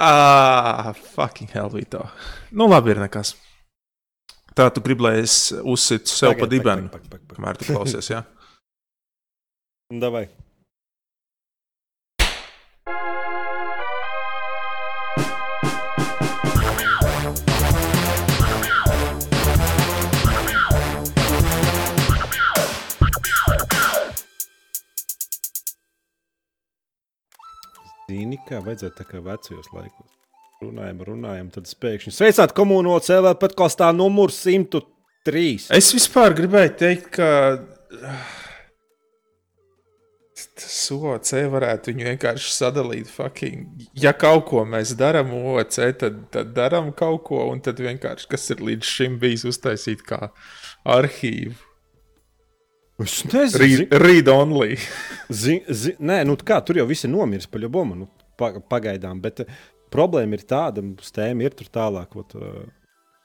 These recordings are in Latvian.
Ah, fucking hell, Vito. Nu, labi, ir nekas. Tā tu gribi, lai es uzsitu sev pa dibenu, kamēr tu klausies, jā? Davai. Zini, kā vajadzētu tā kā vecajos laikos. Runājam, runājam, tad pēkšņi sveicāt komunā CV podkāstā numur 103. Es vispār gribēju teikt, ka tas OC varētu viņu vienkārši sadalīt. Fucking. Ja kaut ko mēs darām OC, tad, tad darām kaut ko, un tad vienkārši kas ir līdz šim bijis uztaisīt kā arhīvu. Es nezinu, Read, read only. zi, zi, nē, nu kā tur jau viss ir nomiris pa ļobumu, nu, pa, pagaidām. Bet uh, problēma ir tāda, ka stēma ir tur tālāk. Ot, uh,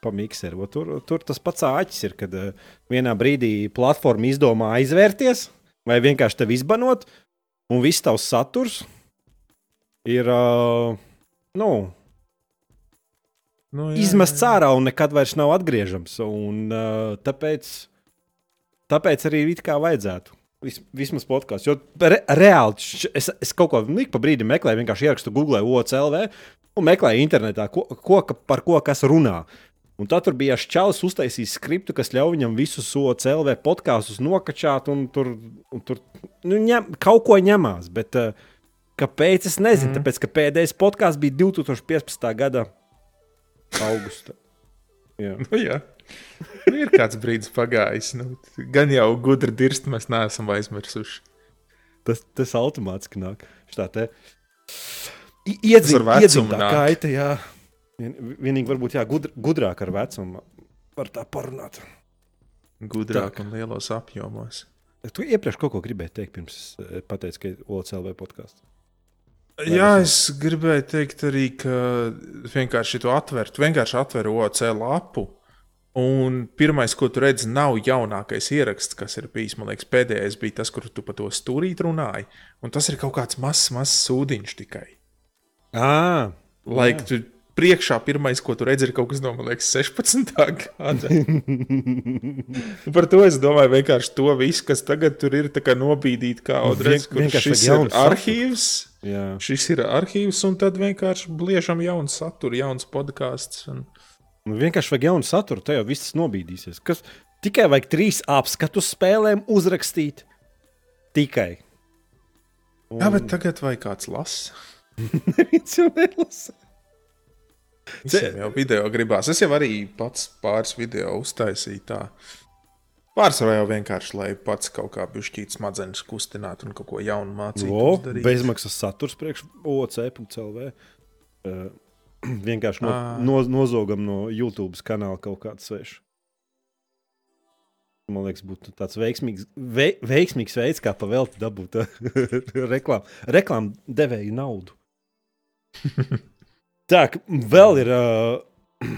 Pa mikseru. Ot Tur, tur tas pats āķis ir, kad uh, vienā brīdī platforma izdomā aizvērties, vai vienkārši tevi izbanot, un viss tavs saturs ir uh, nu, Nu, jā, izmests ārā un nekad vairs nav atgriežams. Un, uh, tāpēc, tāpēc arī it kā vajadzētu. Vis, vismaz podkāsts. Jo re, reāli es, es kaut ko ik pa brīdim meklēju, vienkārši ierakstu Google, OCLV un meklēju internetā, ko, ko, par ko kas runā. Un tad tur bija šķēlis uztaisījis skriptu, kas ļauj viņam visus OCLV podkāstus nokačāt un tur, un tur nu, ņem, kaut ko ņemās. Bet, uh, kāpēc? Es nezinu, mm. tāpēc ka pēdējais podkāsts bija 2015. gada augusta. Jā. Nu, jā. Nu, ir kāds brīdis pagājis. Nu, gan jau gudri dirst, mēs neesam aizmirsuši. Tas, tas automātiski nāk. Šitā te I- iedzim- Tas ar vecumu iedzimtā nāk. kaita, jā. Vien, vienīgi varbūt jā, gudr, gudrāk ar vecumu var tā parunāt. Gudrāk un lielos apjomos. Tu iepriekš kaut ko gribēji teikt, pirms eh, pateicu, ka ir OCLV podkāsts. Jā, es gribēju teikt arī, ka vienkārši to atvert, vienkārši atver OC lapu. Un pirmais, ko tu redzi, nav jaunākais ieraksts, kas ir bijis. Man liekas, pēdējais bija tas, kur tu par to stūrīt runāji. Un tas ir kaut kāds mazs, mazs sūdiņš tikai. Ah, Lai tu priekšā pirmais, ko tu redzi, ir kaut kas no, man liekas, 16. gada. Un Par to es domāju, vienkārši to visu, kas tagad tur ir tā kā Vien- Audrēs, kur šis ir arhīvs. jā. Šis ir arhīvs, un tad vienkārši bliežam jaunu saturu, jauns podkāsts. Un... Nu, vienkārši vajag jaunu saturu, tad jau viss nobīdīsies. Kas, tikai vajag trīs apskatu spēlēm uzrakstīt. Tikai. Un... Jā, bet tagad vai kāds lasa? Neviens jau nelasa. Visiem jau video gribās. Es jau arī pats pāris video uztaisīju tā. Pārsvarā jau vienkārši, lai pats kaut kā bišķīt smadzenes kustinātu un kaut ko jaunu mācītu. bezmaksas saturs priekš OC.CLV. Uh, vienkārši no, Ā. no, nozogam no YouTube kanāla kaut kādu svešu. Man liekas, būtu tāds veiksmīgs, vei, veiksmīgs veids, kā pavēlti dabūt reklāmu reklām devēju naudu. Tā, vēl ir. Uh,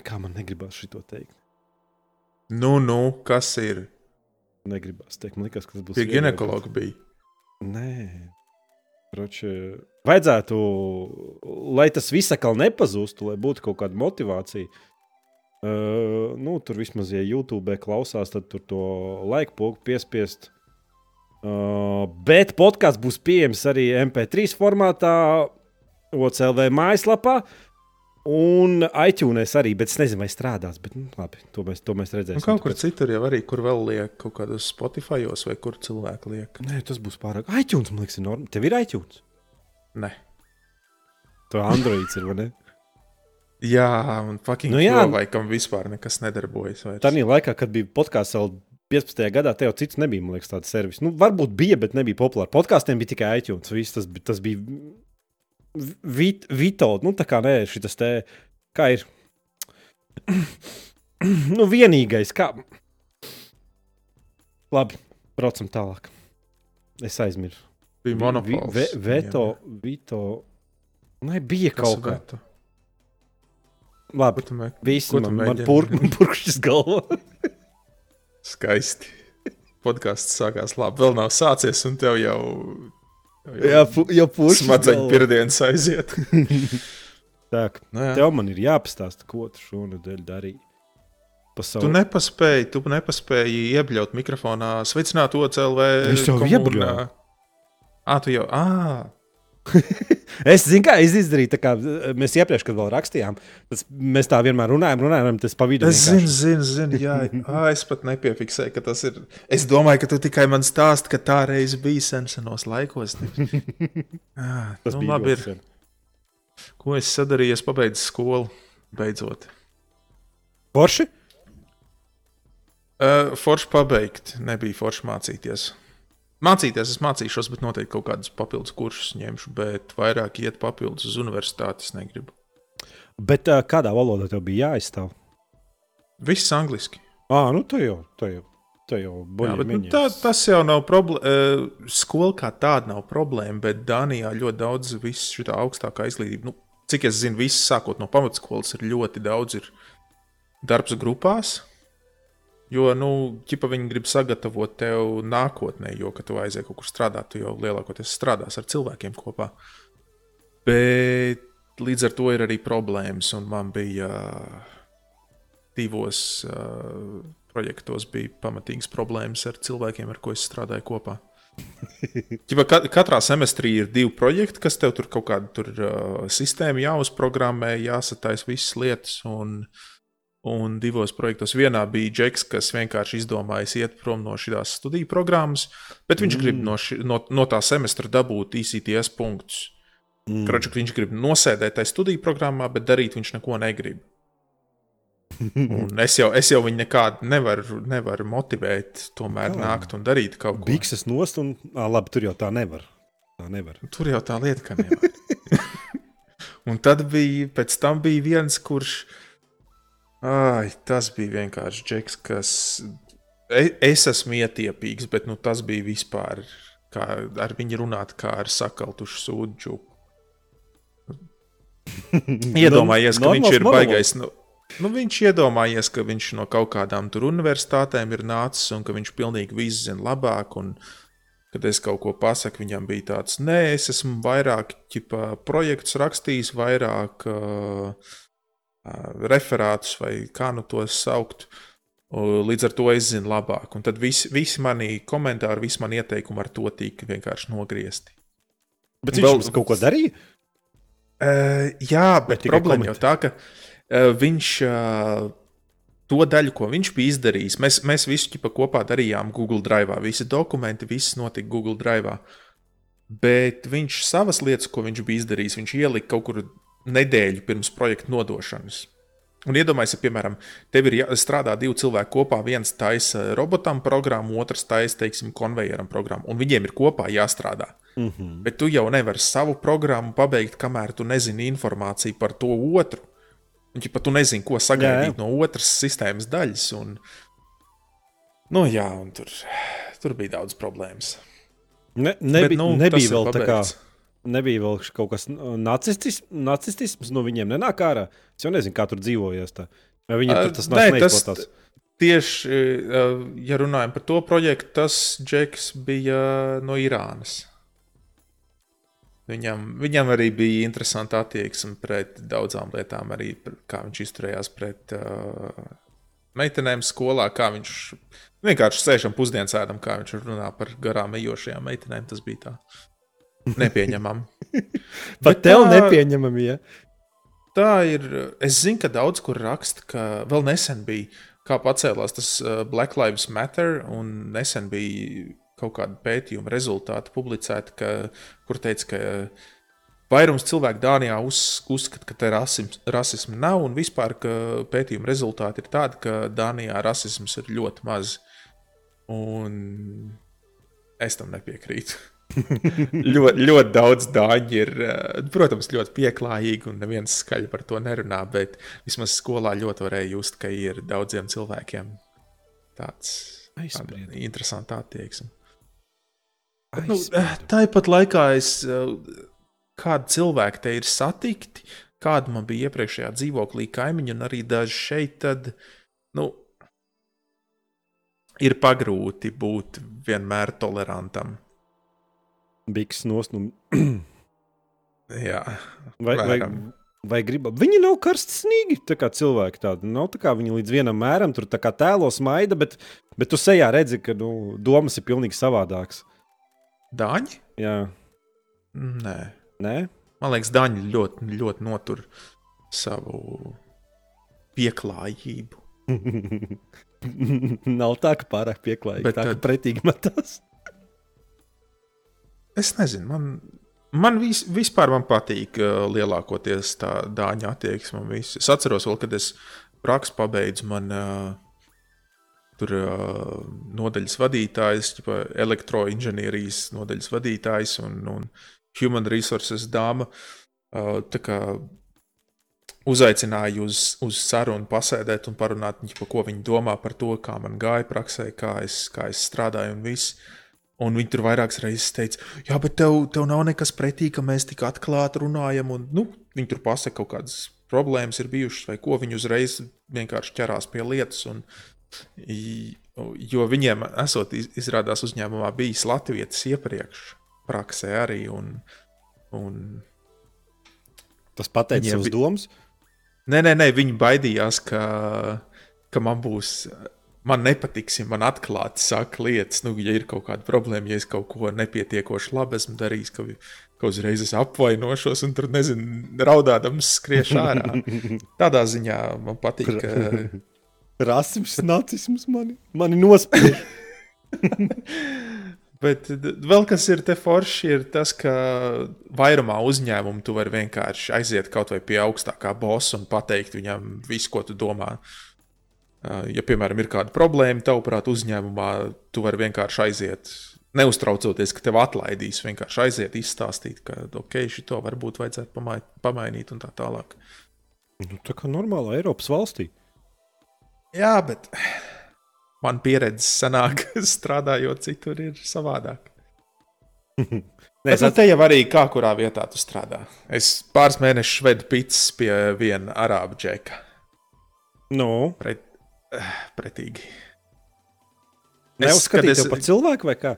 kā man negribas šo teikt? Nu, nu, kas ir? Negribas teikt, man liekas, ka tas būs. Pie ginekologa bija. Nē, Kroči, vajadzētu, lai tas viss atkal nepazustu, lai būtu kaut kāda motivācija. Uh, nu, tur vismaz, ja YouTube klausās, tad tur to laiku pogu piespiest. Uh, bet podkāsts būs pieejams arī MP3 formātā, OCLV mājaslapā. Un iTunes arī, bet es nezinu, vai strādās. Bet, nu, labi, to mēs, to mēs Nu, redzēsim. kaut kur Tāpēc- citur jau arī, kur vēl liek kaut kādos Spotify vai kur cilvēki liek. Nē, tas būs pārāk. iTunes, man liekas, ir normāli. Tev ir iTunes. Nē. Tā Androids ir, vai ne? Jā, un fucking Nu nu, jā. jā, vai kam vispār nekas nedarbojas. vairs. Tā laikā, kad bija podkāsts vēl 15. gadā, te jau cits nebija, man liekas, tāds servis. Nu, varbūt bija, bet nebija populārs. Podkāstiem bija tikai iTunes. Viss tas, tas bija vit, Vito. Nu, tā kā nē, šis te kā ir. nu, vienīgais, kā. Labi, braucam tālāk. Es aizmirsu. bija monopols. Vi, ve, veto, Vito. Nē, bija Kas kaut kā. veto? Labi, viss man, man mēģini? pur, purkšķis galvā. Skaisti. Podkāsts sākās labi. Vēl nav sācies, un tev jau, Jā, pu, jau purkšķis smadzeņu galvā. pirdienas aiziet. Tā, Nu, jā. tev man ir jāpastāsta, ko tu šonadēļ darīji. Pa Tu nepaspēji, tu nepaspēji iebļaut mikrofonā, sveicināt OCLV. Es jau iebļauju. Ā, tu jau. Ā, Es zinu, kā es izdarīju. Kā eh, mēs iepriekš, kad vēl rakstījām, tas, mēs tā vienmēr runājam, runājam, tas pa vidu. Es zinu, zinu, zinu, jā, Ā, es pat nepiefiksēju, ka tas ir. Es domāju, ka tu tikai man stāsti, ka tā reize bija sen senos laikos. Jā, tas nu, bija labi. Ir. sen. Ko es sadarīju? Es pabeidzu skolu. Beidzot. Forši? Uh, forši pabeigt, nebija forši mācīties. Mācīties, es mācīšos, bet noteikti kaut kādus papildus kursus ņemšu, bet vairāk iet papildus uz universitāti es negribu. Bet uh, kādā valodā tev bija jāizstāv? Viss angliski. Ah, nu tā jau, tā jau, tā jau Jā, bet, nu, tā, tas jau nav problēma. Skola kā tāda nav problēma, bet Dānijā ļoti daudz šī augstākā izglītība. Nu, cik es zinu, viss sākot no pamatskolas ir ļoti daudz ir darbs grupās. Jo, nu, ķipa viņi grib sagatavot tev nākotnē, jo, kad tu aizies kaut kur strādāt, tu jau lielākoties strādās ar cilvēkiem kopā. Bet līdz ar to ir arī problēmas, un man bija uh, divos uh, projektos bija pamatīgas problēmas ar cilvēkiem, ar ko es strādāju kopā. Ķipa, ka, katrā semestrī ir divi projekti, kas tev tur kaut kāda tur, uh, sistēma jāuzprogrammē, jāsataisa visas lietas. Un, un divos projektos vienā bija Džeks, kas vienkārši izdomājis iet prom no šīs studiju programmas, bet viņš mm. grib no, ši, no, no tā semestra dabūt ICTS punktus. Mm. Kračuk, viņš grib nosēdēt tajā studiju programmā, bet darīt viņš neko negrib. Un es jau, es jau viņu nekādu nevaru, nevaru motivēt, tomēr Kā? nākt un darīt kaut ko. Bikses nost, un ah, labi, tur jau tā nevar. Tā nevar. Tur jau tā lieta, ka nevar. un tad bija, pēc tam bija viens, kurš. Ai, tas bija vienkārši džeks, kas. e- Es esmu ietiepīgs, bet nu, tas bija vispār. Kā ar viņu runāt, kā ar sakaltušu sūdzu. Iedomājies, ka viņš ir baigais. Nu, nu, viņš iedomājies, ka viņš no kaut kādām tur universitātēm ir nācis un ka viņš pilnīgi visu zina labāk. Un, kad es kaut ko pasaku, viņam bija tāds, nē, es esmu vairāk ķipa, projektus rakstījis, vairāk uh, referātus vai kā nu tos saukt. Līdz ar to es zinu labāk. Un tad visi, visi mani komentāri, visi mani ieteikumi ar to tika vienkārši nogriezti. Bet viņš Vēl... kaut ko darīja? Uh, jā, bet problēma jau komentē? tā, ka uh, viņš uh, to daļu, ko viņš bija izdarījis, mēs, mēs visu ķipa kopā darījām Google Drive. Visi dokumenti, viss notika Google Drive. Bet viņš savas lietas, ko viņš bija izdarījis, viņš ielika kaut kur nedēļu pirms projekta nodošanas. Un iedomājieties, ja, piemēram, tev ir jā- strādā divi cilvēki kopā. viens taisa robotam programmu, otrs taisa, teiksim, konvejeram programmu. Un viņiem ir kopā jāstrādā. Mm -hmm. Bet tu jau nevari savu programmu pabeigt, kamēr tu nezini informāciju par to otru. Un, ja tu nezini, ko sagaidīt Jā, jā. no otras sistēmas daļas. Un, nu, jā, un tur, tur bija daudz problēmas. Ne, nebija, Bet, nu, nebija vēl tā kā. Nebija vēl kaut kas uh, nacistis, nacistisms no viņiem nenāk ārā. Es jau nezinu, kā tur dzīvojas. Tā. Vai viņiem tur tas nav neizplatās? Tieši, ja runājam par to projektu, tas Džeks bija no Irānas. Viņam, viņam arī bija interesanta attieksme pret daudzām lietām, arī kā viņš izturējās pret uh, meitenēm skolā, kā viņš vienkārši sēžam pusdienas ēdam, kā viņš runā par garām ejošajām meitenēm. Tas bija tā nepieņemami. Pat Bet tev tā- nepieņemami. Ja? Tā ir. Es zinu, ka daudz kur raksta, ka vēl nesen bija, kā pacēlās tas uh, Black Lives Matter, un nesen bija kaut kāda pētījuma rezultāti publicēti, ka, kur teica, ka vairums cilvēku Dānijā uz, uzskata, ka te rasisms, rasisma nav, un vispār ka pētījuma rezultāti ir tādi, ka Dānijā rasisms ir ļoti maz. Un es tam nepiekrītu. ļoti, ļoti daudz dāņu ir, eh, protams, ļoti pieklājīgi, un neviens skaļi par to nerunā, bet vismaz skolā ļoti varēja just, ka ir daudziem cilvēkiem tāds interesanta attieksme. Nu, tāpat laikā es eh, kādu cilvēku te ir satikti, kāda man bija iepriekšējā dzīvoklī kaimiņi, un arī daži šeit, tad, nu, ir pagrūti būt vienmēr tolerantam. Biks nost. Nu, Jā, vai, vai, Varam. Vai gribat? Viņi nav karstsnīgi, tā kā cilvēki tādi. Nav tā kā viņi līdz vienam mēram tur tā kā tēlo smaida, bet, bet tu sejā redzi, ka nu, domas ir pilnīgi savādākas. Dāņi? Jā, Nē. nē. Man liekas, Dāņi ļoti, ļoti notur savu pieklājību. nav tā, ka pārāk pieklājīgi, Bet tā, ka pretīgi metās. Es nezinu, man, man vis, vispār man patīk uh, lielākoties tā dāņu attieksme. Es atceros, vēl, kad es praksu pabeidzu, man uh, tur uh, nodaļas vadītājs, elektroinženierijas nodaļas vadītājs un, un human resources dāma. Uh, uzaicināja uz, uz sarunu, pasēdēt un parunāt, ķipa, ko viņi domā par to, kā man gāja praksē, kā es, kā es strādāju un viss. Un viņi tur vairākas reizes teica, jā, bet tev, tev nav nekas pretī, ka mēs tik atklāti runājam. Un, nu, viņi tur pasaka, kaut kādas problēmas ir bijušas, vai ko viņi uzreiz vienkārši ķerās pie lietas. Un, jo viņiem, esot iz- izrādās uzņēmumā, bijis Latvijas iepriekš, praksē arī. Un, un, Tas pateica Viņiem savas bi- domas. Nē, nē, nē, viņi baidījās, ka, ka man būs. Man nepatiks, ja man atklāti saka lietas, nu, ja ir kaut kāda problēma, ja es kaut ko nepietiekoši labi esmu darījis, ka, ka uzreiz es apvainošos un tur, nezinu, raudādams skriešu ārā. Tādā ziņā man patīk, ka Rasisms, nacisms mani, mani nospiež. Bet vēl kas ir te forši, ir tas, ka vairumā uzņēmumu tu vari vienkārši aiziet kaut vai pie augstākā bosa un pateikt viņam visu, ko tu domā. Uh, Ja, piemēram, ir kāda problēma, tavuprāt, uzņēmumā, tu vari vienkārši aiziet, neuztraucoties, ka tev atlaidīs. Vienkārši aiziet, izstāstīt, ka, ok, šito varbūt vajadzētu pamai- pamainīt un tā tālāk. Nu, tā kā normālā Eiropas valstī. Jā, bet man pieredze senāk strādājot citur ir savādāk. Nē, Es es te jau arī kā kurā vietā tu strādā. Es pāris mēnešus vedu pīcis pie viena arābu džeka. nu, Pret, eh, pretīgi. neuzskatīju kad tevi par cilvēku vai kā.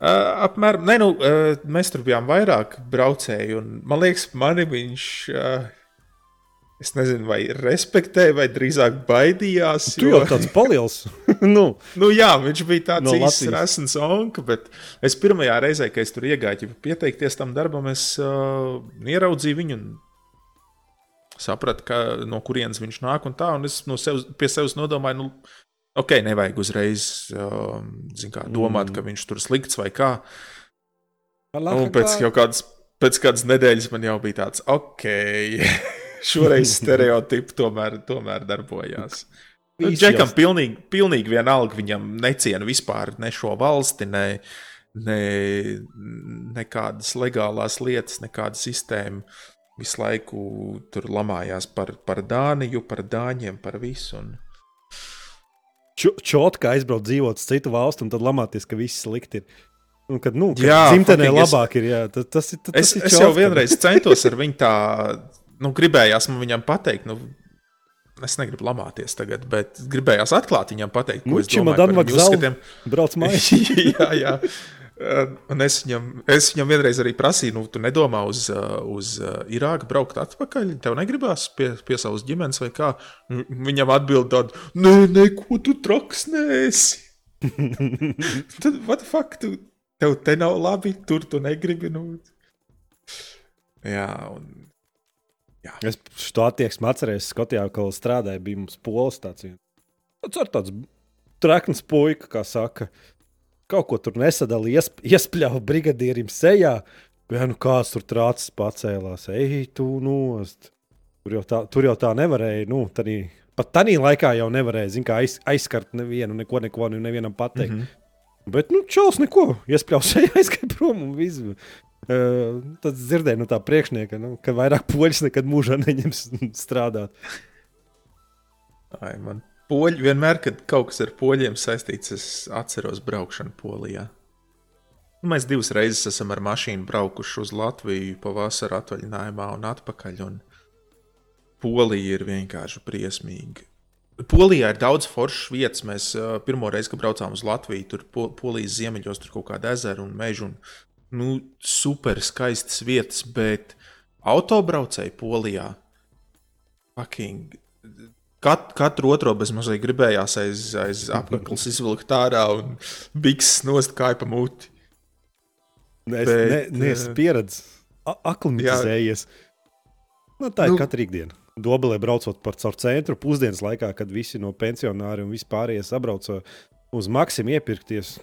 Uh, apmēram, ne, nu, uh, mēs tur bijām vairāk braucēji, un man liekas, mani viņš, uh, es nezinu, vai respektēja, vai drīzāk baidījās. Tu jau tāds paliels. nu, Nu, jā, viņš bija tāds No īsts, resns onka, bet es pirmajā reizē, kad es tur iegāju, ja pieteikties tam darbam, es uh, ieraudzīju viņu un sapratu, ka, no kurienes viņš nāk un tā, un es no sev, pie sevis nodomāju, nu, ok, nevajag uzreiz zin kā, domāt, mm. ka viņš tur slikts vai kā. Un pēc kādas, pēc kādas nedēļas man jau bija tāds, ok, šoreiz stereotipi tomēr, tomēr darbojās. Nu, Džekam jau- pilnīgi, pilnīgi vienalga, viņam neciena vispār ne šo valsti, ne, ne, nekādas legālās lietas, nekāda sistēma. Visu laiku tur lamājās par, par Dāniju, par Dāņiem, par visu. Un... Čot, kā aizbraukt dzīvot uz citu valstu, un tad lamāties, ka viss slikti ir. Un kad, nu, kad Jā, dzimtenē fucking es- labāk ir, jā, tas, tas ir. Tas Es, ir es čotka. jau vienreiz centos ar viņu tā, nu, gribējās man viņam pateikt, nu, es negribu lamāties tagad, bet gribējās atklāt viņam pateikt, ko Nu, es domāju par viņu uzskatiem. Brauc mājās. jā, jā. Uh, Un es viņam, es viņam vienreiz arī prasīju, nu, tu nedomā uz, uh, uz uh, Irāku braukt atpakaļ. Tev negribās pie, pie savas ģimenes vai kā. Viņam atbild tādu, nē, nē, ko tu traks nēsi. Tad, what the fuck, tu, tev te nav labi, tur tu negribi. Nu. Jā, un Es šo attieksmi atceros, Skotijā, kad strādāju, bija mums polis tāds. viens. Tas ir tāds trakns puika, kā saka. Kaut ko tur nesadalīja, iesp iespļāva brigadierim sejā. Jā, nu kāds tur trācis pacēlās, ej, tu nost. Tur jau tā, tur jau tā nevarēja. Nu, tādī, pat tādā laikā jau nevarēja zin, aiz, aizskart nevienu, neko, neko nu, nevienam pateikt. Mm -hmm. Bet, nu, čels neko, iespļāva sejā, aizgāja prom un viss. Uh, tad dzirdēju no tā priekšnieka, nu, ka vairāk poļus nekad mūžā neņems strādāt. ai, man poļi vienmēr, kad kaut kas ar poļiem saistīts, es atceros braukšanu Polijā. Nu, mēs divas reizes esam ar mašīnu braukuši uz Latviju pavasara atvaļinājumā un atpakaļ. Un Polija ir vienkārši briesmīga. Polijā ir daudz foršas vietas. Mēs pirmo reizi, kad braucām uz Latviju, tur po Polijas ziemeļos tur kaut kāda ezera un meža. Un, nu, super skaistas vietas, bet autobraucēji Polijā. Fucking. Kat, katru otro bez mazliet gribējās aiz, aiz apakšas izvilkt ārā un bikses nost kāja pa muti. Nē, es Bet, ne, neesmu eh, pieredzējis, aklimatizējies. Nu, tā ir Nu- katra ikdiena. Dobelē braucot par caur centru pusdienas laikā, kad visi no pensionāriem un vispārējie sabrauca uz maksimumu iepirkties.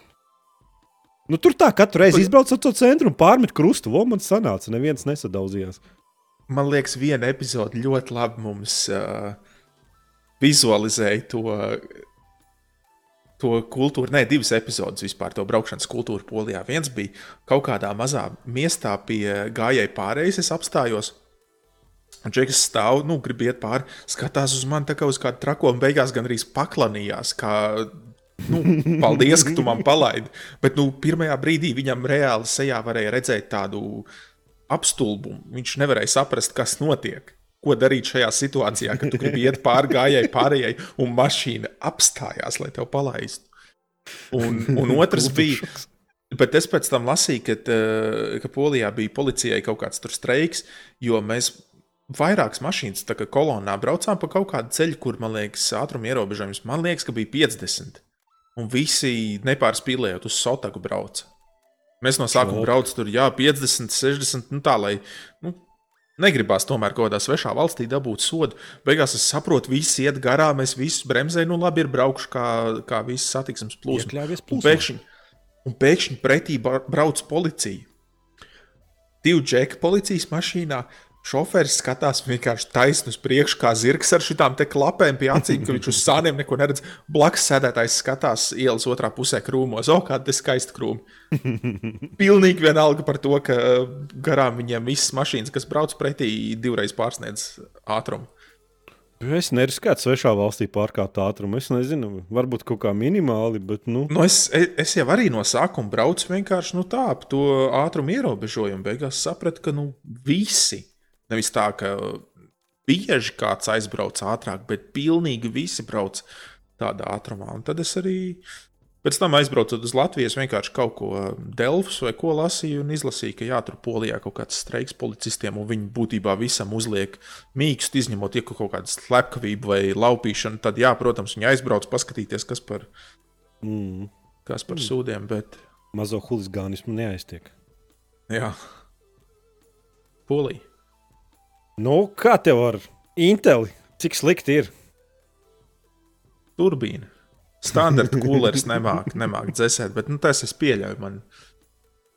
Nu, tur tā katru reizi izbraucot to centru un pārmet krustu. Vo man sanāca, neviens nesadaudzījās. Man liekas, viena epizode ļoti labi mums uh, vizualizēja to, to kultūru. Nē, divas epizodes vispār to braukšanas kultūru Polijā. Viens bija kaut kādā mazā miestā pie gājēju pārējais, es apstājos. Un Džeks stāv, nu, grib iet pāri, skatās uz mani tā kā uz kādu trako, un beigās gan arī paklanījās. Kā, nu, paldies, ka tu man palaidi. Bet nu, pirmajā brīdī viņam reāli sejā varēja redzēt tādu apstulbumu. Viņš nevarēja saprast, kas notiek. Ko darīt šajā situācijā, kad tu gribi iet pāri gājēji, pārējai, un mašīna apstājās, lai tev palaistu. Un, un otrs bija, Bet es pēc tam lasīju, ka, eh, ka Polijā bija policijai kaut kāds tur streiks, jo mēs vairākas mašīnas kolonnā braucām pa kaut kādu ceļu, kur, man liekas, ātruma ierobežojums, man liekas, ka bija 50. Un visi nepārspīlējot uz Sotaku brauca. Mēs no sākuma braucām tur, jā, 50, 60, nu tā, lai nu, negribās tomēr kaut kādā svešā valstī dabūt sodu. Beigās es saprotu, visi iet garām, mēs visus bremzējam, nu labi, ir braukuši kā, kā visas satiksmes. Iekļāvies Un pēkšņi, un pēkšņi pretī brauc policija. Divi džeki policijas mašīnā. Šoferis skatās vienkārši taisnu uz priekšu, kā zirgs ar šīm klapēm pie acīm, ka viņš uz sāniem neko neredz. Blakus sēdētājs skatās ielas otrā pusē krūmos. O, kāda skaista krūma. Pilnīgi vienalga par to, ka garām viņiem visas mašīnas, kas brauc pretī, divreiz pārsniedz ātrumu. Es neriskētu svešā valstī pārkāpt ātrumu. Es nezinu, varbūt kaut kā minimāli, bet nu, Nu, es, es jau arī no sākuma braucu vienkārši nu, tā, ap to ātrumu ierobežojumu. Beigās sapratu, ka nu, visi, nevis tā, ka bieži kāds aizbrauc ātrāk, bet pilnīgi visi brauc tādā ātrumā. Un tad es arī pēc tam aizbraucot uz Latviju, vienkārši kaut ko Delfus vai ko lasīju un izlasīju, ka jā, tur Polijā kaut kāds streiks policistiem, un viņi būtībā visam uzliek mīkstu, izņemot ja kaut kādu slepkavību vai laupīšanu. Tad, jā, protams, viņi aizbrauc paskatīties, kas par mm, kas par sūdiem, bet mazo huligānismu neaiztiek. jā, Polija. Nu, kā tev ar Inteli? Cik slikti ir? Turbīna. Standarta kūleris nemāk, nemāk dzēsēt, bet nu, tas es pieļauju. Man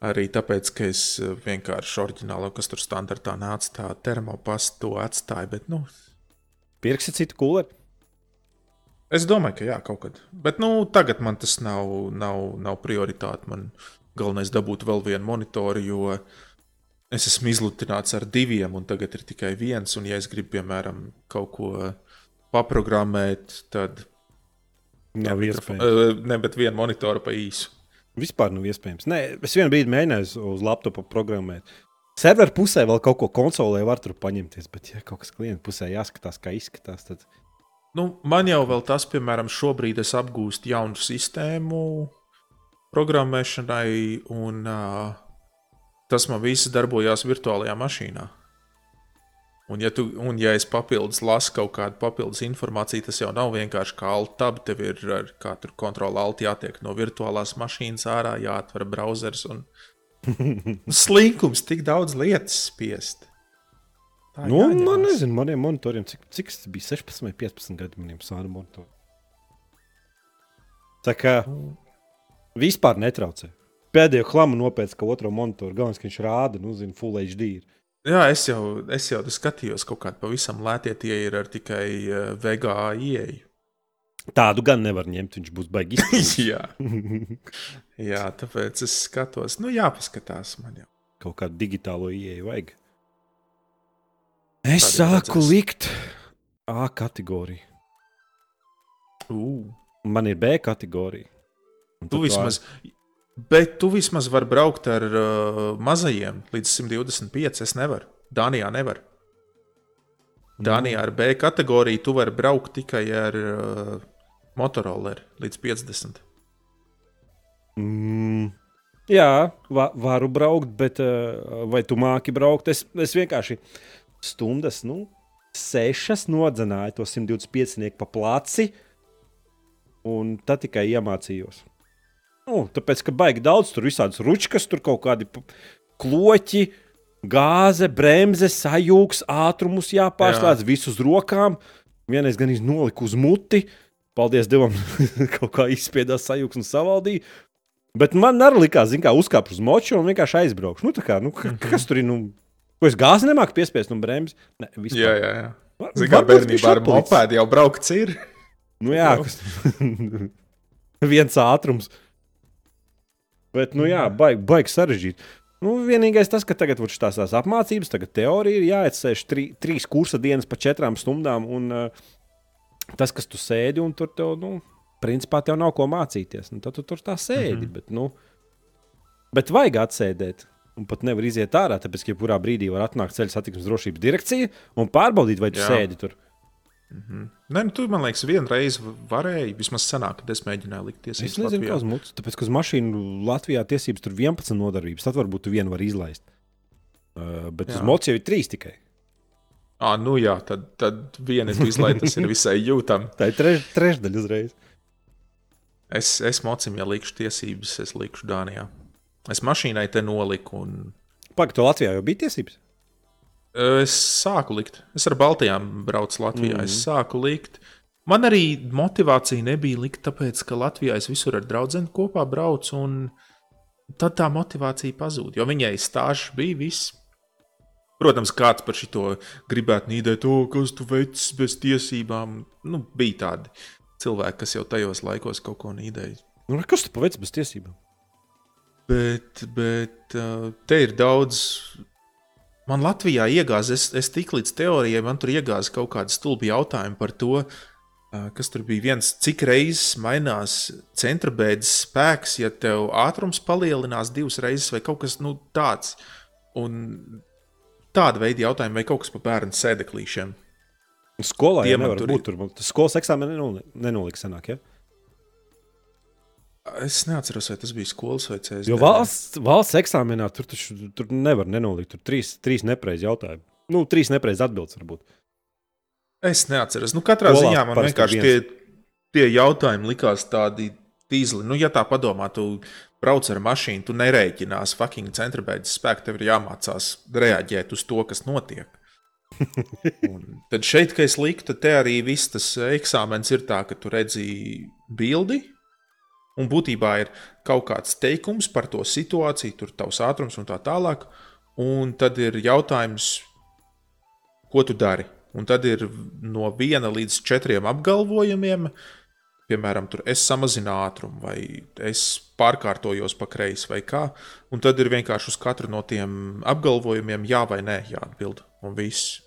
arī tāpēc, ka es eh, vienkārši oriģinālo, kas tur standartā nāca, tā termopastu to atstāju. Bet, nu, Pirksi citu kūleri? es domāju, ka jā, kaut kad. Bet nu, tagad man tas nav, nav, nav prioritāte. Man galvenais dabūt vēl vienu monitoru, jo es esmu izlutināts ar diviem, un tagad ir tikai viens. Un, ja es gribu, piemēram, kaut ko paprogrammēt, tad Nav iespējams. Ne, bet vienu monitoru pa īsu. Vispār nav iespējams. Nē, es vienu brīdi mēģināju uz laptopa programmēt. Serveru pusē vēl kaut ko konsolē var tur paņemties, bet, ja kaut kas klienta pusē jāskatās, kā izskatās, tad Nu, man jau vēl tas, piemēram, šobrīd es apgūstu jaunu sistēmu programmēšanai, un uh, tas man viss darbojās virtuālajā mašīnā. Un ja, tu, un, ja es papildus lasu kaut kādu papildus informāciju, tas jau nav vienkārši kā alt-tab. Tev ir ar katru kontrolu alt jātiek no virtuālās mašīnas ārā, jāatver browsers. Un... Slinkums, tik daudz lietas spiest. Tā Nu, jāņemās. man nezinu, maniem monitoriem, cik, cik tas bija 16 vai 15 gadi maniem sānu monitoriem. Tā kā vispār netraucē. Pēdējo klamu nopēc, ka otro monitoru galvenais, ka viņš rāda, nu, zina, Full HD. Ir. Jā, es jau, es jau skatījos, kaut kāda pavisam lētie tie ir ar tikai uh, VGA ieeju. Tādu gan nevar ņemt, viņš būs izpildījis. jā. jā, tāpēc es skatos, nu, jāpaskatās man jau. Kaut kādu digitālo ieeju vajag. Es Tad sāku redzēs. likt A kategoriju. Uh, Man ir B kategorija. Tu vismaz, bet tu vismaz vari braukt ar uh, mazajiem līdz 125. Es nevaru. Dānijā nevar. Dānijā ar B kategoriju tu vari braukt tikai ar uh, motoroleri līdz 50. Mm, Jā, va, varu braukt, bet uh, vai tu māki braukt? Es, es vienkārši stundas, nu, sešas nodzināju to 125 pa placi, un tad tikai iemācījos. Nu, tāpēc, ka baigi daudz tur visādas ručkas, tur kaut kādi kloķi, gāze, bremze, sajūgs, ātrumus jāpārslēdz, Jā. visus rokām. Vienreiz gan iznoliku uz muti. Paldies Dievam, kaut kā izspiedās sajūgs un savaldīja. Bet man arī likās, ka uzkāpšu uz moču un vienkārši aizbraukšu. Nu, kā, nu, -hmm. Kas tur ir? Nu, ko es gāzi nemāku piespiest no bremzes? Ne, vispār. jā, jā. jā. Zinu, kā bērnībā ar mopēdu jau braukts ir. Nu, jā, kas... viens ātrums. Bet, nu jā, baigi baig sarežģīti. Nu, vienīgais tas, ka tagad ir tās, tās apmācības, tagad teorija ir jāiesēž tri, trīs kursa dienas pa četrām stundām. Un, uh, tas, kas tu sēdi un tur tev, nu, principā tev nav ko mācīties. Nu, tad tu tur tā sēdi. Mm -hmm. bet, nu, bet vajag atsēdēt. Un pat nevar iziet ārā, tāpēc, ka jebkurā brīdī var atnākt ceļu satiksmes drošības direkcija un pārbaudīt, vai tu Jā. sēdi tur. -hmm. Nē, nu, tu man liekas, vienreiz varēji, vismaz senāk, kad es mēģināju likt tiesības. Es nezinu, kādas mutas, tāpēc, ka uz mašīnu Latvijā tiesības tur 11 nodarbības, tad varbūt tu vienu var izlaist. Uh, bet Jā. uz mocu jau ir 3 tikai. Ah, nu jā, tad, tad viena izlaides ir visai jūtama. Tā ir treš, trešdaļa uzreiz. Es, es mocim, ja likšu tiesības, es likšu Dānijā. Es mašīnai te noliku. Un... Pagaidām, to Latvijā jau bija tiesības? Es sāku likt. Es ar Baltijām braucu Latvijā. Mm -hmm. Es mhm. sāku likt. Man arī motivācija nebija likt, tāpēc, ka Latvijā es visur ar draugiem kopā braucu, un tad tā motivācija pazūd. Jo viņai stāsts bija viss. Protams, kāds par šo gribētu nīdēt, to, kas tu veic bez tiesībām. Nu, bija tādi cilvēki, kas jau tajos laikos kaut ko nīdēja. Nu, kas tu paveic bez tiesībām? Bet, bet te ir daudz. Man Latvijā iegāzās, es, es tik līdz teorijai, man tur iegāzās kaut kāda stulba jautājuma par to, kas tur bija viens, cik reizes mainās centra bēdas spēks, ja tev ātrums palielinās divas reizes vai kaut kas nu, tāds. Un tāda veida jautājumi vai kaut kas par bērnu sēdeklīšiem. Skolā jau nevar tur... būt. Tur tas skolas eksāmenā nenoliks senāk. Ja? Es neatceros, vai tas bija skolas vai CSD. Jo valsts, valsts eksāmenā tur, taču, tur nevar nenolikt. Tur trīs, trīs nepareizi jautājumi. Nu, trīs nepareizi atbildes varbūt. Es neatceros. Nu, katrā Skolā ziņā man vienkārši tie, tie jautājumi likās tādi tīzli. Nu, ja tā padomā, tu brauc ar mašīnu, tu nerēķinās fucking centra beigas spēku. Tev ir jāmācās reaģēt uz to, kas notiek. Un tad šeit, kad es liku, tad arī viss tas eksāmens ir tā, ka tu redzi bildi. Un būtībā ir kaut kāds teikums par to situāciju, tur tavs ātrums un tā tālāk. Un tad ir jautājums, ko tu dari. Un tad ir no viena līdz četriem apgalvojumiem, piemēram, tur es samazinu ātrumu, vai es pārkārtojos pa kreisi, vai kā. Un tad ir vienkārši uz katru no tiem apgalvojumiem jā vai nē jāatbild. Un viss.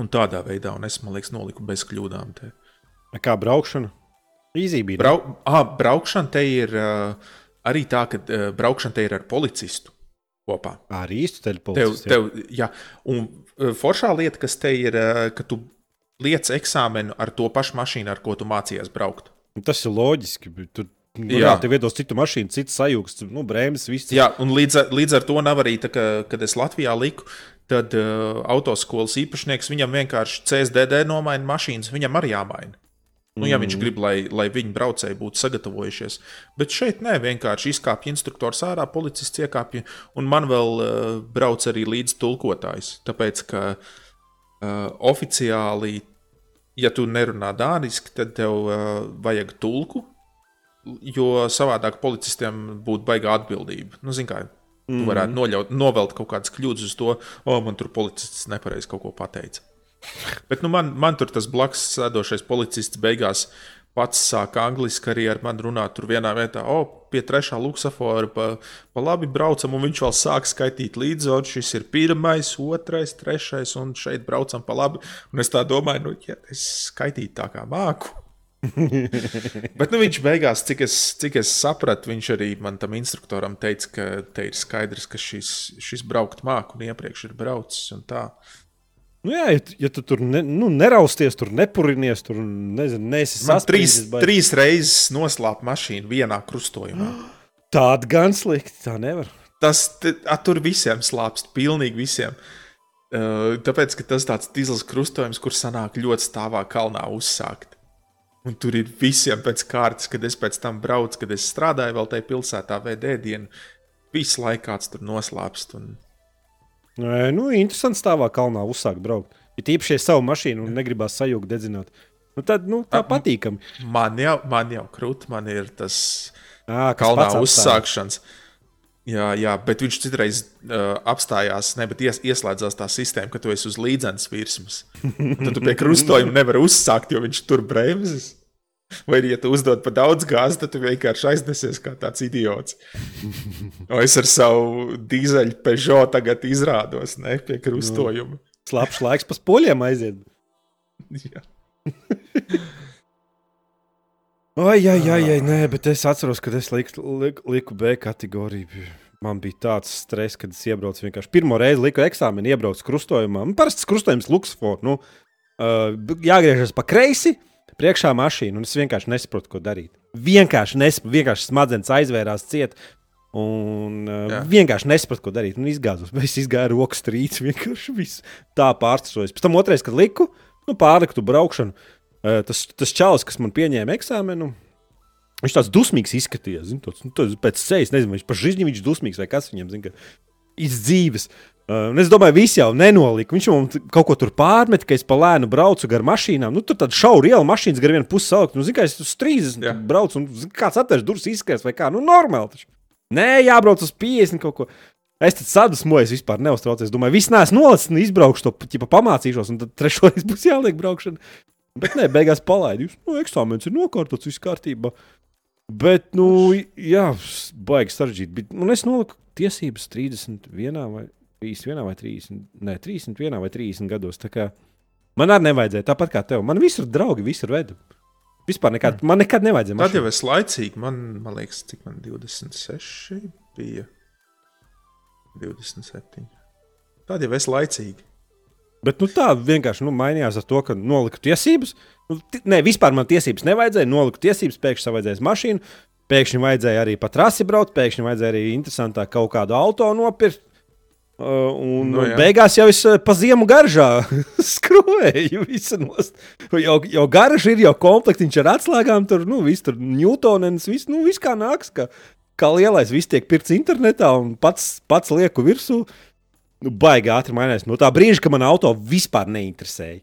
Un tādā veidā, un es, man liekas, noliku bez kļūdām. Te. Kā braukšana? Īzībā. Brau, ah, braukšana te ir uh, arī tā, ka uh, braukšana te ir ar policistu kopā. Ar īstu ceļu policistu. Tev, tev, jā, un uh, foršā lieta, kas te ir, uh, ka tu liec eksāmenu ar to pašu mašīnu, ar ko tu mācījies braukt. Tas ir loģiski. Tu, nu, jā, tev iedos citu mašīnu, citu sajūgs, nu, brēmas, viss. Jā, un līdz ar, līdz ar to nav arī tā, ka, kad es Latvijā liku, tad uh, autoskolas īpašnieks viņam vienkārši CSDD nomaina mašīnas, viņam arī jāmaina. Nu, ja mm. viņš grib, lai, lai viņa braucēji būtu sagatavojušies. Bet šeit nē, vienkārši izkāpja instruktors ārā, policists iekāpja, un man vēl uh, brauc arī līdzi tulkotājs. Tāpēc, ka uh, oficiāli, ja tu nerunā dāniski, tad tev uh, vajag tulku, jo savādāk policistiem būtu baigā atbildība. Nu, zin, kā, Mm. Tu varētu noļaut, novelt kaut kādas kļūdas uz to, o, man tur policists nepareizi kaut ko pateica. Bet nu, man, man tur tas blakus sēdošais policists beigās pats sāka angliski arī ar mani runāt. Tur vienā vietā, o, pie trešā luksafora pa, pa labi braucam, un viņš vēl sāk skaitīt līdzi. Un šis ir pirmais, otrais, trešais, un šeit braucam pa labi. Un es tā domāju, nu, ja es skaitītu tā kā māku. Bet nu, viņš beigās, cik es, cik es sapratu, viņš arī man tam instruktoram teica, ka te ir skaidrs, ka šis, šis braukt māku un iepriekš ir braucis. Nu jā, ja, ja tu tur ne, nu, nerausties, tur nepurinies, tur nezinu, nesi sasprāstījies. Trīs, trīs reizes noslēpt mašīnu vienā krustojumā. Tāda gan slikta, tā nevar. Tas a, tur visiem slāpst, pilnīgi visiem. Uh, tāpēc, ka tas tāds dīzels krustojums, kur sanāk ļoti stāvā kalnā uzsākt. Un tur ir visiem pēc kārtas, kad es pēc tam braucu, kad es strādāju vēl tajā pilsētā, vēdēju dienu. Visu laiku kāds tur noslēpst. Un... Nē, nu, interesanti stāvā kalnā uzsākt braukt. Ir tīpaši savu mašīnu un negribās sajūgt, dedzināt. Nu, tad nu, tā patīkami. Man jau, man jau krūt, man ir tas À, kalnā uzsākšanas. Jā, jā, bet viņš citreiz uh, apstājās, ne, bet ies, ieslēdzās tā sistēma, ka tu esi uz līdzenas virsmas. Tad tu pie krustojuma nevari uzsākt, jo viņš tur bremzes. Vai arī, ja tu uzdod par daudz gāzes, tad tu vienkārši aiznesies kā tāds idiots. O, es ar savu dīzeļu Peugeot tagad izrādos ne, pie krustojuma. Slapjš laiks pa poļiem aiziet. Jā. Ai, ai, ai, ai, nē, bet es atceros, kad es liku, liku, liku B kategoriju. Man bija tāds stress, kad es iebraucu vienkārši pirmo reizi, liku eksāmenu, iebraucu krustojumā. Man parasti krustojums Luksfor. Nu, uh, jāgriežas pa kreisi, priekšā mašīna, un es vienkārši nesaprotu, ko darīt. Vienkārši nesaprotu, vienkārši smadzenes aizvērās ciet. Un uh, Jā. vienkārši nesapratu, ko darīt. Un izgāzos. Es izgāju rokas strīdus, vienkārši viss tā pārstrādājos. Pēc tam otrais, kad liku, nu, pārliktu braukšanu. Uh, tas, tas čalis, kas man pieņēma eksāmenu, viņš tāds dusmīgs izskatījās. Zin, tāds, nu, tāds pēc sejas, nezinu, viņš par žiņu viņš dusmīgs vai kas viņam zina. Iz dzīves. Uh, un es domāju, visi jau nenolika. Viņš man kaut ko tur pārmet, ka es pa lēnu braucu gar mašīnām. Nu, tur tāda šaura iela mašīnas gar vienu pusi salikt. Nu, zini, kā es 30 Jā. braucu, un zini, kāds atvērš durvis izskatās vai kā. Nu, normāli. Taču. Nē, jābrauc uz 50 kaut ko. Es tad sadusmojos, vispār neuztraucos. Domāju, viss nāc nolacis un izbraukšu to, ja pamācīšos, un tad trešoreiz būs jāliek braukšana. Bet nē, beigās palaidīju. Nu, eksāmenis ir nokārtots, viss kārtībā. Bet, nu, jā, baigi sarežģīti. Bet, nu, es noliku tiesības 31 vai 31 vai 30, ne, 31 vai 30 gados. Man arī nevajadzēja tāpat kā tev. Man visur draugi, visur vedi. Vispār nekad, man nekad nevajadzēja. Tad jau es laicīgi, man, man liekas, cik man 26 bija. 27. Tad jau es laicīgi. Bet nu, tā vienkārši nu, mainījās ar to, ka noliku tiesības. Nu, Nē, vispār man tiesības nevajadzēja. Noliku tiesības, pēkšņi vajadzēja mašīnu, pēkšņi vajadzēja arī pa trasi braukt, pēkšņi vajadzēja arī interesantāk kaut kādu auto nopirkt. Uh, un Nu, jā. beigās jau es uh, pa ziemu garžā skrūvēju. Jau, jau garš ir, jau komplektiņš ar atslēgām, tur nu, viss tur ņūtonens, viss, nu, viss kā nāks. Kā, kā lielais, viss tiek pirkts internetā un pats, pats lieku virsū. Nu, baigi ātri mainās. No tā brīža, kad man auto vispār neinteresēja.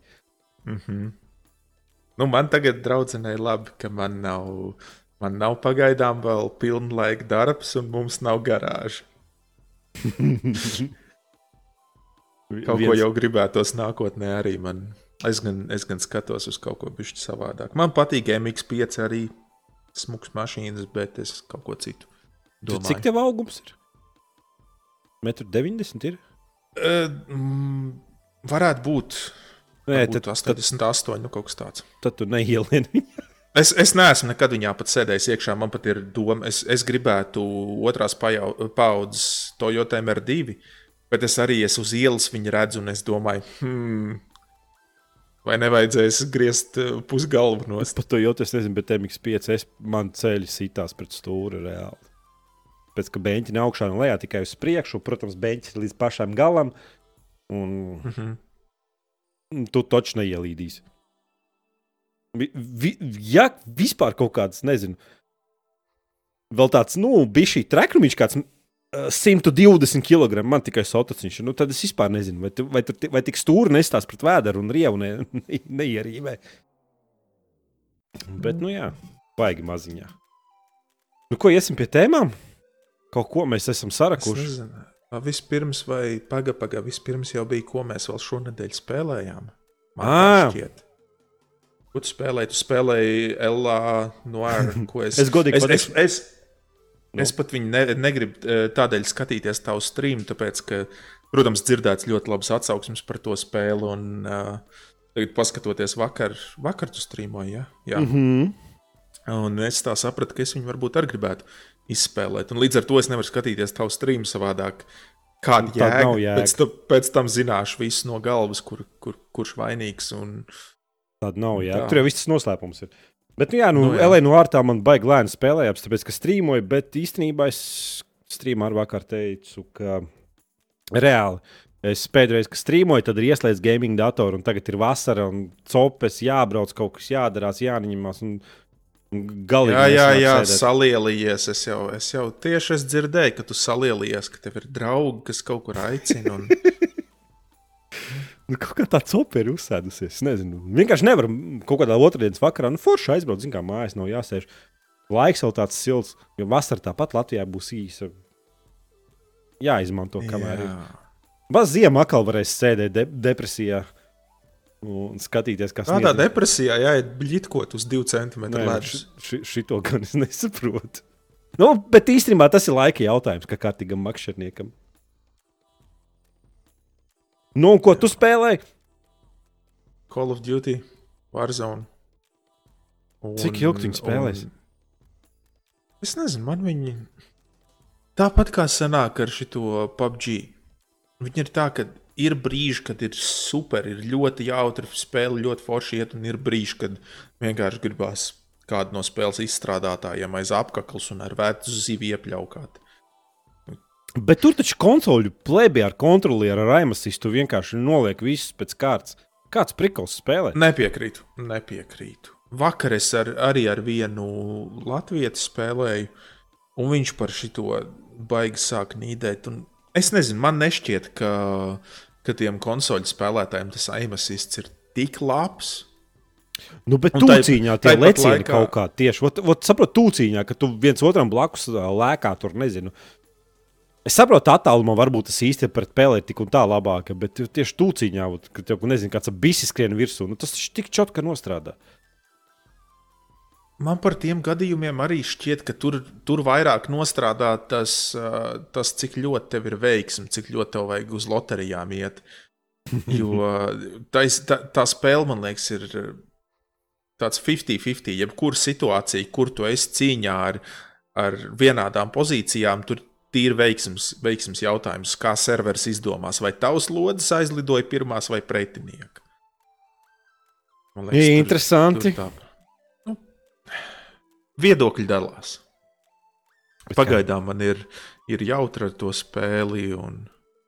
Mm -hmm. nu, man tagad draudzenei labi, ka man nav, man nav pagaidām vēl pilnlaika darbs un mums nav garāža. Kaut Viens... ko jau gribētos nākotnē arī man. Es gan, es gan skatos uz kaut ko bišķi savādāk. Man patīk MX5 arī smuks mašīnas, bet es kaut ko citu Tu, domāju. cik tev augums ir? 1,90 m ir. Uh, mm, varētu būt. Nē, Nē, tad, tas tad, 88, nu kaut kas tāds. tad tu neielieni viņu. Es, es neesmu nekad viņā pat sēdējis iekšā. Man pat ir doma, es, es gribētu otrās paudzes Toyota MR2, bet es arī esmu uz ielas viņu redzu un es domāju, hmm, vai nevajadzēs griezt eh, pusgalvu no Par to jau es nezinu, bet MX5 es, man ceļi sitās pret stūri reāli. Pēc tam beigti nav augšā un lejā tikai uz priekšu, protams, beigti līdz pašam galam. Un Mhm. tu taču neielīdīsi. Vi, ja vispār kaut kāds, nezinu, vēl tāds, nu, bija šī trekrumiņš, kāds 120 kg, man tikai sotociņš, nu, tad es vispār nezinu, vai, tu, vai, ti- vai tik stūri nestās pret vēderu un rievu ne, ne, neierīvē. Bet, nu jā, baigi maziņā. Nu, ko iesim pie tēmām? Kaut ko mēs esam Es sarakuši. nezinu. Vai Vispirms, vai pagaidi, pagaidi, vispirms jau bija, ko mēs vēl šonadēļ spēlējām. Man Ā. šķiet. Ko tu spēlēji? Tu spēlēji Ellā Noir, es. Es godīgi es, es, pateikšu- es, Nu. es pat viņu ne, negribu eh, tādēļ skatīties tavu streamu, tāpēc, ka, protams, dzirdēts ļoti labs atsauksmes par to spēli. Un, uh, tagad, paskatoties vakar, vakar tu streamoji, ja? Jā. Mm -hmm. Un es tā sapratu, ka es viņu varbūt arī gribētu izspēlēt. Un līdz ar to es nevaru skatīties tavu streamu savādāk. Kāda Tad nav jēga? jēga. Pēc, tam, pēc tam zināšu visu no galvas, kur, kur, kurš vainīgs. Un... Tāda nav. Tā. Tur jau viss noslēpums ir. Bet, nu, jā, nu, Nu, jā. LA no ārā man baigi lēni spēlējās, tāpēc, ka strīmoju, bet īstenībā es strīmā ar vakar teicu, ka reāli. Es pēdējo reizi, kad strīmoju, tad ir ieslēgts gaming datoru, un tagad ir vasara, un copes jābrauc, kaut kas jādarās, jāņemās. Un, galīgi Jā, jā, jā sēdēt. salielījies. Es jau, es jau tieši es dzirdēju, ka tu salielījies, ka tev ir draugi, kas kaut kur aicina. Un... Nu, kaut kā tā copa ir uzsēdusies. Es nezinu. Vienkārši nevar kaut kādā otrdienas vakarā, nu, forši aizbraukt, zināmā mērā, mājās nav jāsēž. Laiks vēl tāds silts, jo vasarā tāpat Latvijā būs īsa. Jāizmanto, kamēr ir. Jā. Baz ziemā atkal varēs sēdēt de depresijā un skatīties, kas Tādā sniedz- depresijā jāiet bļķot uz divu centimetru Nē, ledus. ši- ši- Šito gan es nesaprotu. Nu, bet īstenībā tas ir laika jautājums, kā kārtīgam makšķerniekam. Nu, un ko tu spēlēji? Call of Duty, Warzone. Un, Cik ilgi tu viņu spēlēsi? un- Es nezinu, man viņi. Tāpat kā senāk ar šo PUBG. Viņi ir tā, ka ir brīži, kad ir super, ir ļoti jautri spēle, ļoti forši iet, un ir brīži, kad vienkārši gribās kādu no spēles izstrādātājiem aiz apakšas un ar vecu zivi iepļaukāt. Bet tur taču konsoļu plēbī ar kontrolieru, ar aimasistu vienkārši noliek visus pēc kārtas. Kāds prikals spēlē? Nepiekrītu, nepiekrītu. Vakar es ar, arī ar vienu latviešu spēlēju, un viņš par šo baigi sāk nīdēt. un Es nezinu, man nešķiet, ka, ka tiem konsoļu spēlētājiem tas aimasists ir tik labs. Nu, bet Un tūcīņā tie lecieni laikā- kaut kā tieši. Ot, ot, saprot, tūcīņā, ka tu viens otram blakus lēkā tur nezinu. Es saprotu, attālumā varbūt tas īsti pret spēlē ir tik un tā labāka, bet tieši tūcīņā, ot, kad tev, nezinu, kāds bisis skrien virsū, nu, tas tik čotka nostrādā. Man par tiem gadījumiem arī šķiet, ka tur, tur vairāk nostrādā tas, tas, cik ļoti tev ir veiksmi, cik ļoti tev vajag uz loterijām iet. Jo tais, tā, tā spēle, man liekas, ir tāds 50-50. Jebkura situācija, kur tu esi cīņā ar, ar vienādām pozīcijām, tur ir veiksms, veiksms jautājums, kā serveris izdomās, vai tavs lodes aizlidoja pirmās vai pretinieka. Man tur- Interesanti. tur tā- Nu, viedokļi dalās. Bet kā? Pagaidām man ir, ir jautri ar to spēli. Un...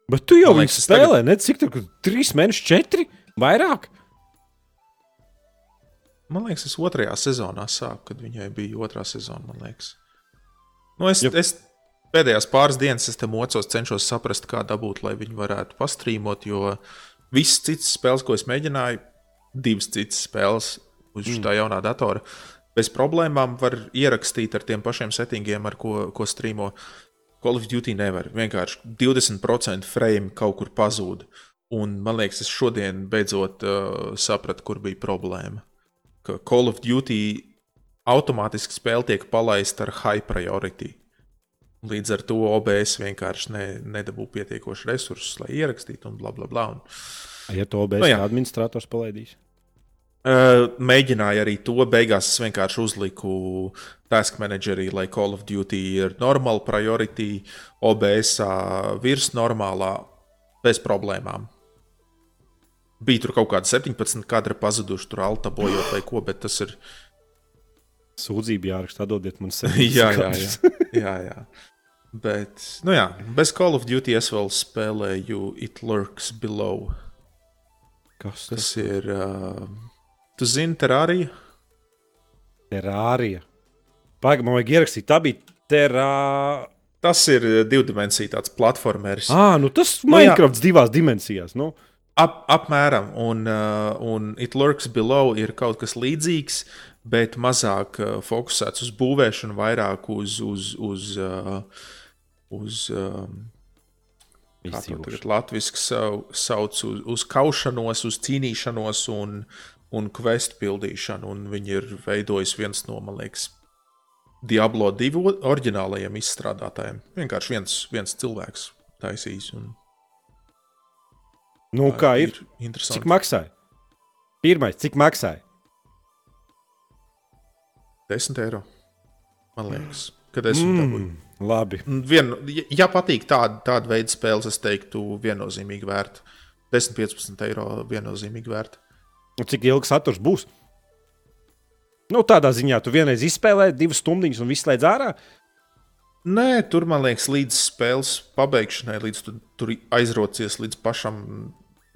Bet tu jau viņu liekas, spēlē, tagad... ne cik tur, trīs mēneši, četri, vairāk. Man liekas, es otrajā sezonā sāku, kad viņai bija otrā sezona. liekas. Nu, es, Jep. es pēdējās pāris dienas es te mocos, cenšos saprast, kā dabūt, lai viņi varētu pastrīmot. Jo visas citas spēles, ko es mēģināju, divas citas spēles uz mm. tā jaunā datora, bez problēmām var ierakstīt ar tiem pašiem settingiem, ar ko, ko strīmo. Call of Duty nevar. Vienkārši 20% frame kaut kur pazūd. Un man liekas, es šodien beidzot uh, sapratu, kur bija problēma. Ka Call of Duty automātiski spēle tiek palaista ar high priority. Līdz ar to OBS vienkārši ne, nedabū pietiekoši resursus, lai ierakstītu, un bla, bla, bla. Un, Ja to Nu, bez jā. no, administrators palaidīs. Uh, mēģināju arī to. Beigās es vienkārši uzliku task managerī, lai Call of Duty ir normāla priority, OBS virs normālā, bez problēmām. Bija tur kaut kāda 17 kadra pazuduši, tur alta bojot vai ko, bet tas ir. Sūdzība jāraksta, dodiet man jā, jā, jā, jā, jā. Bet, nu jā, bez Call of Duty es vēl spēlēju It Lurks Below. Kas tas Tas ir. Uh, tu zini, Terārija? Terārija. Pagaidām, man vajag ierakstīt. Tā bija terā. Tas ir divu dimensiju tāds platformers. Ah, nu tas ir Nu. Minecraft divās dimensijās. Nu. Ap, apmēram, un, uh, un It Lurks Below ir kaut kas līdzīgs, bet mazāk uh, fokusēts uz būvēšanu, vairāk uz, uz, uz, uh, uz um, to latviešu sau, sauc, uz, uz kaušanos, uz cīnīšanos un, un kvestu pildīšanu. Un viņi ir veidojis viens no, man liekas, Diablo divu oriģinālajiem izstrādātājiem. Vienkārši viens, viens cilvēks taisījis. Un, Nu, kā ir? Interesanti. Cik maksāja? Pirmais, cik maksāja? 10 eiro. Man liekas, kad es viņu dabūju. Labi. Vien, ja- patīk tāda, tāda veida spēles, es teiktu, viennozīmīgi vērta. 10, 15 eiro viennozīmīgi vērta. Un cik ilgs saturs būs? Nu, tādā ziņā tu vienreiz izspēlē divas stundas un viss slēdz ārā. Nē, tur man liekas, līdz spēles pabeigšanai, līdz tu tur aizrocies līdz pašam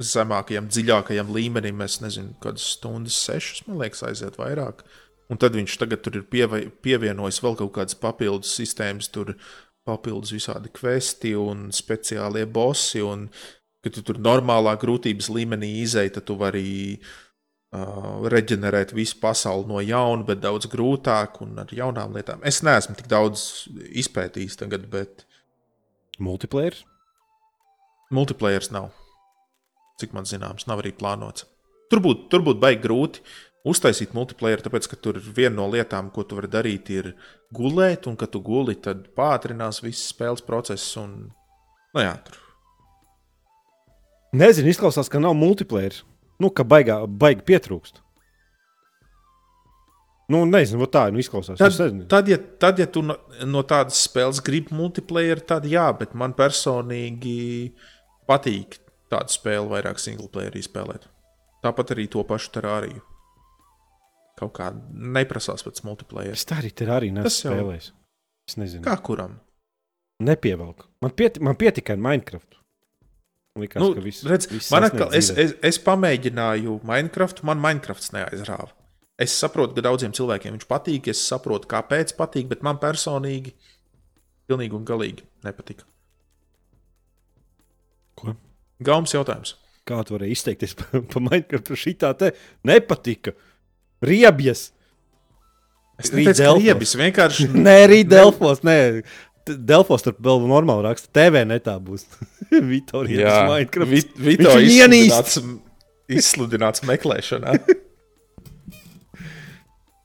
zemākajam, dziļākajam līmenim, es nezinu, kādas stundas, sešas, man liekas, aiziet vairāk. Un tad viņš tagad tur ir pievai, pievienojis vēl kaut kādas papildus sistēmas, tur papildus visādi kvesti un speciālie bosi. Un, kad tu tur normālā grūtības līmenī izēji, tad tu vari uh, reģenerēt visu pasauli no jauna, bet daudz grūtāk un ar jaunām lietām. Es neesmu tik daudz izpētījis tagad, bet. Multiplayer? Multiplayers nav. Cik man zināms, nav arī plānots. Tur būtu būt baigi grūti uztaisīt multiplayer, tāpēc ka tur viena no lietām, ko tu vari darīt, ir gulēt, un kad tu guli, tad pātrinās viss spēles process. Un, nu jā, tur. Nezinu, izklausās, ka nav multiplayer. Nu, ka baigā, baigi pietrūkst. Nu, nezinu, tā nu izklausās. Tad, tad, ja, tad, ja tu no, no tādas spēles gribi multiplayer, tad jā, bet man personīgi patīk tādu spēli vairāk single player spēlēt. Tāpat arī to pašu terāriju. Kaut kā neprasās pēc multiplayer. Es tā arī tur arī nespēlēju. Es nezinu. Kā kuram? Nepievelku. Man, pieti, man pietika ar Minecraft. Likās, nu, viss, redz, viss man atkal, es, es, es pamēģināju Minecraft, man Minecrafts neaizrāva. Es saprotu, ka daudziem cilvēkiem viņš patīk, es saprotu, kāpēc patīk, bet man personīgi pilnīgi un galīgi nepatika. Ko? Gaumas jautājums. Kā tu vari izteikties par pa Minecraft? Šī tā te nepatika. Riebjas. Es neteicu, riebjas, vienkārši. nē, arī Delfos. Nē. Delfos tur vēl normāli raksta. TV netā būs. Vitorijas Minecraft. Vi, Vito izsludināts, izsludināts meklēšanā.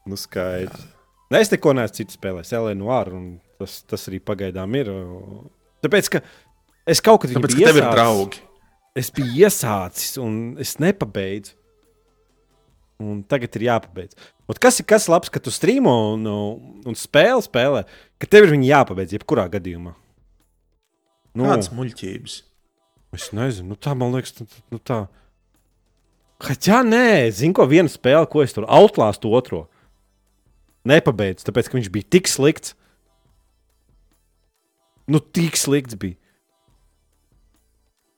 nu, skaidrs. Nē, es neko neesmu citu spēlējis. Un tas, tas arī pagaidām ir. Tāpēc, ka es kaut kad Tāpēc, iesācis. Tev ir draugi. Es biju iesācis, un es nepabeidzu. Un tagad ir jāpabeidz. Ot kas ir kas labs, ka tu strīmo un, un spēli spēlē, ka tev ir viņa jāpabeidz jebkurā gadījumā? Nu, Kādas muļķības? Es nezinu, nu, tā man liekas, nu, nu tā. Jā, nē, zinu, ko viena spēle, ko es tur outlāstu otro. Nepabeidzu, tāpēc, ka viņš bija tik slikts. Nu, tik slikts bija.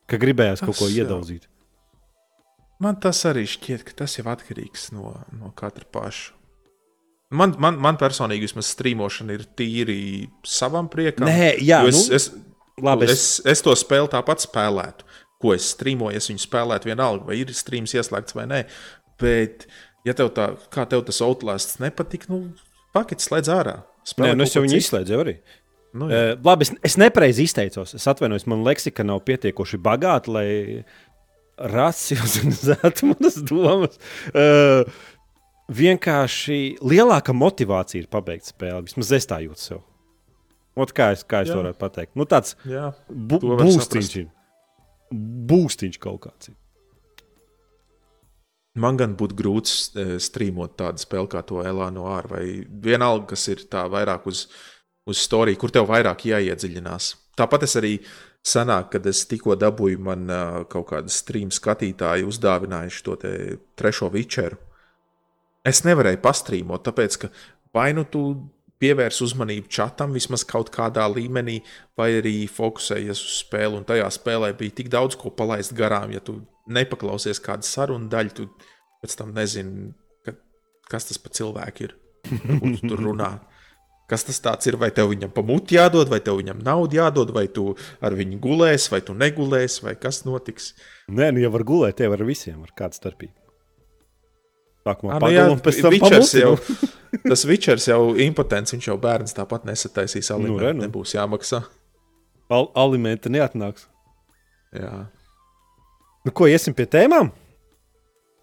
Ka gribējās kaut ko iedaudzīt. Man tas arī šķiet, ka tas jau atkarīgs no, no katra paša. Man, man, man personīgi vismaz strīmošana ir tīri savam priekam. Nē, jā, es, nu, es, labi, es... Es, es to spēli tāpat spēlētu. Ko es strīmoju, es viņu spēlētu vienalga, vai ir strīms ieslēgts vai nē. Bet, ja tev tā, kā tev tas outlāsts nepatīk, nu, pakets slēdz ārā. Spēlē Nē, nu es jau viņu izslēdzu arī. Nu, jā. uh, labi, es, es nepareizi izteicos. Es atvainojos, man leksika nav pietiekoši bagāta, lai racionalizētu manas domas. Uh, vienkārši lielāka motivācija ir pabeigt spēli. Vismaz es tā jūtu sev. Ot, kā es, kā es Jā. varētu pateikt? Nu, tāds bu būstiņš. Būstiņš kaut kāds. Man gan būtu grūti strīmot tādu spēli kā to Elānu Āru, vai vienalga, kas ir tā vairāk uz, uz storiju, kur tev vairāk jāiedziļinās. Tāpat es arī Sanāk, kad es tikko dabūju, man kaut kāda stream skatītāja uzdāvinājuši to trešo vičeru. Es nevarēju pastrīmot, tāpēc ka vai nu tu pievērs uzmanību čatam vismaz kaut kādā līmenī, vai arī fokusējies uz spēli. Un tajā spēlē bija tik daudz ko palaist garām, ja tu nepaklausies kādu sarunu daļu, tu pēc tam nezini, ka, kas tas par cilvēku ir. Tur runā. Kas tas ir? Vai tev viņam pamuti jādod, vai tev viņam naudu jādod, vai tu ar viņu gulēsi, vai tu negulēsi, vai kas notiks? Nē, nu jau var gulēt, jau ar visiem, ar kādu starpību. Sākumā tam pamuti, jau, tas Vičers jau impotents, viņš jau bērns tāpat nesataisīs alimentu, nu, re, nu. nebūs jāmaksā. Al alimenti neatnāks. Jā. Nu, ko iesim pie tēmām?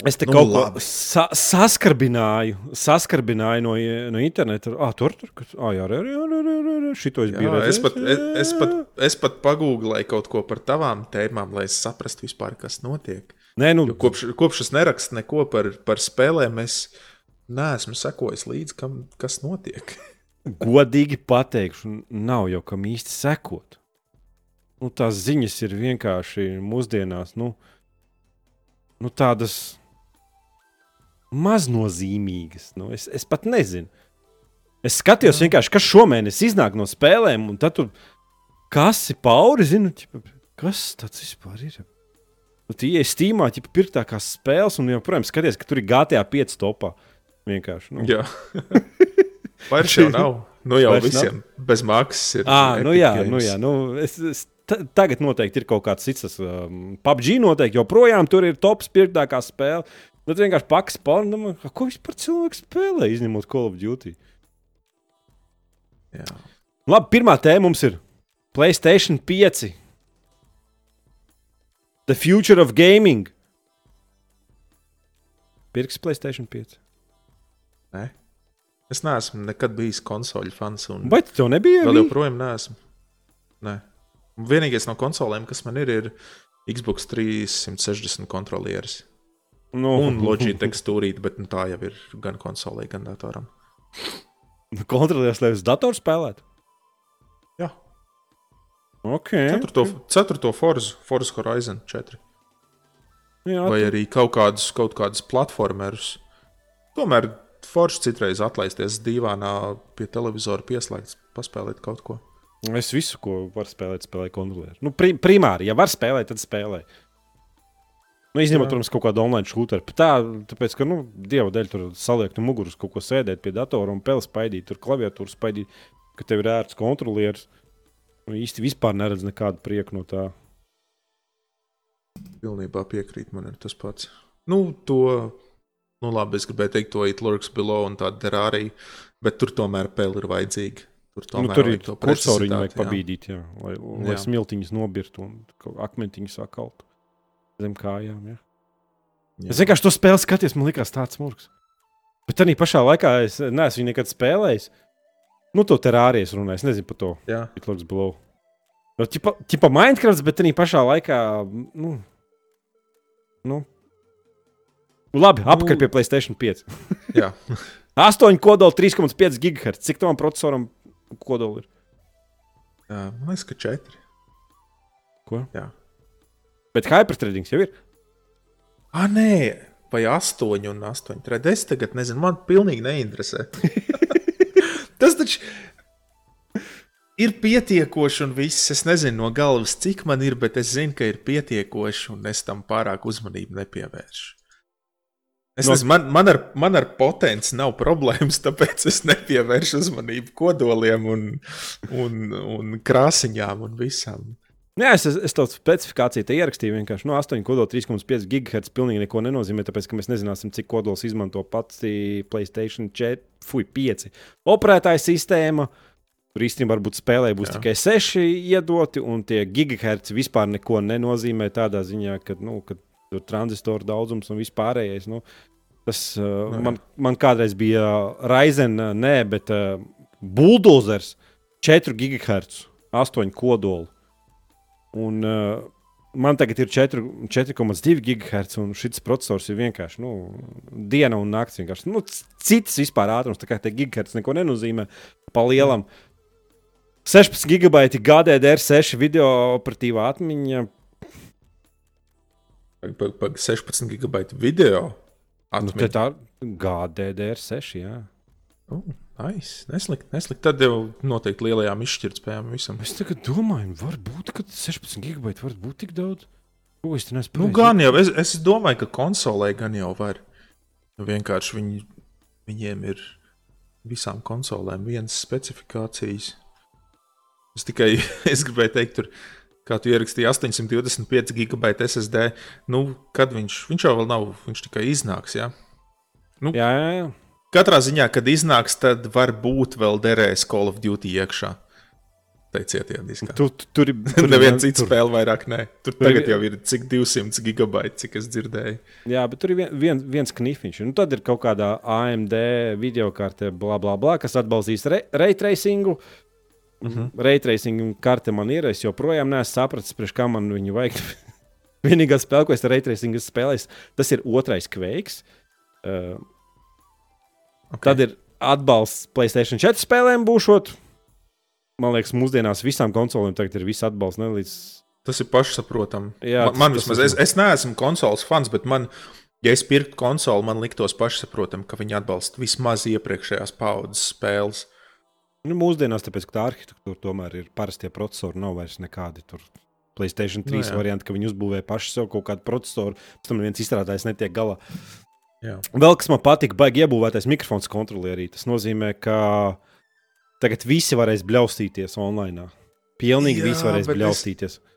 Es te nu, kaut labi. ko sa saskarbināju, saskarbināju no, no interneta. Ah, tur tur ah, jā, jā, jā, jā, jā, šito es biju redzējis. Es pat, es, es pat, es pat pagūglēju kaut ko par tavām tēmām, lai es saprastu vispār, kas notiek. Nē, nu, jo kopš, kopš es nerakstu neko par, par spēlēm, es neesmu sekojis līdzi, kam, kas notiek. Godīgi pateikšu, nav jau kam īsti sekot. Nu, tās ziņas ir vienkārši mūsdienās nu, nu, tādas maznozīmīgas. Nu, es, es pat nezinu. Es skatījos, vienkārši, kas šomēnes iznāk no spēlēm, un tad tur kas ir pauri, zinu, ķipa, kas tas vispār ir. Nu, tie ir stīmā, ja pirktākās spēles, un joprojām skaties, ka tur ir GTA 5 topā. Vienkārši. Nu. Jā, vairs jau nav. Nu jau Vairs visiem nav? bez maksas ir. À, nu jā, games. nu jā, nu es, es, tagad noteikti ir kaut kāds cits. Um, PUBG noteikti joprojām tur ir tops pirktākā spēle. Nu, tas vienkārši paks pārnam, ko vispār cilvēks spēlē, izņemot Call of Duty. Jā. Labi, pirmā tēma mums ir Playstation 5. The future of gaming. Pirks Playstation 5. Nē. Es neesmu nekad bijis konsoļu fans. Vai tu to nebija? Vēl joprojām neesmu. Nē. Vienīgais no konsolēm, kas man ir, ir Xbox 360 kontrolieris. Nu, un Logitech tekstūrīte, bet nu, tā jau ir gan konsolē, gan datoram. Kontrolieris, lai uz datoru spēlētu? Jā. Okay, ceturto, okay. ceturto Forza, Forza Horizon 4. Jā, Vai arī kaut kādus, kaut kādus platformerus. Tomēr forši citreiz atlaisties divānā pie televizora pieslēgts, paspēlēt kaut ko. Es visu, ko varu spēlēt, spēlēju kontrolieru. Nu, prim, primāri, ja var spēlēt, tad spēlēju. Nu, izņemot, protams, kaut kādu online shooteru. Tā, tāpēc, ka, nu, dieva dēļ tur saliekt no muguras kaut ko sēdēt pie datora un peli spaidīt, tur klaviatūru spaidīt, ka tev ir ērts kontrolieris. Nu, īsti vispār neredz nekādu prieku no tā. Pilnībā piekrīt, man ir tas pats. Nu, to, nu, labi, es gribēju teikt, to it lurks below un tādu der arī, bet tur tomēr peli ir vajadzīga. Tur, nu, tur ir kursoriņu vajag pabīdīt, jā, lai, lai jā. smiltiņas nobirtu un akmentiņas sākaltu zem kājām. Ja. Jā. Es vienkārši to spēli skatījos, man liekas, tāds smurks. Bet tā pašā laikā es neesmu viņu nekad spēlējis. Nu, to terārijas runāju, es nezinu par to. Jā, Hitlers Blow. No, ķipa, ķipa Minecraft, bet tā pašā laikā. Nu, nu. Labi, apkārt nu, pie Playstation 5. Jā. 8 kodoli, 3,5 GHz. Cik tam procesoram kodoli ir? Jā, man liekas, ka 4. Ko? Jā. Bet hyperthreading jau ir. Ah, nē, vai 8 un 8. Tad es tagad nezinu, man pilnīgi neinteresē. Tas taču ir pietiekoši un viss. Es nezinu no galvas, cik man ir, bet es zinu, ka ir pietiekoši un es tam pārāk uzmanību nepievēršu. Es no... nezinu, man, man, ar, man ar potenci nav problēmas, tāpēc es nepievēršu uzmanību kodoliem un, un, un krāsiņām un visam. Jā, es, es tādu specifikāciju te ierakstīju. Vienkārši no 8 kodola 3,5 GHz pilnīgi neko nenozīmē, tāpēc ka mēs nezināsim, cik kodols izmanto pats Playstation 4, fui, 5 operētāja sistēma. Tur īstenībā varbūt spēlē būs Jā. tikai 6 iedoti, un tie gigahertz vispār neko nenozīmē tādā ziņā, ka, nu, ka tur transistoru daudzums un vispārējais. Nu, tas uh, man, man kādreiz bija Ryzen, nē, bet uh, Bulldozers 4 gigahertz, 8 kodolu. Un, uh, man tagad ir 4,2 GHz, un šis processors ir vienkārši nu, diena un naktis. Nu, cits vispār ātrums, tā kā te gigahertz neko nenozīmē pa lielam. 16 gigabaiti GDDR6 video operatīvā atmiņa. Pag, pag 16 gigabaitu video. Nu, atmiņa. Nu, tā ir GDDR6. Jā. Uh. Nice. Neslikt, neslikt. Tad jau noteikti lielajām izšķirtspējām visam. Es domāju, varbūt 16 gigabaiti var būt tik daudz. Ko es nezinu? Nu, gan jau, es, es domāju, ka konsolē gan jau var. Vienkārši viņi, viņiem ir visām konsolēm vienas specifikācijas. Es tikai es gribēju teikt, tur, kā tu ierakstīji, 825 gigabaita SSD. Nu, kad viņš, viņš jau vēl nav, viņš tikai iznāks. Ja? Nu, jā, jā, jā. Katrā ziņā, kad iznāks, tad varbūt vēl derēs Call of Duty iekšā. Teiciet, jā, diskā. Tu, tu, tur ir neviena cita spēle vairāk. Nē. Tur, tur tagad jau ir cik 200 gigabaiti, cik es dzirdēju. Jā, bet tur ir vien, vien, viens knifiņš. Nu, tad ir kaut kādā AMD video karte, bla, bla, bla, kas atbalstīs re, ray tracingu. Uh mhm. -huh. Raytracing karte man ir. Es joprojām neesmu sapratis, priekš kā man viņu vajag. Vienīgā spēle, ko es ar raytracingu spēlēju, tas ir otrais kveiks. Uh, Okay. Tad ir atbalsts Placēta 4 spēlēm būšot. Man liekas, mūsdienās visām konsolēm tagad ir viss atbalsts. Ne, līdz... Tas ir pašsaprotami. Jā, man, man vismaz, es, es neesmu konsoles fans, bet man Ja es pirktu konsoli, man liktos pašsaprotami, ka viņi atbalsta vismaz iepriekšējās paudzes spēles. Nu, mūsdienās, tāpēc, ka tā arhitektūra tomēr ir parastie procesori, nav vairs nekādi tur. Playstation 3 no, varianti, ka viņi uzbūvēja paši sev kaut kādu procesoru, pēc tam viens izstrādājis netiek galā. Jā. Vēl kas man patīk, baigi iebūvētais mikrofons kontrolierī. Tas nozīmē, ka tagad visi varēs bļaustīties online. Pilnīgi Jā, visi varēs bļaustīties. Es,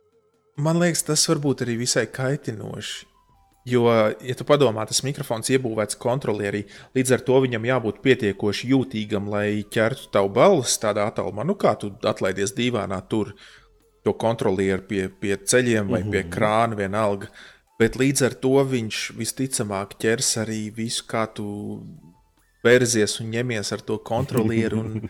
man liekas, tas var būt arī visai kaitinoši. Jo, ja tu padomā, tas mikrofons iebūvēts kontrolierī, līdz ar to viņam jābūt pietiekoši jūtīgam, lai ķertu tavu balsi tādā attālumā. Nu, kā tu atlaidies dīvainā tur to kontrolieru pie, pie ceļiem vai pie mhm. krāna, vienalga. Bet līdz ar to viņš visticamāk ķers arī visu, kā tu vērsies un ņemies ar to kontrolieru. Un,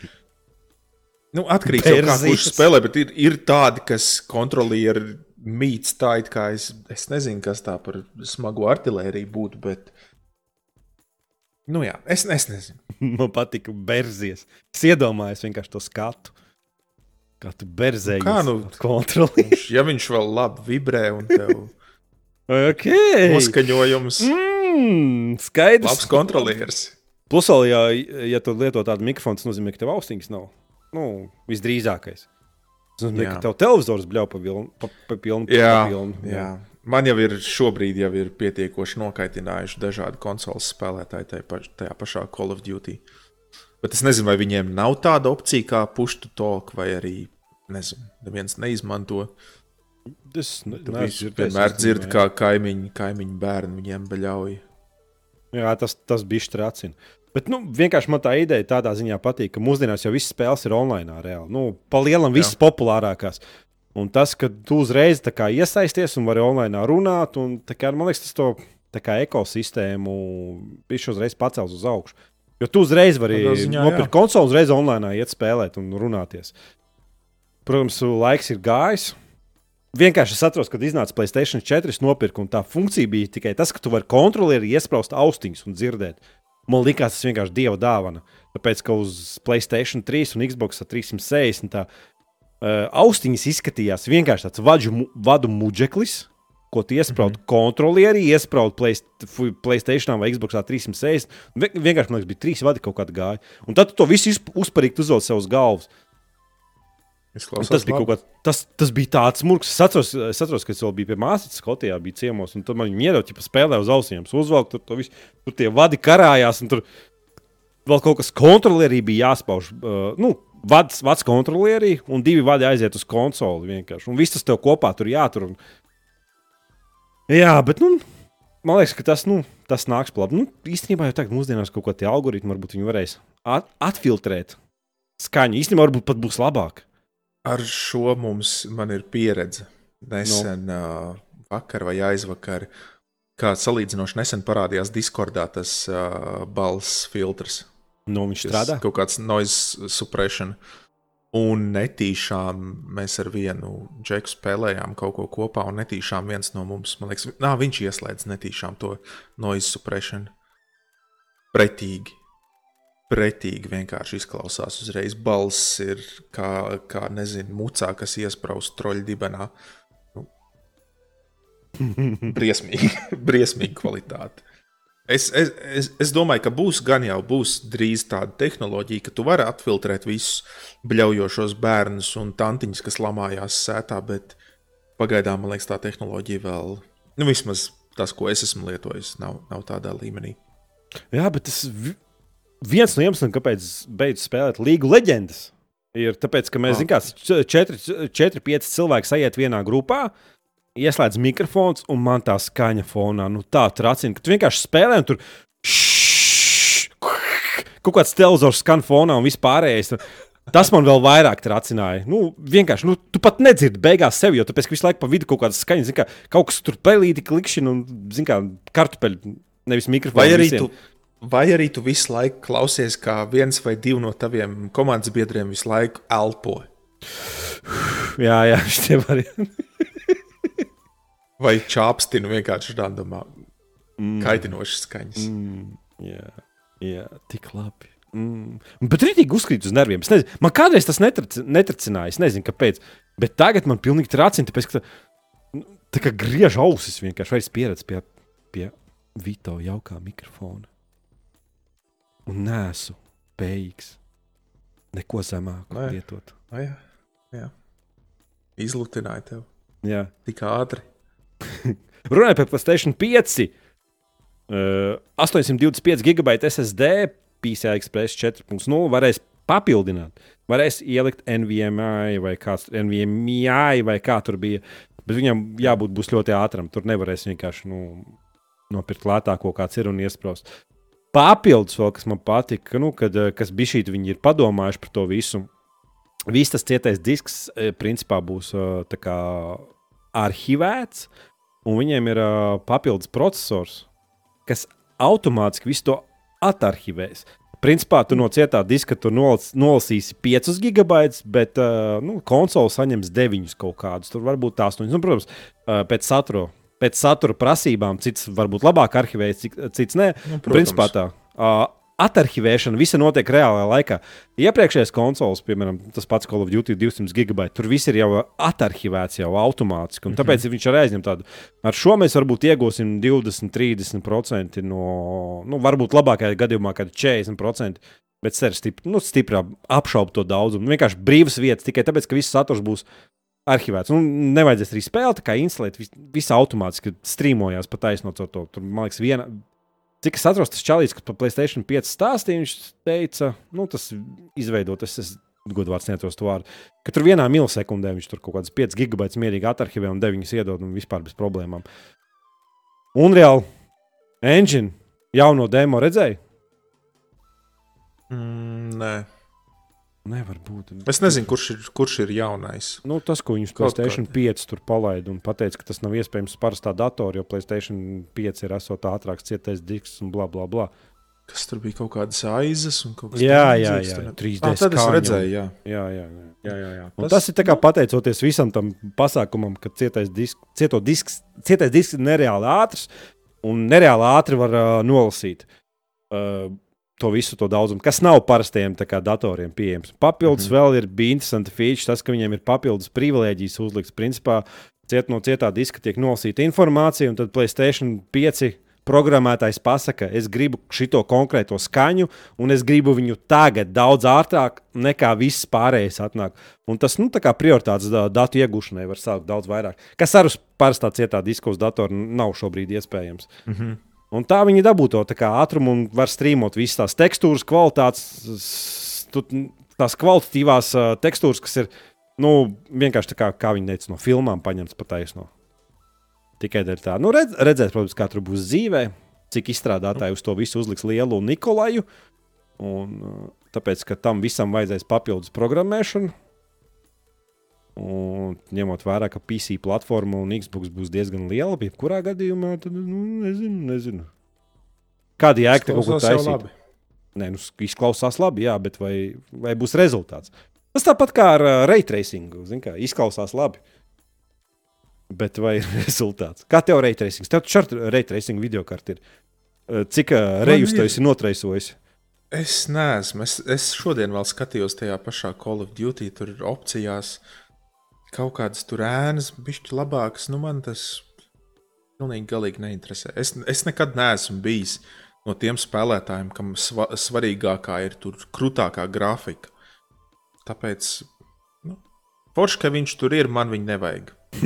nu, atkarīgs no tā, kurš spēlē, bet ir, ir tādi, kas kontrolieri mīts tā, it kā es, es nezinu, kas tā par smagu artēriju būtu, bet. Nu jā, es, es nezinu. Man patīk, berzies. Es iedomājos vienkārši to skatu. Kā tu berzēji kā nu kontroli? ja viņš vēl labi vibrē un tev. Okay. Noskaņojums. Mm, skaidrs. Labs kontrolieris. Plus, vēl, ja, ja tu lieto tādu mikrofonu, tas nozīmē, ka tev austiņas nav. Nu, visdrīzākais. Tas nozīmē, ka tev televizors bļauj pa, vilnu, pa, pa pilnu. Jā, pa pilnu. jā. jā. Man jau ir šobrīd jau ir pietiekoši nokaitinājuši dažādi konsoles spēlētāji tajā, paš, tajā pašā Call of Duty. Bet es nezinu, vai viņiem nav tāda opcija kā push to talk, vai arī nezinu, neviens neizmanto. Es ne, vienmēr dzirdu, kā kaimiņi, kaimiņi bērni viņiem beļauj. Jā, tas, tas bija strācina. Bet nu, vienkārši man tā ideja tādā ziņā patīk, ka mūsdienās jau visas spēles ir online. Reāli. Nu, pa lielam, visas Jā. populārākās. Un tas, ka tu uzreiz kā, iesaisties un vari online runāt, un, kā, man liekas, tas to kā, ekosistēmu viņš uzreiz pacels uz augšu. Jo tu uzreiz vari nopirkt konsoli, uzreiz online iet spēlēt un runāties. Protams, laiks ir gājis. Vienkārši es atceros, kad iznāca Placēta 4, es nopirku, un tā funkcija bija tikai tas, ka tu vari kontrolieri iesprāst austiņas un dzirdēt. Man liekas, tas vienkārši dieva dāvana. Tāpēc, ka uz Placēta 3 un Xbox 360 tā, uh, austiņas izskatījās vienkārši tāds vadžu, vadu muģeklis, ko tu iesprādi mm -hmm. kontrolierī, iesprādi Placēta vai Xbox 360. Vienkārši man liekas, bija trīs vadi kaut kāda gāja. Un tad tu to visu uzparīgi uzvelc sev uz galvas. Tas bija, kā, tas, tas bija tāds mūks. Es atceros, es atceros, ka es vēl biju pie māsas, Skotijā, bija ciemos, un tur man viņa ierauga, ja spēlēja uz ausīm, uzvelk, tur, tur, visu, tur tie vadi karājās, un tur vēl kaut kas kontrolierī bija jāspauž. Uh, nu, Vads, vads kontrolierī, un divi vadi aiziet uz konsoli vienkārši. Un viss tas tev kopā tur jātur. Un... Jā, bet, nu, man liekas, ka tas, nu, tas nāks labu. Nu, īstenībā jau tagad mūsdienās kaut ko tie algoritmi varbūt viņi varēs at atfiltrēt skaņu. Īstenībā varbūt pat būs labāk. Ar šo mums ir pieredze. Nesen, no. uh, vakar vai aizvakar, kā salīdzinoši nesen parādījās Discordā tas uh, balss filtrs. No viņš strādā? Kaut kāds noise suppression. Un netīšām mēs ar vienu džeku spēlējām kaut ko kopā, un netīšām viens no mums, man liekas, nā, viņš ieslēdz netīšām to noise suppression. Pretīgi pretīgi vienkārši izklausās. Uzreiz balss ir kā, kā nezinu, mucā, kas iesprāst troļļu dibenā. Nu, briesmīgi, briesmīgi kvalitāte. Es, es, es, es domāju, ka būs gan jau būs drīz tāda tehnoloģija, ka tu vari atfiltrēt visus bļaujošos bērnus un tantiņus, kas lamājās sētā, bet pagaidām man liekas, tā tehnoloģija vēl, nu, vismaz tas, ko es esmu lietojis, nav, nav tādā līmenī. Jā, bet tas viens no iemesliem, kāpēc beidzu spēlēt Līgu leģendas, ir tas, ka mēs, zinām, kā 4-5 cilvēki sajiet vienā grupā. Ieslēdz mikrofons, un man tā skaņa fonā nu, tā tracina, ka tu vienkārši spēlē, un tur kaut kāds televizors skan fonā un vispārējais. Tas man vēl vairāk tracināja. Nu, vienkārši, nu, tu pat nedzirdi beigās sevi, jo tāpēc, ka visu laiku pa vidu kaut kāda skaņa, zin, kā, kaut kas tur pelīti, klikšķina un, zin, kā kartupeļi, nevis mikrofons. Vai arī visiem. tu Vai arī tu visu laiku klausies, kā viens vai divi no taviem komandas biedriem visu laiku elpo? Jā, jā, šie varianti. vai čāpstinu vienkārši randomā, mm. kaitinošas skaņas. Mm. Jā, jā, tik labi. Mm. Bet rītīgi uzkrīt uz nerviem. Nezinu, man kādreiz tas netrac, netracināja. Es nezinu, kāpēc. Bet tagad man pilnīgi tracina, tāpēc, ka tā, tā kā griež ausis vienkārši vairs pieredz pie, pie Vito jaukā mikrofona. Un nesu spējīgs neko zemāku Nē. lietot. O, jā, jā. Izlutināja tev Jā. tik ātri. Runājot par Playstation 5, uh, 825 gigabaita SSD, PCI Express 4.0 varēs papildināt. Varēs ielikt NVMe vai kāds NVMe vai kā tur bija. Bet viņam jābūt būs ļoti ātram. Tur nevarēs vienkārši nu, nopirkt lētāko, kāds ir un iesprāst. Papildus vēl, kas man patika, nu, kad, eh, kas bija šī, viņi ir padomājuši par to visu. Viss tas cietais disks, eh, principā, būs eh, kā arhivēts, un viņiem ir papildus processors, kas automātiski visu to atarhivēs. Principā tu no cietā diska nolas, nolasīsi 5 gigabaitus, bet nu, konsole saņems 9 kaut kādus. Tur varbūt tās 8. Nu, protams, pēc satura. Pēc satura prasībām, cits varbūt labāk arhivējas, cits nē. Nu, Nu, Principā tā. Uh, Atarhivēšana visa notiek reālajā laikā. Iepriekšējais konsoles, piemēram, tas pats Call of Duty 200 gigabaita, tur viss ir jau atarhivēts jau automātiski. un Tāpēc viņš arī aizņem tādu. Ar šo mēs varbūt iegūsim 20-30% no, nu, varbūt labākajā gadījumā, kad 40%. Bet es stipri, nu, stipri apšaubu to daudzumu. Vienkārši brīvas vietas tikai tāpēc, ka viss saturs būs arhivēts. Nu, nevajadzēs arī spēlēt, kā instalēt. Viss, viss automātiski strīmojās pa taisnot to. Tur, man liekas, viena. Cik es atceros, tas čalīts, kas par Playstation 5 stāstīja, viņš teica, nu, tas izveidot, es esmu godvārds neatceros to vārdu, ka tur vienā milisekundē viņš tur kaut kādas 5 gigabaitus mierīgi atarhivē un 9 iedod un vispār bez problēmām. Unreal Engine jauno demo redzēju? Mm, nē, Nevar būt. es nezinu, kurš ir, kurš ir jaunais. Nu, tas, ko viņš kādi. 5 tur palaida un teica, ka tas nav iespējams parastā datorā, jo Playstation 5 ir esot ātrāks cietais disks un bla bla bla. Kas tur bija kaut kādas aizes un kaut kas Jā, tam jā, līdzīgs jā, tur? 3D Ah, tad es redzēju, jā. Jā, jā, jā. jā, jā, jā. Un tas, tas ir pateicoties visam tam pasākumam, ka cietais disks, cieto disks, cietais disks ir nereāli ātrs un nereāli ātri var uh, nolasīt uh, to visu to daudzumu, kas nav parastajiem kā, datoriem pieejams. Papildus mm -hmm. vēl ir bija interesanti feature, tas, ka viņiem ir papildus privilēģijas uzlikts. Principā ciet no cietā diska tiek nolasīta informācija, un tad Playstation 5 programmētājs pasaka, es gribu šito konkrēto skaņu, un es gribu viņu tagad daudz ātrāk nekā viss pārējais atnāk. Un tas, nu, tā kā prioritātes da- datu iegūšanai var sākt daudz vairāk. Kas ar uz parastā cietā diska uz datora nav šobrīd iespējams. Mm -hmm. Un tā viņi dabū to tā ātrumu un var strīmot visas tās tekstūras, kvalitātes, tās kvalitatīvās uh, tekstūras, kas ir nu, vienkārši tā kā, kā viņi teica, no filmām paņemts pa taisno. Tikai dēļ tā. Nu, redz, redzēt, protams, kā tur būs dzīvē, cik izstrādātāji uz to visu uzliks lielu Nikolaju. Un, tāpēc, ka tam visam vajadzēs papildus programmēšanu. Un ņemot vērā, ka PC platforma un Xbox būs diezgan liela, bet kurā gadījumā tad nu, nezinu, nezinu. Kāda jēga kaut ko taisīt? Nē, nu, izklausās labi, jā, bet vai, vai būs rezultāts? Tas tāpat kā ar uh, raytracingu. izklausās labi. Bet vai ir rezultāts? Kā tev raytracings? Tev taču ar raytracing video karti ir. Uh, Cik uh, rejus tu esi notraisojis? Es neesmu. Es, es šodien vēl skatījos tajā pašā Call of Duty. Tur ir opcijās kaut kādas tur ēnas, bišķi labākas. Nu, man tas pilnīgi galīgi neinteresē. Es, es nekad neesmu bijis no tiem spēlētājiem, kam sva, svarīgākā ir tur krūtākā grafika. Tāpēc, nu, forši, ka viņš tur ir, man viņa nevajag.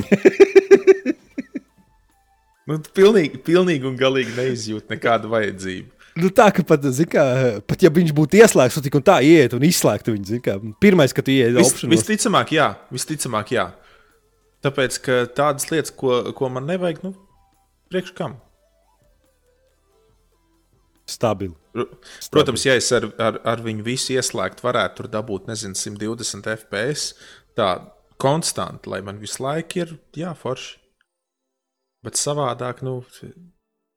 nu, pilnīgi, pilnīgi un galīgi neizjūt nekādu vajadzību. Nu, tā kā pat, kā, pat ja viņš būtu ieslēgts, tad tik un tā iet un izslēgtu viņu. Kā, pirmais, kad tu ienāc Vis, opšanos. visticamāk, jā. Visticamāk, jā. Tāpēc, ka tādas lietas, ko, ko man nevajag, nu, priekš kam? Stabili. Pr- Protams, ja es ar, ar, ar viņu visu ieslēgtu, varētu tur dabūt, nezinu, 120 FPS. Tā konstanti, lai man visu laiku ir, jā, forši. Bet savādāk, nu,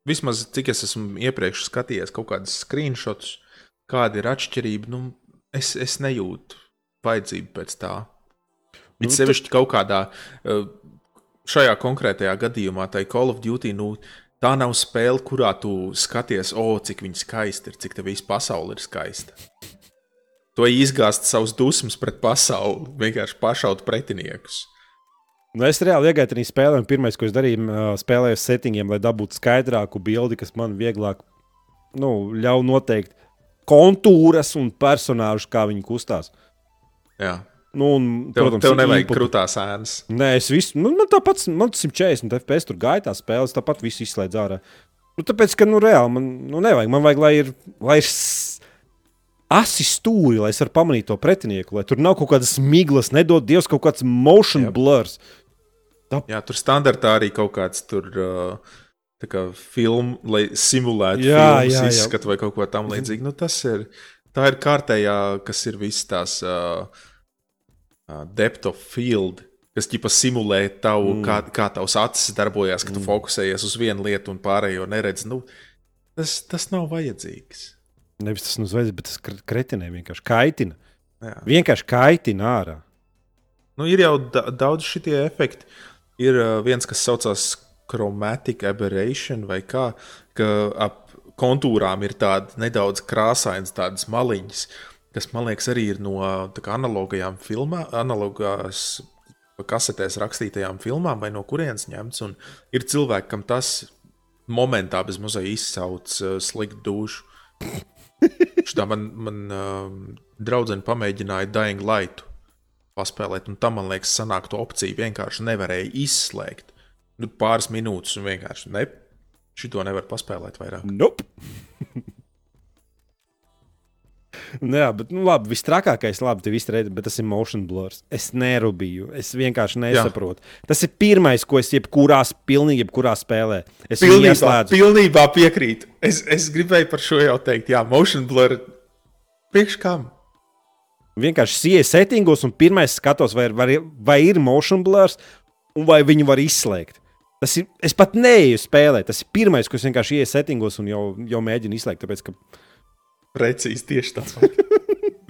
vismaz cik es esmu iepriekš skatījies kaut kādus screenshots, kāda ir atšķirība, nu, es, es nejūtu vajadzību pēc tā. Nu, It sevišķi kaut kādā eh, šajā konkrētajā gadījumā, tai Call of Duty, nu, tā nav spēle, kurā tu skaties, o, cik viņa skaista ir, cik tā visa pasaule ir skaista. To izgāzt savus dusmas pret pasauli, vienkārši pašaut pretiniekus. Nu, es reāli iegāju tajā spēlē, un pirmais, ko es darīju, spēlēju ar settingiem, lai dabūtu skaidrāku bildi, kas man vieglāk nu, ļauj noteikt kontūras un personāžus, kā viņi kustās. Jā. Nu, un, Tev, protams, tev nevajag input- krūtās ēnas. Nē, es visu, nu, man tāpat, man 140 FPS tur gāja tā spēle, tāpat visu izslēdzu ārā. Nu, tāpēc, ka, nu, reāli man nu, nevajag. Man vajag, lai ir, lai ir asi stūri, lai es varu pamanīt to pretinieku, lai tur nav kaut kādas miglas, nedod Dievs, kaut kāds motion Jep. blurs. Jā, tur standartā arī kaut kāds tur. Uh, Tā kā filma, lai simulētu Jā, filmas jā, jā. izskatu vai kaut ko tamlīdzīgu. Nu, tas ir, tā ir kārtējā, kas ir visas tās uh, uh, depth of field, kas ķipa simulē tavu, mm. kā, kā tavs acis darbojas, kad mm. tu fokusējies uz vienu lietu un pārējo neredzi. Nu, tas, tas nav vajadzīgs. Nevis tas vajadz, bet tas kr- kretinē vienkārši kaitina. Jā. Vienkārši kaitina ārā. Nu, ir jau da daudz šitie efekti. Ir viens, kas saucās chromatic aberration, vai kā, ka ap kontūrām ir tādas nedaudz krāsainas, tādas maliņas, kas man liekas arī ir no analogajām filmām, analogās kasetēs rakstītajām filmām, vai no kurienes ņemts. Un ir cilvēki, kam tas momentā bez mazliet izsauc uh, sliktu dušu. Šitā man, man uh, draudzene pamēģināja Dying Light paspēlēt, un tam, man liekas, sanāk to opciju vienkārši nevarēja izslēgt. Nu, pāris minūtes, un vienkārši ne, šito nevar paspēlēt vairāk. Nope. Nu Jā, bet nu, labi, viss trakākais, labi, tev redz, bet tas ir motion blurs. Es nerūpīju, es vienkārši nesaprotu. Jā. Tas ir pirmais, ko es jebkurā, pilnīgi jebkurā spēlē. Es Pilnībā, pilnībā piekrītu. Es, es gribēju par šo jau teikt, jā, motion blur. Priekš kam? Vienkārši ieeju settingos, un pirmais skatos, vai, ir- vai, vai ir motion blurs, un vai viņu var izslēgt. Tas ir, es pat neeju spēlēt. Tas ir pirmais, ko es vienkārši ieeju settingos un jau, jau mēģinu izslēgt. Tāpēc, ka Precīzi tieši tāds.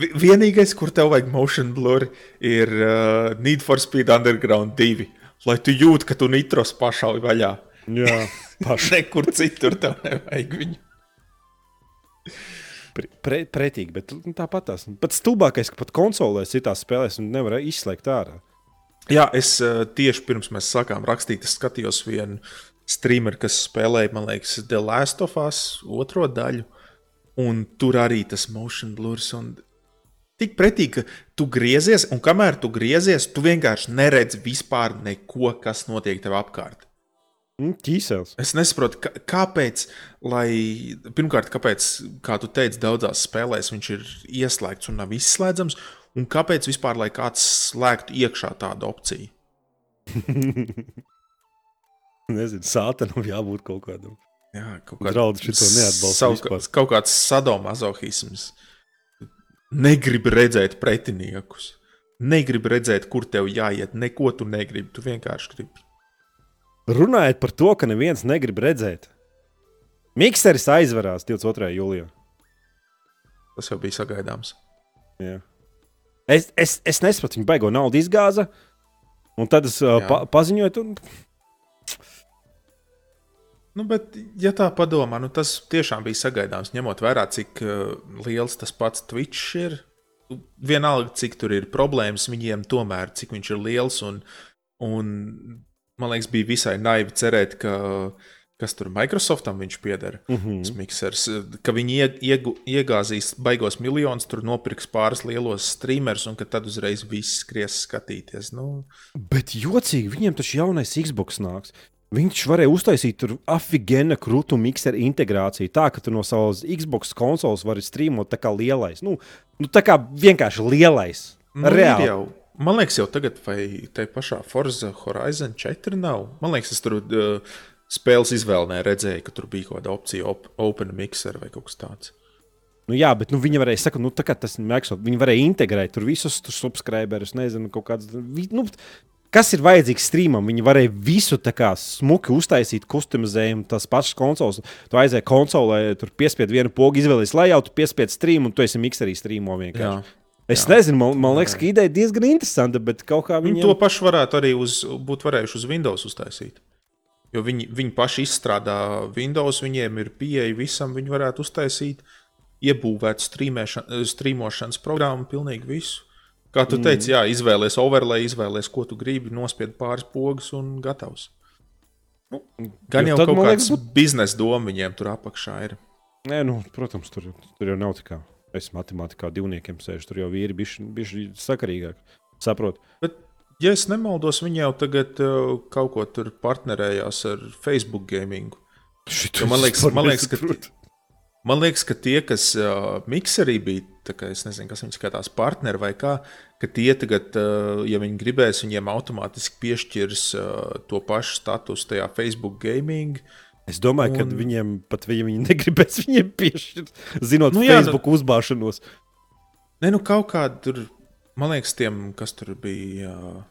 Vi- Vienīgais, kur tev vajag motion blur, ir uh, Need for Speed Underground 2. Lai tu jūti, ka tu nitros pašauj vaļā. Jā, Nekur citur tev nevajag viņu. Pre, pre, pretīgi, bet nu, tāpat tās. Pat stulbākais, ka pat konsolē citās spēlēs nevar izslēgt ārā. Jā, es uh, tieši pirms mēs sākām rakstīt, es skatījos vienu streameru, kas spēlēja, man liekas, The Last of Us otro daļu. Un tur arī tas motion blurs. Un tik pretīgi, ka tu griezies, un kamēr tu griezies, tu vienkārši neredzi vispār neko, kas notiek tev apkārt. Mm, Ķīsels. Es nesaprotu, kā, kāpēc, lai, pirmkārt, kāpēc, kā tu teici, daudzās spēlēs viņš ir ieslēgts un nav izslēdzams, un kāpēc vispār, lai kāds slēgtu iekšā tādu opciju. Nezinu, sātanam jābūt kaut kādam. Jā, kaut Draudz šito neatbalsta savu-. Kaut kāds sadomazohisms. Negribu redzēt pretiniekus. Negribu redzēt, kur tev jāiet. Neko tu negribi. Tu vienkārši gribi. Runājot par to, ka neviens negrib redzēt. Mikseris aizvarās 22. jūlijā. Tas jau bija sagaidāms. Jā. Es, es, es nesaprotu, viņa baigo naudu izgāza. Un tad es uh, pa, paziņoju, un Nu, bet, ja tā padomā, nu, tas tiešām bija sagaidāms, ņemot vērā, cik uh, liels tas pats Twitch ir. Vienalga, cik tur ir problēmas, viņiem tomēr, cik viņš ir liels. Un, un man liekas, bija visai naivi cerēt, ka kas tur Microsoftam viņš pieder. Mm. -hmm. Miksers, ka viņi ie, iegu, iegāzīs baigos miljonus, tur nopirks pāris lielos streamerus, un ka tad uzreiz viss skries skatīties. Nu, Bet jocīgi, viņiem tas jaunais Xbox nāks. Viņš varēja uztaisīt tur afigēna krūtu mikseru integrāciju, tā ka tu no savas Xbox konsoles vari streamot tā kā lielais. Nu, nu tā kā vienkārši lielais. Nu, Reāli. Man liekas, jau tagad, vai te pašā Forza Horizon 4 nav. Man liekas, es tur uh, spēles izvēlē redzēju, ka tur bija kaut kāda opcija, op Open Mixer vai kaut kas tāds. Nu, jā, bet nu, viņi varēja, saka, nu, tā kā tas Microsoft, viņi varēja integrēt tur visus tur subscriberus, nezinu, kaut kādas. Nu, kas ir vajadzīgs streamam? Viņi varēja visu kā smuki uztaisīt, customizējumu, tās pašas konsoles. Tu aizēji konsolē, tur piespied vienu pogu, izvēlējies lejautu, piespied streamu, un tu esi mikserī streamo vienkārši. Jā. Es Jā. nezinu, man, man liekas, ka ideja diezgan interesanta, bet kaut kā Viņi viņi to pašu varētu arī uz, būt varējuši uz Windows uztaisīt. Jo viņi, viņi paši izstrādā Windows, viņiem ir pieeja visam, viņi varētu uztaisīt, iebūvēt streamošanas programmu, pilnīgi visu. Kā tu teici, jā, izvēlēties overlay, izvēlēties, ko tu gribi, nospied pāris pogas un gatavs. Nu, gan Jo jau tad, kaut kāds liekas, biznesa doma viņiem tur apakšā ir. Nē, nu, protams, tur, tur jau nav tā kā. Es matemātikā divniekiem sēžu, tur jau vīri bijuši sakarīgāk. Saprotu. Bet, ja es nemaldos, viņi jau tagad uh, kaut ko tur partnerējās ar Facebook gaming. Jo man liekas- man liekas, ka- Man liekas, ka tie, kas uh, mikserī bija, kā es nezinu, kas viņus skatās partneri vai kā, ka tie tagad, uh, ja viņi gribēs, viņiem automātiski piešķirs uh, to pašu statusu tajā Facebook gaming. Es domāju, ka Un- viņiem pat ja viņi negribēs viņiem piešķirt, zinot, Nu jā, Facebook nu... uzbāšanos. Nē, nu kaut kāda tur, man liekas, tiem, kas tur bija. Uh,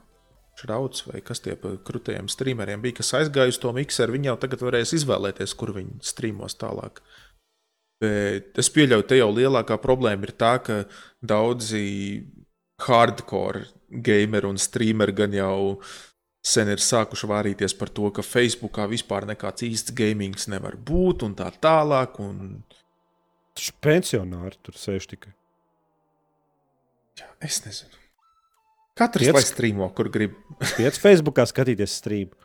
Šrauds vai kas tie par krūtējiem streameriem bija, kas aizgāja uz to mikseru, viņi jau tagad varēs izvēlēties, kur viņi streamos tālāk. Bet es pieļauju, te jau lielākā problēma ir tā, ka daudzi hardcore gameri un streameri gan jau sen ir sākuši vārīties par to, ka Facebookā vispār nekāds īsts gamings nevar būt un tā tālāk. Un... Taču pensionāri tur sēž tikai. Jā, es nezinu. Katrs Piec- lai streamo, kur grib. Piec Facebookā skatīties strīmu.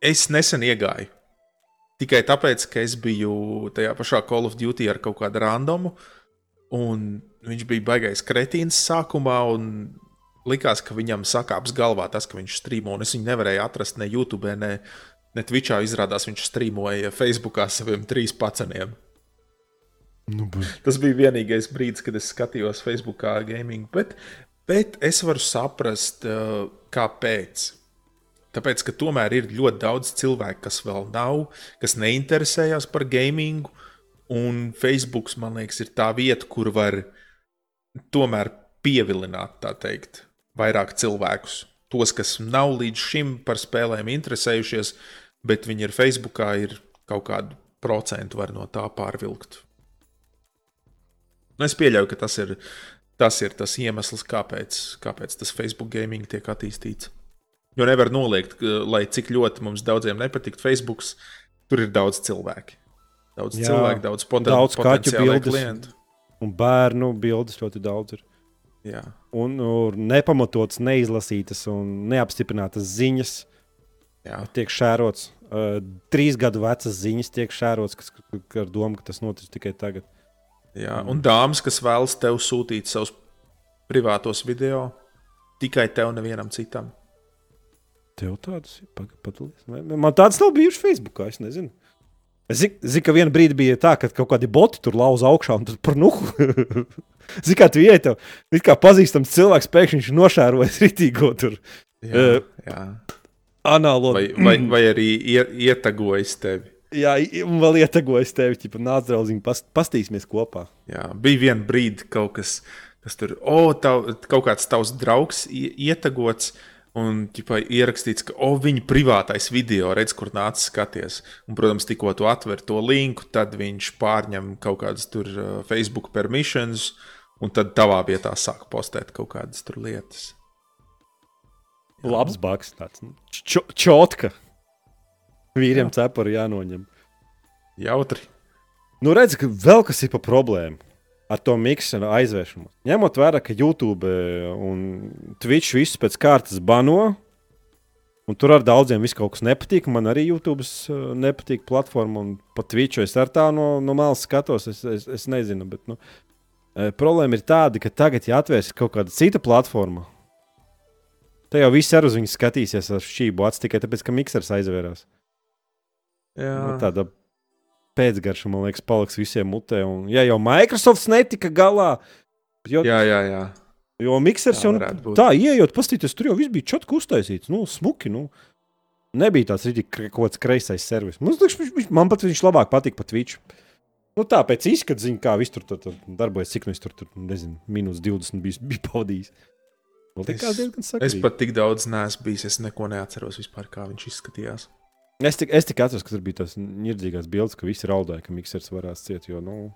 Es nesen iegāju. Tikai tāpēc, ka es biju tajā pašā Call of Duty ar kaut kādu randomu, un viņš bija baigais kretīns sākumā, un likās, ka viņam sakāps galvā tas, ka viņš strīmo, un es viņu nevarēju atrast ne YouTube, ne, ne Twitchā. Izrādās, viņš strīmoja Facebookā saviem trīs paceniem. Nu, bet... Tas bija vienīgais brīdis, kad es skatījos Facebookā gaming, bet, bet es varu saprast, uh, kāpēc. Tāpēc, ka tomēr ir ļoti daudz cilvēku, kas vēl nav, kas neinteresējas par gamingu, un Facebook, man liekas, ir tā vieta, kur var tomēr pievilināt, tā teikt, vairāk cilvēkus. Tos, kas nav līdz šim par spēlēm interesējušies, bet viņi ir Facebookā, ir kaut kādu procentu var no tā pārvilkt. Nu, es pieļauju, ka tas ir tas, ir tas iemesls, kāpēc, kāpēc tas Facebook gaming tiek attīstīts. Jo nevar noliegt, lai cik ļoti mums daudziem nepatīk Facebook, tur ir daudz cilvēku. Daudz Jā, cilvēku, daudz, poten daudz kaķu potenciālai bildes. klientu. Un bērnu bildes ļoti daudz ir. Jā. Un, un nepamatotas, neizlasītas un neapstiprinātas ziņas Jā. tiek šērots. Uh, trīs gadu vecas ziņas tiek šērots, kas ka ar domu, ka tas notiks tikai tagad. Jā. Un dāmas, kas vēlas tev sūtīt savus privātos video, tikai tev, nevienam citam. Tev tādas ir patulīs. Man tādas nav bijušas Facebookā. Es nezinu. Zinu, zin, ka vienā brīdī bija tā, ka kaut kādi boti tur lauza augšā un tur par nuhu. Zini, kā tu ieti, it kā pazīstams cilvēks pēkšņi viņš nošērojas ritīgo tur Jā, Eh, jā. anālo. Vai, vai, vai arī ie, ietagojas tevi. Jā, un vēl ietegojas tevi, ja nāc draugiņi, past, pastīsimies kopā. Jā, bija viena brīdi, kaut kas, kas tur, oh, tav, kaut kāds tavs draugs ie- ietagots. Un ķipa, ierakstīts, ka oh, viņa privātais video, redz, kur nācis skaties. Un, protams, tikko tu atver to linku, tad viņš pārņem kaut kādas tur uh, Facebook permissions, un tad tavā vietā sāk postēt kaut kādas tur lietas. Labs baks, tāds čo, čotka. Vīriem cepuri jānoņem. Jautri. Nu, redz, ka vēl kas ir pa problēmu ar to miksu aizvēršanu. Ņemot vērā, ka YouTube un Twitch visus pēc kārtas bano, un tur ar daudziem viss kaut kas nepatīk. Man arī YouTube uh, nepatīk platforma, un pat Twitch es ar tā no, no malas skatos. Es, es, es nezinu, bet nu, eh, problēma ir tāda, ka tagad, ja atvērsies kaut kāda cita platforma, tad jau viss ar uz viņu skatīsies ar šķību acis tikai tāpēc, ka miksers aizvērās. Jā, Nu, tāda pēcgarša, man liekas, paliks visiem mutē. Un, ja jau Microsoft netika galā, jo, jā, jā. jā. jo miksers jau nu, tā ieejot, paskatīties, tur jau viss bija čotku uztaisīts. Nu, smuki. Nu. Nebija tāds kre- kaut kāds kreisais servis. Man, liekas, man pat viņš labāk patīk pat Twitch. Nu, tā pēc izskata, zin, kā viņš tur, tur, tur darbojas, cik nu es tur, tur nezinu, minus 20 bija, bija liekas, Es- Es pat tik daudz neesmu bijis, es neko neatceros vispār, kā viņš izskatījās. Es tik, es tik atceros, ka tur bija tās nirdzīgās bildes, ka visi raudāja, ka miksers varētu ciest. Jo, nu,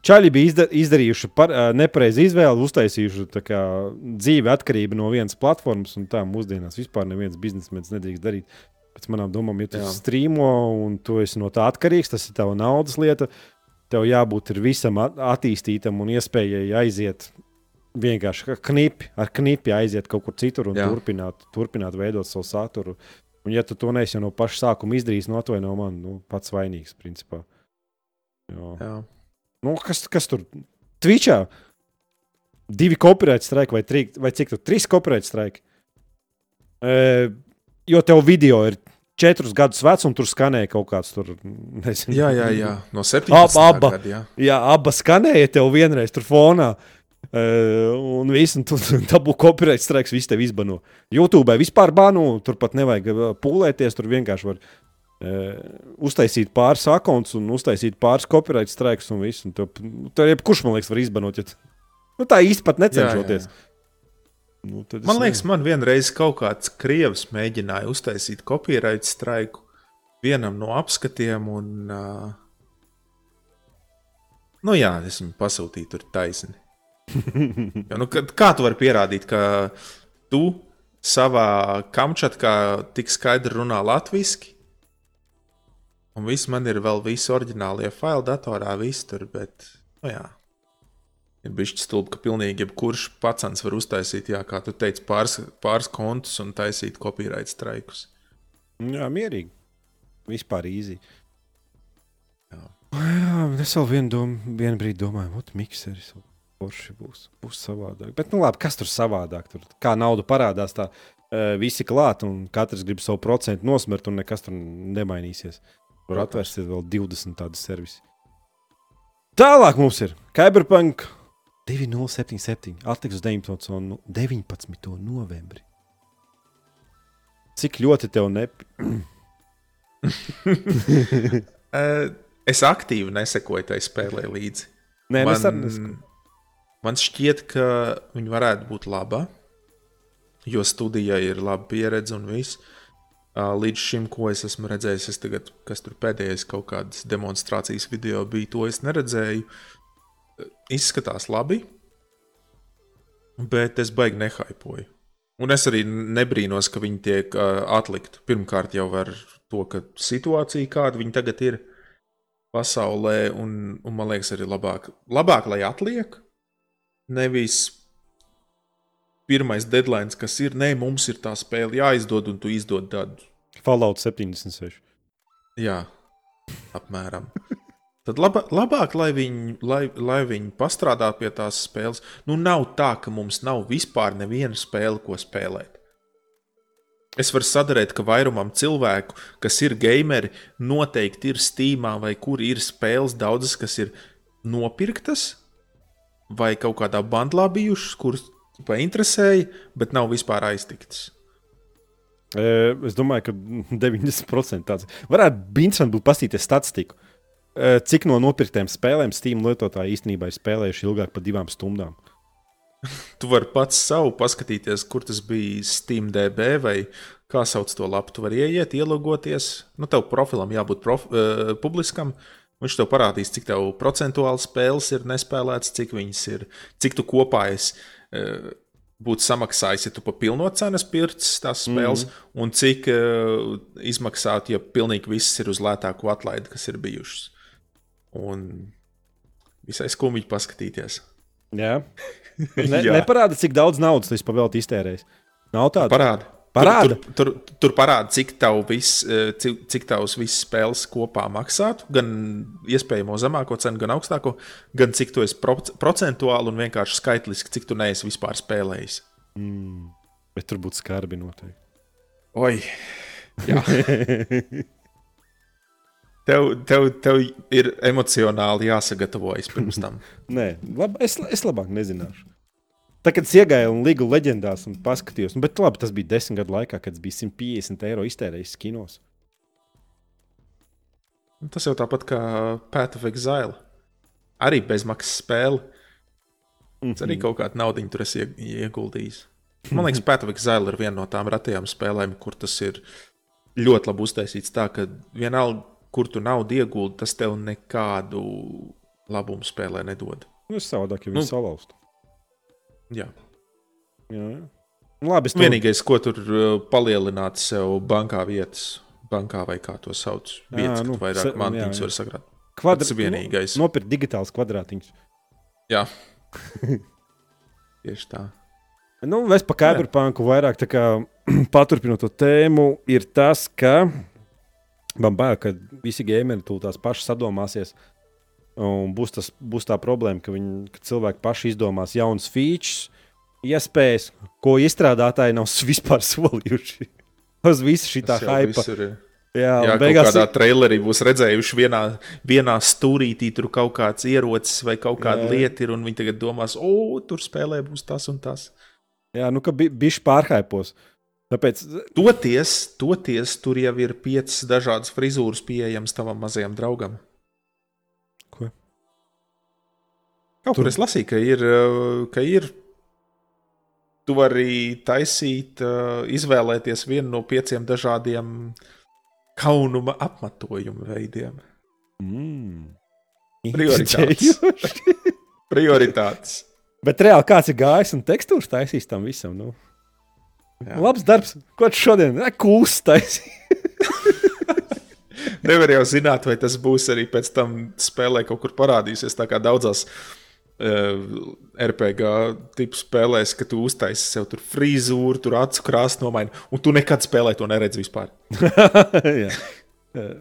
Čaļi bija izda, izdarījuši par, ā, nepareizu izvēli, uztaisījuši kā, dzīvi atkarību no vienas platformas, un tā mūsdienās vispār neviens biznesmenis nedrīkst darīt. Pēc manām domām, ja tu Jā. strīmo un tu esi no tā atkarīgs, tas ir tava naudas lieta. Tev jābūt ir visam at- attīstītam un iespējai aiziet vienkārši kā knipi, ar knipi aiziet kaut kur citur un Jā. turpināt, turpināt veidot savu saturu. Un, ja tu to neesi jau no paša sākuma izdarījis, no to no man nu, pats vainīgs. Principā. Jo. Jā. Nu, kas, kas tur Twitchā? Divi copyright strike vai, tri, vai cik tur? Trīs copyright strike. E, jo tev video ir četrus gadus vecs, un tur skanēja kaut kāds tur. Nezinu, jā, jā, jā. No 17. Ab- abas skanēja tev vienreiz tur fonā. Uh, un viss, un tu dabūji copyright strikes, viss tev izbano. YouTube vispār banu, tur pat nevajag uh, pūlēties, tur vienkārši var uh, uztaisīt pāris akkontus un uztaisīt pāris copyright strikes un viss. Un tev, tur jebkurš, man liekas, var izbanot. Ja, tu- nu, tā īsti pat necenšoties. Jā, jā. Nu, Man liekas, nezinu. man vienreiz kaut kāds krievs mēģināja uztaisīt copyright straiku vienam no apskatiem. Un, uh, nu jā, es viņu pasūtīju tur taisni. Jo, nu, kad- kā tu vari pierādīt, ka tu savā kamčatkā tik skaidri runā latviešu? Un viss man ir vēl visi oriģinālie faili datorā, viss tur, bet, nu jā. Ir bijis stulbi, ka pilnīgi jebkurš pats var uztaisīt, jā, kā tu teici, pāris, pāris kontus un taisīt copyright straikus. Jā, mierīgi. Vispār īsi. Jā. Jā, es vēl vienu, dom, vienu brīdi domāju, ka mikseris forši būs, būs savādāk. Bet, nu, labi, kas tur savādāk? Tur, kā nauda parādās, tā uh, visi klāt, un katrs grib savu procentu nosmert, un nekas tur nemainīsies. Var Protams. atvērsties vēl 20 tādas servisi. Tālāk mums ir Cyberpunk 2077. Atliks uz 19. un 19. novembri. Cik ļoti tev nepatīk? Uh, es aktīvi nesekoju tai spēlē līdzi. Nē, man, es arī nesaku. Man šķiet, ka viņa varētu būt laba, jo studijai ir laba pieredze un viss. Līdz šim, ko es esmu redzējis, es tagad, kas tur pēdējais kaut kādas demonstrācijas video bija, to es neredzēju. Izskatās labi, bet es baigi nehaipoju. Un es arī nebrīnos, ka viņi tiek uh, atlikti. Pirmkārt, jau ar to, ka situācija, kāda viņi tagad ir pasaulē, un, un man liekas, arī labāk, labāk lai atliek. Nevis pirmais deadline, kas ir, nē, mums ir tā spēle jāizdod, un tu izdod tādu, Fallout 76. jā, apmēram. Tad laba, labāk, lai viņi, lai, lai viņi pastrādā pie tās spēles. Nu, nav tā, ka mums nav vispār neviena spēle, ko spēlēt. Es varu sadarīt, ka vairumam cilvēku, kas ir gameri, noteikti ir Steamā vai kur ir spēles daudzas, kas ir nopirktas vai kaut kādā bandlā bijušas, kuras interesēja, bet nav vispār aiztiktas. E, Es domāju, ka 90% tāds varētu būt interesanti būt paskatīties statistiku. E, Cik no nopirktiem spēlēm Steam lietotāji īstenībā ir spēlējuši ilgāk par divām stundām? Tu vari pats savu paskatīties, kur tas bija SteamDB vai kā sauc to lapu. Tu vari ieiet, ielogoties. Nu, tev profilam jābūt prof, uh, publiskam. Viņš tev parādīs, cik tev procentuāli spēles ir nespēlētas, cik viņas ir, cik tu kopā esi uh, būtu samaksājis, ja tu pa pilno cenas pircis tās spēles, mm -hmm. un cik uh, izmaksātu, ja pilnīgi viss ir uz lētāko atlaidi, kas ir bijušas. Un visai skumji paskatīties. Jā, ne, Jā. neparāda, cik daudz naudas tas pavēlēt iztērējis. Nav tāda. Parāda. Parāda. Tur, tur, tur, tur parāda, cik tev viss, eh, cik, tavs viss spēles kopā maksātu. Gan iespējamo zemāko cenu, gan augstāko, gan cik tu esi proc- procentuāli un vienkārši skaitliski, cik tu neesi vispār spēlējis. Mm, bet tur būtu skarbi noteikti. Oi! Jā. Tev, tev, tev ir emocionāli jāsagatavojas pirms tam. Nē, lab, es, es labāk nezināšu. Tā kā es iegāju un līgu leģendās un paskatījos, nu, bet labi, tas bija desmit gadu laikā, kad es biju 150 eiro iztērējis kinos. Tas jau tāpat kā Path of Exile. Arī bezmaksas spēle. Tas arī kaut kāda nauda tur es ieg- ieguldījis. Man liekas, Path of Exile ir viena no tām retajām spēlēm, kur tas ir ļoti labi uztaisīts. Tā ka vienalga, kur tu naudu ieguldi, tas tev nekādu labumu spēlē nedod. Nu, es savādāk jau Nu. nu, salaustu. Jā. Jā, jā. Labi, to Vienīgais, ko tur uh, palielināt sev bankā vietas, bankā vai kā to sauc, vietas, nu, nu, vairāk mantiņas jā, jā. var sagrāt. kvadra... tas vienīgais. Nopirkt digitāls kvadrātiņš. Jā, Tieši tā. Nu, es par Cyberpunku vairāk kā, paturpinot to tēmu, ir tas, ka man bail, ka visi gameri tūlīt tās pašas sadomāsies. Un būs, tas, būs tā problēma, ka, viņi, ka cilvēki paši izdomās jaunas features, iespējas, ko izstrādātāji nav vispār solījuši. Uz visu šī tā hype. Jā, Jā beigās kādā trailerī būs redzējuši vienā, vienā stūrītī tur kaut kāds ierocis vai kaut kāda Jā. lieta ir, un viņi tagad domās, o, tur spēlē būs tas un tas. Jā, nu, ka bi bišķi pārhaipos. Tāpēc... Toties, toties, tur jau ir piecas dažādas frizūras pieejamas tavam mazajam draugam. Kaut tur es lasīju, ka ir, ka ir tu vari taisīt, izvēlēties vienu no pieciem dažādiem kaunuma apmetojuma veidiem. Mm. Prioritātes. Prioritātes. Bet reāli kāds ir gājis un tekstūrs taisīs tam visam? Nu? Jā. Labs darbs. Ko tu šodien kūstais? Nevar jau zināt, vai tas būs arī pēc tam spēlē kaut kur parādīsies. Tā kā daudzās uh, Eh, RPG tipu spēlēs, ka tu uztaisīsi sev tur frizūru, tur acu krāsu nomaini, un tu nekad spēlē to neredzi vispār.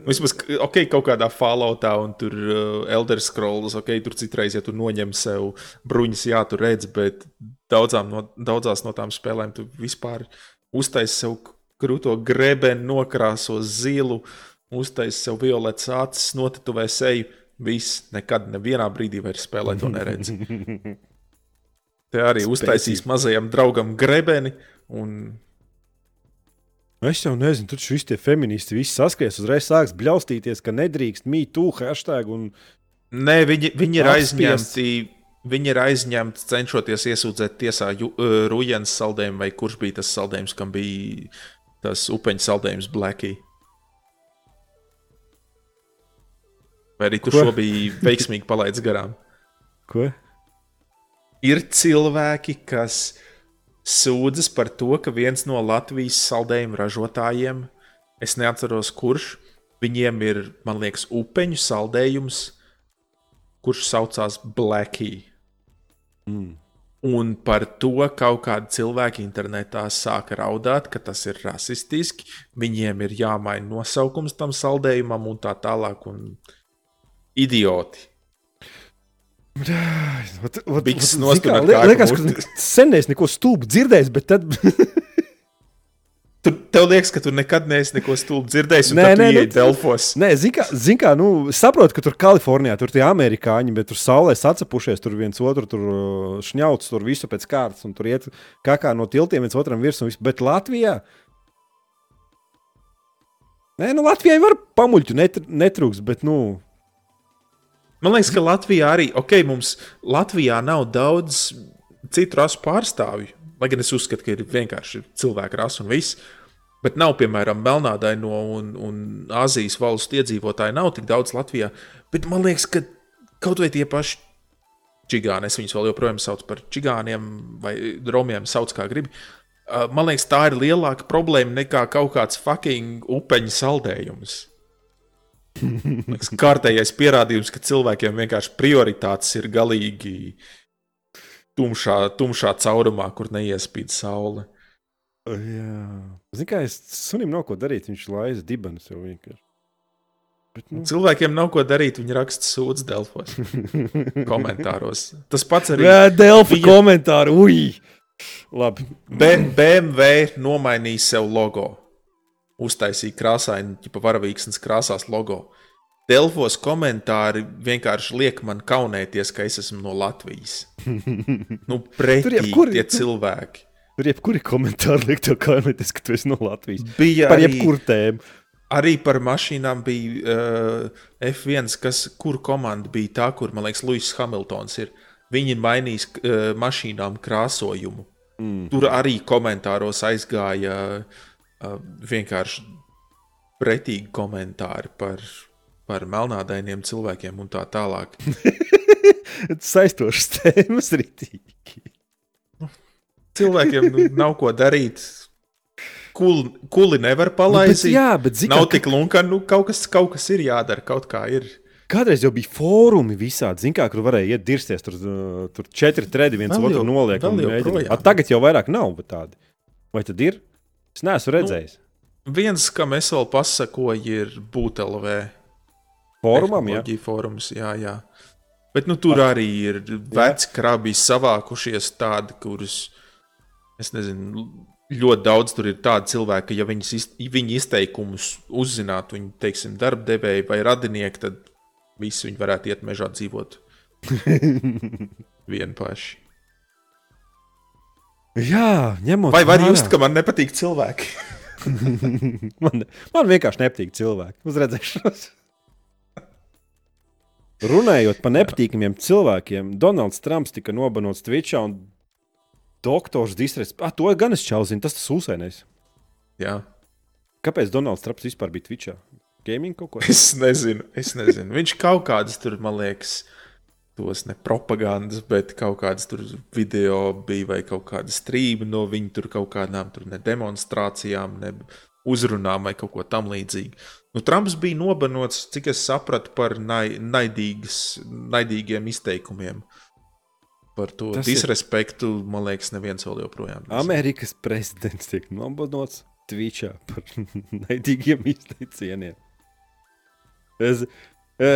Vismaz, ok, kaut kādā falotā, un tur uh, Elder Scrolls, ok, tur citreiz, ja tu noņem sev bruņas, jā, tu redz, bet daudzām no, daudzās no tām spēlēm tu vispār uztaisīsi sev krūto grebeni, nokrāso zilu, uztaisīsi sev violetas acis, notatuvē seju Viss, nekad, nevienā brīdī vairs spēlē to neredz. Te arī Spēcīgi. uztaisīs mazajam draugam grebeni. Un... Es jau nezinu, tur šis tie feministi visi saskries, uzreiz sāks bļaustīties, ka nedrīkst mīt tu hashtag. Un... Nē, viņi, viņi ir aizņemti. Viņi ir aizņemti cenšoties iesūdzēt tiesā uh, Rujens saldējumu, vai kurš bija tas saldējums, kam bija tas upeņu saldējums Blackī. Vai arī tu Ko? šo biji veiksmīgi palaidis garām? Ko? Ir cilvēki, kas sūdzas par to, ka viens no Latvijas saldējumu ražotājiem, es neatceros kurš, viņiem ir, man liekas, upeņu saldējums, kurš saucās Blackie. Mm. Un par to kaut kādi cilvēki internetā sāka raudāt, ka tas ir rasistiski, viņiem ir jāmaina nosaukums tam saldējumam un tā tālāk. Un idioti. Biks nostumēt kā liekas, ka sen es neko stulbu dzirdējis, bet tad... Tu, tev liekas, ka tu nekad neesi neko stulbu dzirdējis, un nē, nē, nē, Delfos. Nē, zini, kā, zin kā nu, saprotu, ka tur Kalifornijā tur tie amerikāņi, bet tur saulē sacepušies, tur viens otru tur uh, šņauts, tur visu pēc kārtas, un tur iet kā, kā no tiltiem viens otram virsū. Bet Latvijā. Nē, nu Latvijai var pamuļķu net, netrūks, bet, nu, Man liekas, ka Latvijā arī, ok, mums Latvijā nav daudz citu rasu pārstāvju. Lai gan es uzskatu, ka ir vienkārši cilvēku rasa un viss. Bet nav, piemēram, melnādaino un, un Azijas valstu iedzīvotāji nav tik daudz Latvijā. Bet man liekas, ka kaut vai tie paši čigāni, es viņus vēl joprojām saucu par čigāniem vai romiem, sauc kā gribi. Man liekas, tā ir lielāka problēma nekā kaut kāds fucking upeņu saldējums. Liekas, kārtējais pierādījums, ka cilvēkiem vienkārši prioritātes ir galīgi tumšā, tumšā caurumā, kur neiespīd saule. Jā, zinu, kā es sunim nav ko darīt. Viņš laiza dibenus jau vienkārši. Bet, nu... Cilvēkiem nav ko darīt. Viņi raksta sūdzes Delfos. komentāros. Tas pats arī. Jā, Delfa bija... komentāri. Ui! Labi. B BMW nomainīja sev logo uztaisīja krāsainu, ja varavīksnes krāsās logo. Delfos komentāri vienkārši liek man kaunēties, ka es esmu no Latvijas. nu, pretī jebkuri, tie cilvēki. Tur jebkuri komentāri liek tev kaunēties, ka tu esi no Latvijas. Bija par jebkuru tēmu. Arī par mašīnām bija uh, F1, kas, kur komanda bija tā, kur, man liekas, Luis Hamiltons ir. Viņi ir mainījis uh, mašīnām krāsojumu. Mm. Tur arī komentāros aizgāja uh, vienkārši pretīgi komentāri par, par melnādainiem cilvēkiem un tā tālāk. Saistošas tēmas rītīgi. Cilvēkiem nu, nav ko darīt. Kuli, kuli nevar palaist. Nu, bet, jā, bet zikā, nav tik lunka, nu kaut kas, kaut kas ir jādara, kaut kā ir. Kādreiz jau bija fórumi visādi, zin, kā, kur varēja iet dirsties. Tur, tur četri tredi viens otru jau- noliek. vēl un joprojām. A, tagad jau vairāk nav tādi. Vai tad ir? Es neesmu redzējis. Viens, kam es vēl pasakoju, ir BūTLV. Fórumam, jā. Fórums, jā, jā. Bet nu, tur arī ir veci krabi savākušies tādi, kurus, es nezinu, ļoti daudz tur ir tādi cilvēki, ka, ja viņas, iz- viņi izteikumus uzzinātu, viņi, teiksim, darbdevēji vai radinieki, tad visi viņi varētu iet mežā dzīvot vien paši. Jā, ņemot Vai var vērā. just, ka man nepatīk cilvēki? man, man vienkārši nepatīk cilvēki. Uz redzēšanos. Runājot par nepatīkamiem cilvēkiem, Donalds Trumps tika nobanots Twitchā un doktors Distres. Ah, to gan es čauziņu, tas tas uzsēnēs. Jā. Kāpēc Donalds Trumps vispār bija Twitchā? Gaming kaut ko? Es nezinu, es nezinu. Viņš kaut kādas tur, man liekas, tos ne propagandas, bet kaut kādas tur video bija vai kaut kāda strīma no viņa tur kaut kādām tur ne demonstrācijām, ne uzrunām vai kaut ko tam līdzīgu. Nu, Trumps bija nobanots, cik es sapratu, par nai, naidīgas, naidīgiem izteikumiem. Par to Tas ir- disrespektu, man liekas, neviens vēl joprojām. nezina. Amerikas prezidents tiek nobanots Twitchā par naidīgiem izteicieniem. Es, e,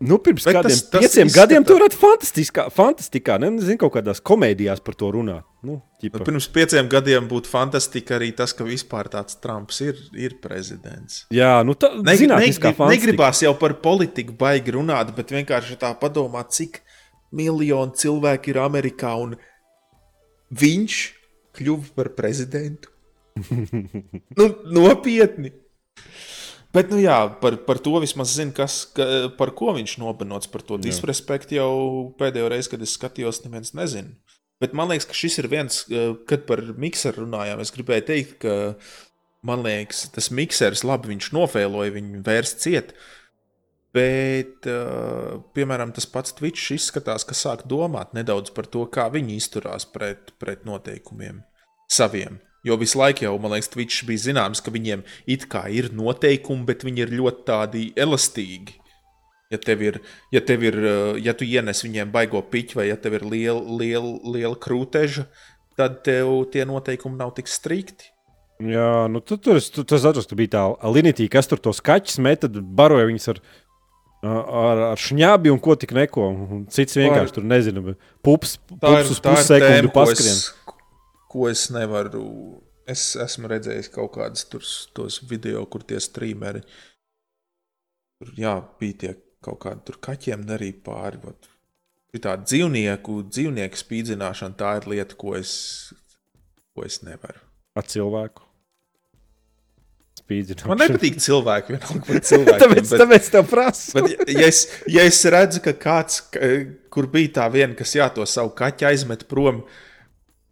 nu, pirms Bet kādiem tas- tas pieciem izskata- gadiem tur varētu fantastiskā, fantastikā, ne, nezinu, kaut kādās komēdijās par to runāt. Nu, ķipa. Nu, Pirms pieciem gadiem būtu fantastika arī tas, ka vispār tāds Trumps ir, ir prezidents. Jā, nu tā Negri, zinātniskā negrib, fantastika. negribās jau par politiku baigi runāt, bet vienkārši tā padomāt, cik miljoni cilvēki ir Amerikā un viņš kļuva par prezidentu. nu, nopietni. Bet, nu jā, par, par to vismaz zinu, kas, ka, par ko viņš nobanots. Par to disrespektu jau pēdējo reizi, kad es skatījos, neviens nezina. Bet man liekas, ka šis ir viens, eh, kad par mikseru runājām. Es gribēju teikt, ka man liekas, tas miksers labi viņš nofēloja, viņu vērst ciet. Bet, uh, piemēram, tas pats Twitch izskatās, ka sāk domāt nedaudz par to, kā viņi izturās pret, pret noteikumiem saviem. Jo visu laiku jau, man liekas, Twitch bija zināms, ka viņiem it kā ir noteikumi, bet viņi ir ļoti tādi elastīgi. Ja tev ir, ja, tev ir, uh, ja tu ienes viņiem baigo piķi, vai ja tev ir liela, liela, liela krūteža, tad tev tie noteikumi nav tik strikti. Jā, nu tu, tur es tu, tas ka bija tā līnija, kas tur tos kaķus met, tad baroja viņus ar, ar, ar šņābi un ko tik neko. Un cits vienkārši tur nezinu, bet pups, pups uz tēma, ko paskrien. es, ko es nevaru. Es esmu redzējis kaut kādus tos video, kur tie streameri. Tur jā, bija tie kaut kādi tur kaķiem darīja pāri. Vat. Ir tāda dzīvnieku, dzīvnieku spīdzināšana, tā ir lieta, ko es, ko es nevaru. Ar cilvēku. Spīdzināšana. Man nepatīk cilvēki, vienalga par cilvēkiem. tāpēc, bet- tāpēc tev prasu. Bet, ja- es, ja es redzu, ka kāds, kur bija tā viena, kas jā, to savu kaķu aizmet prom,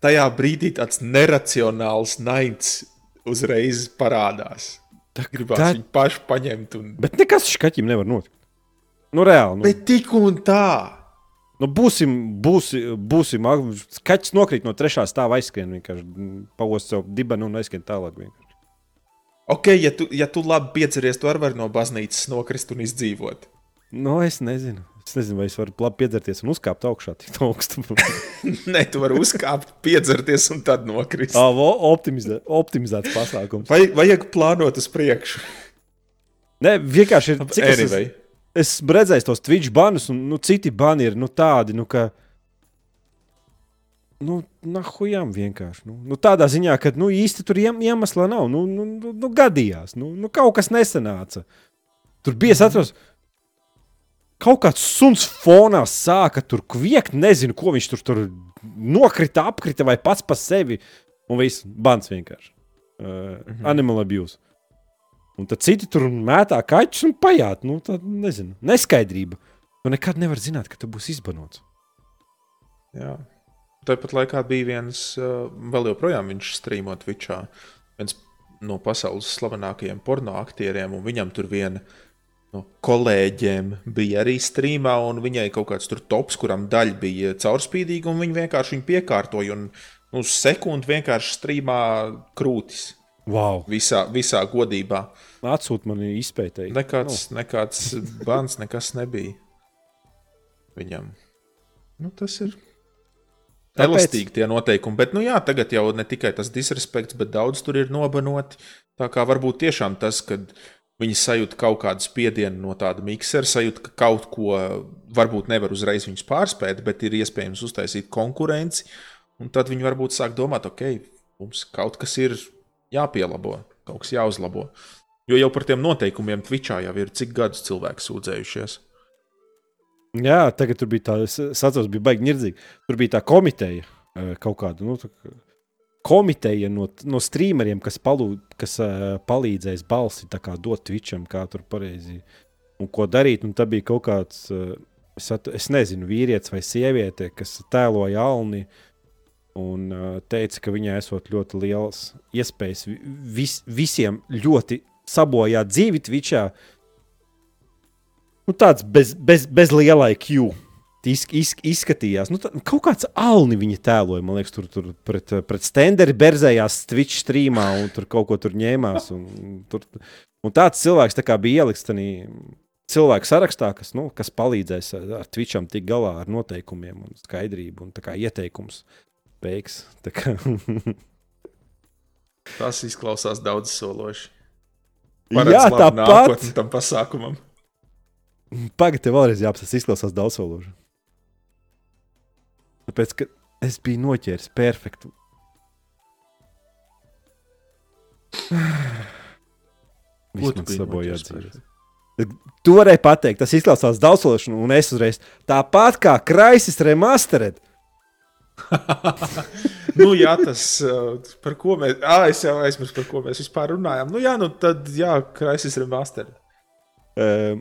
tajā brīdī tāds neracionāls naids uzreiz parādās. Gribās tā- tā... viņu pašu paņemt. Un... Bet nekas šim kaķim nevar notikt. Nu, reāli. Nu, Bet tik un tā. nu, būsim, būsim, būsim. Kaķis nokrīt no trešā stāva aizskrien. Vienkārši pavost savu dibenu un aizskrien tālāk. Vienkārši. Ok, ja tu, ja tu labi piedziries, tu arī vari no baznīcas nokrist un izdzīvot. Nu, es nezinu. Es nezinu, vai es varu labi piedzerties un uzkāpt augšā tik augstu. Nē, tu vari uzkāpt, piedzerties un tad nokrist. Tā ir optimizē, optimizēts pasākums. Vai vajag plānot uz priekšu? Nē, vienkārši ir. Cik es, Anyway. es esmu redzējis tos Twitch banus, un nu, citi bani ir nu, tādi, nu, ka. Nu, nahujām vienkārši. Nu, nu, tādā ziņā, ka nu, īsti tur iem, iemesla nav. Nu, nu, nu, nu, gadījās. Nu, nu, kaut kas nesanāca. Tur bija, es atceros, kaut kāds suns fonā sāka tur kviekt. Nezinu, ko viņš tur, tur nokrita, apkrita vai pats par sevi. Un viss bans vienkārši. Uh, mhm. Animal abuse. Un tad citi tur mētā kaķus un pajāt. Nu, tā nezinu, neskaidrība. Tu nekad nevari zināt, ka tu būsi izbanots. Jā. Tāpat laikā bija viens, uh, vēl joprojām viņš strīmo Twitchā. Viens no pasaules slavenākajiem porno aktieriem, un viņam tur viena no kolēģiem bija arī strīmā, un viņai kaut kāds tur tops, kuram daļa bija caurspīdīga, un viņi vienkārši viņu piekārtoja. Un uz sekundi vienkārši strīmā krūtis. Wow. Visā, visā godībā. Atsūta man izpētēji. Nekāds, nu. nekāds bans, nekas nebija viņam. Nu, tas ir. Tāpēc... Elastīgi tie noteikumi, bet nu, jā, tagad jau ne tikai tas disrespekts, bet daudz tur ir nobanoti. Tā kā varbūt tiešām tas, ka viņi sajūt kaut kādu spiedienu no tāda miksera, sajūt, ka kaut ko varbūt nevar uzreiz viņus pārspēt, bet ir iespējams uztaisīt konkurenci. Un tad viņi varbūt sāk domāt, ok, mums kaut kas ir jāpielabo, kaut kas jāuzlabo. Jo jau par tiem noteikumiem Twitchā jau ir cik gadus cilvēki sūdzējušies. Jā, tagad tur bija tā, es atceros, bija baigi nirdzīgi. Tur bija tā komiteja kaut kāda. Nu, tā, komiteja no, no streameriem, kas, palū, kas uh, palīdzēs balsi dot Twitcham, kā tur pareizi un ko darīt. Un tā bija kaut kāds, uh, es, at, es nezinu, vīrietis vai sieviete, kas tēloja Alni. Un uh, teica, ka viņai esot ļoti liels iespējas vis, visiem ļoti sabojāt dzīvi Twitchā. Nu, tāds bez, bez, bez liela IQ iz, iz, izskatījās. Nu, tā, kaut kāds alni viņa tēloja, man liekas, tur, tur pret, pret stenderi berzējās Twitch streamā un tur kaut ko tur ņēmās. Un, tur, un tāds cilvēks tā bija ielikts tādā cilvēku sarakstā, kas, nu, kas palīdzēs ar Twitcham tikt galā ar noteikumiem un skaidrību un ieteikums. Beigas. Tas izklausās daudz sološi. Jā, tāpat tam pasākumam. Pagaidiet, vēlreiz jāapsaka, izklausās daudz sološi. Tāpēc, ka es biju noķēris perfektu. Viss man sabojā dzīves. Tu varēji pateikt, tas izklausās daudz sološi, un es uzreiz tāpat kā Kraisis Remastered. nu, jā, tas, par ko mēs. Ah, es jau aizmirsu, par ko mēs vispār runājām. Nu, jā, nu tad, jā, Kraisis Remastered. Uh,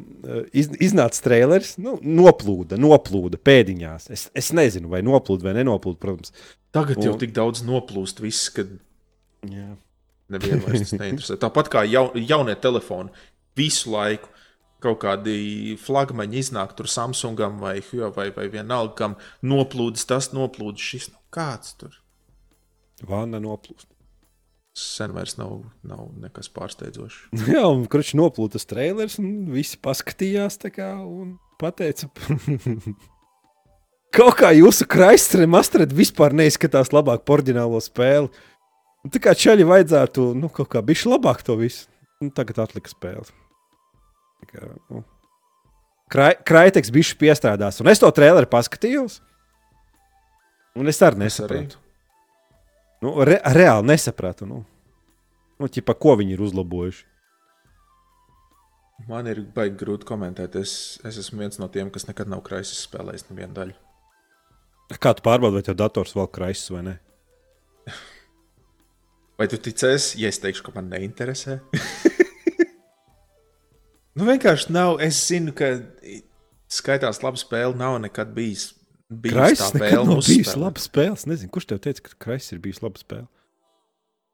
iz, iznāca trailers, nu, noplūda, noplūda pēdiņās. Es, es nezinu, vai noplūda vai nenoplūda, protams. Tagad un... jau tik daudz noplūst, viss, kad Jā. nevienu vairs tas neinteresē. Tāpat kā jaun, jaunie telefoni visu laiku. Kaut kādi flagmaņi iznāk tur Samsungam vai Huawei vai vienalga, kam noplūdes tas, noplūdes šis. Nu, kāds tur? Vāna noplūst sen vairs nav, nav nekas pārsteidzošs. Jā, un kurš noplūda tas trailers, un visi paskatījās kā, un teica, kaut kā jūsu kraistre masterēt vispār neizskatās labāk par oriģinālo spēli. Un tā kā čaļi vajadzētu, nu, kaut kā bišķi labāk to visu. Un tagad atlika spēle. Kā, nu. Krai, Kraiteks bišķi piestrādās, un es to traileru paskatījos. Un es arī nesaprotu. Nu, re, reāli nesapratu, nu, nu ķipa, ko viņi ir uzlabojuši. Man ir baigi grūti komentēt. Es, es esmu viens no tiem, kas nekad nav kraisis spēlējis nevienu daļu. Kā tu pārbaudi, vai tev dators vēl kraisis vai nē? Vai tu ticēsi, ja es teikšu, ka man neinteresē? nu, vienkārši nav. Es zinu, ka skaitās laba spēle nav nekad bijis Kraisis nekad nav bijis laba spēle. Es nezinu, kurš tev teica, ka Kraisis ir bijis laba spēle.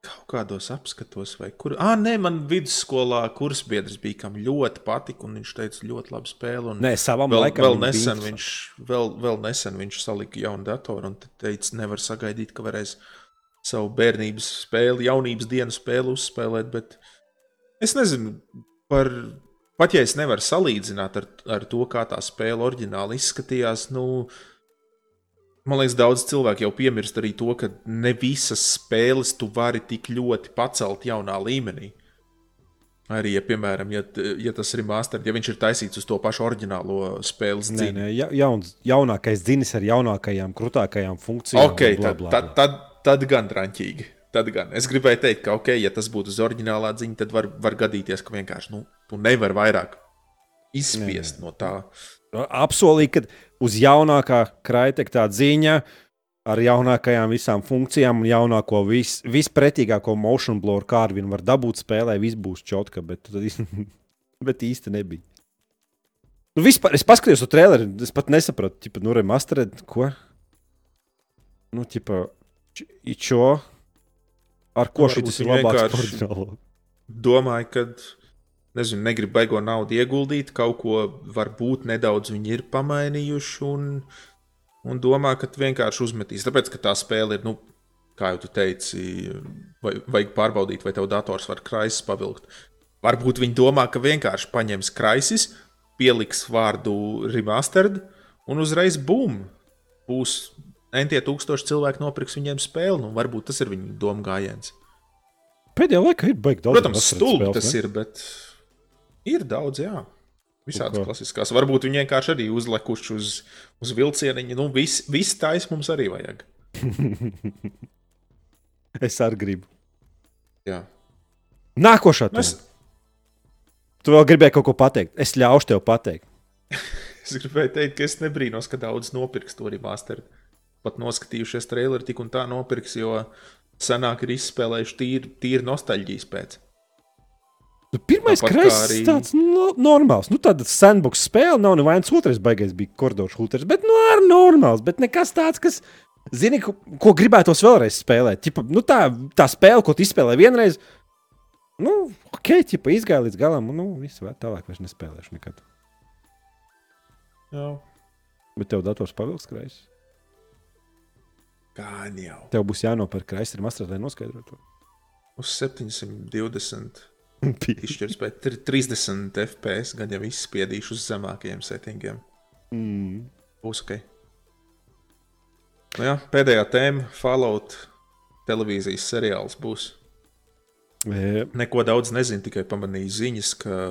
Kaut kādos apskatos, vai kur. Ah, nē, man vidusskolā kursbiedrs bija, kam ļoti patika, un viņš teica, ļoti labi spēle. Nē, savam vēl, laikam. Vēl nesen, viņš, vēl, vēl nesen viņš salika jaunu datoru un teica, nevar sagaidīt, ka varēs savu bērnības spēli, jaunības dienas spēli uzspēlēt. Bet es nezinu, par, pat ja es nevaru salīdzināt ar, ar to, kā tā spēle oriģināli izskatījās. Nu, uh, Man liekas, daudz cilvēku jau piemirst arī to, ka ne visas spēles tu vari tik ļoti pacelt jaunā līmenī. Arī, ja, piemēram, ja, ja tas ir master, ja viņš ir taisīts uz to pašu oriģinālo spēles dzīvi. Nē, nē, ja, jauns, jaunākais dzinis ar jaunākajām, krūtākajām funkcijām. Okay, blā, blā, blā. Tad, tad, tad gan drāmīgi. Tad gan es gribēju teikt, ka, okay, ja tas būtu uz oriģinālā ziņa, tad var, var gadīties, ka vienkārši nu, tu nevari vairāk izspiest nē, nē. no tā. Apsolīju, ka uz jaunākā kraiteka tā ziņa ar jaunākajām visām funkcijām un jaunāko, vis, vispretīgāko motion blur, kā ar viņu var dabūt spēlē, viss būs čotka, bet, bet īsti nebija. Nu, vispār, es paskatījos uz traileri, es pat nesapratu, ķipa, nu, remastered, ko? Nu, ķipa, čo? Ar ko šis ir labāks par oriģinālu? Domāju, ka nezinu, negrib baigo naudu ieguldīt, kaut ko varbūt nedaudz viņi ir pamainījuši un, un domā, ka vienkārši uzmetīs. Tāpēc, ka tā spēle ir nu, kā jau tu teici, vai, vajag pārbaudīt, vai tev dators var kraisis pavilkt. Varbūt viņi domā, ka vienkārši paņems kraisis, pieliks vārdu remastered un uzreiz bum! Būs entie tūkstoši cilvēku nopirks viņiem spēli. Nu, varbūt tas ir viņu domu gājiens. Pēdējā laikā ir baigts daudz. Protams, stulbi tas ne? ir, bet ir daudz, jā. Visādas klasiskās. Varbūt viņi vienkārši arī uzlikuši uz, uz vilcieniņa. Nu, viss vis tais mums arī vajag. es arī gribu. Jā. Nākošā tēma. Mēs... Tu vēl gribēji kaut ko pateikt. Es ļaušu tev pateikt. es gribēju teikt, ka es nebrīnos, ka daudz nopirks to arī masteru. Pat noskatījušies traileri, tik un tā nopirks, jo senāk ir izspēlējuši tīri, tīri nostalģijas pēc. Nu, pirmais krāsa arī... tāds no, normāls. Nu, tāda sandbox spēle nav neviens otrais baigais bija koridors hooters, bet nu, arī normāls. Bet nekas tāds, kas, zini, ko, ko gribētos vēlreiz spēlēt. Ķipa, nu, tā, tā spēle, ko tu izspēlēji vienreiz, nu, ok, ķipa, izgāja līdz galam, un nu, viss vēl tālāk vairs nespēlēšu nekad. Jā. Bet tev dators pavilks krāsas. Kā jau. Tev būs jānopērk krāsas ar mastrā, lai noskaidrotu. Uz 720 Izšķirs pēc 30 FPS, gan jau izspiedīšu uz zemākajiem settingiem. Mm. Būs ok. Nu jā, pēdējā tēma - Fallout televīzijas seriāls būs. E... Neko daudz nezinu, tikai pamanīju ziņas, ka,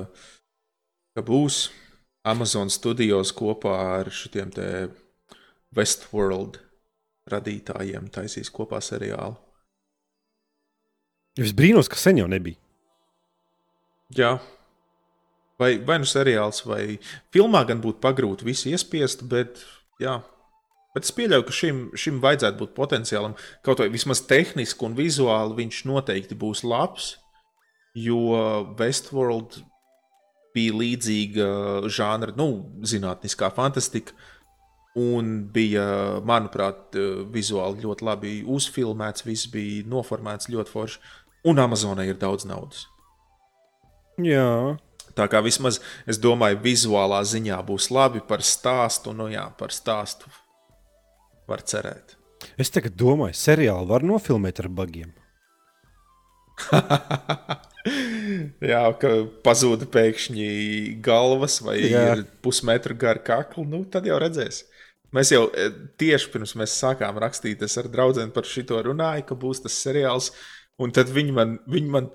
ka būs Amazon studijos kopā ar šiem te Westworld radītājiem taisīs kopā seriālu. Es brīnos, ka sen jau nebija. Jā. Vai, vai nu seriāls, vai filmā gan būtu pagrūti visu iespiest, bet, jā. bet es pieļauju, ka šim, šim vajadzētu būt potenciālam. Kaut vai vismaz tehniski un vizuāli viņš noteikti būs labs, jo Westworld bija līdzīga žanra, nu, zinātniskā fantastika. Un bija, manuprāt, vizuāli ļoti labi uzfilmēts, viss bija noformēts ļoti forši. Un Amazonai ir daudz naudas. Jā. Tā kā vismaz es domāju, vizuālā ziņā būs labi par stāstu. Nu, jā, par stāstu var cerēt. Es tagad domāju, seriālu var nofilmēt ar bagiem. jā, ka pazuda pēkšņi galvas vai jā. ir pusmetra gara kakla. Nu, tad jau redzēs. Mēs jau e, tieši pirms mēs sākām rakstīt, es ar draugiem par šo runāju, ka būs tas seriāls. Un tad viņi man, viņi man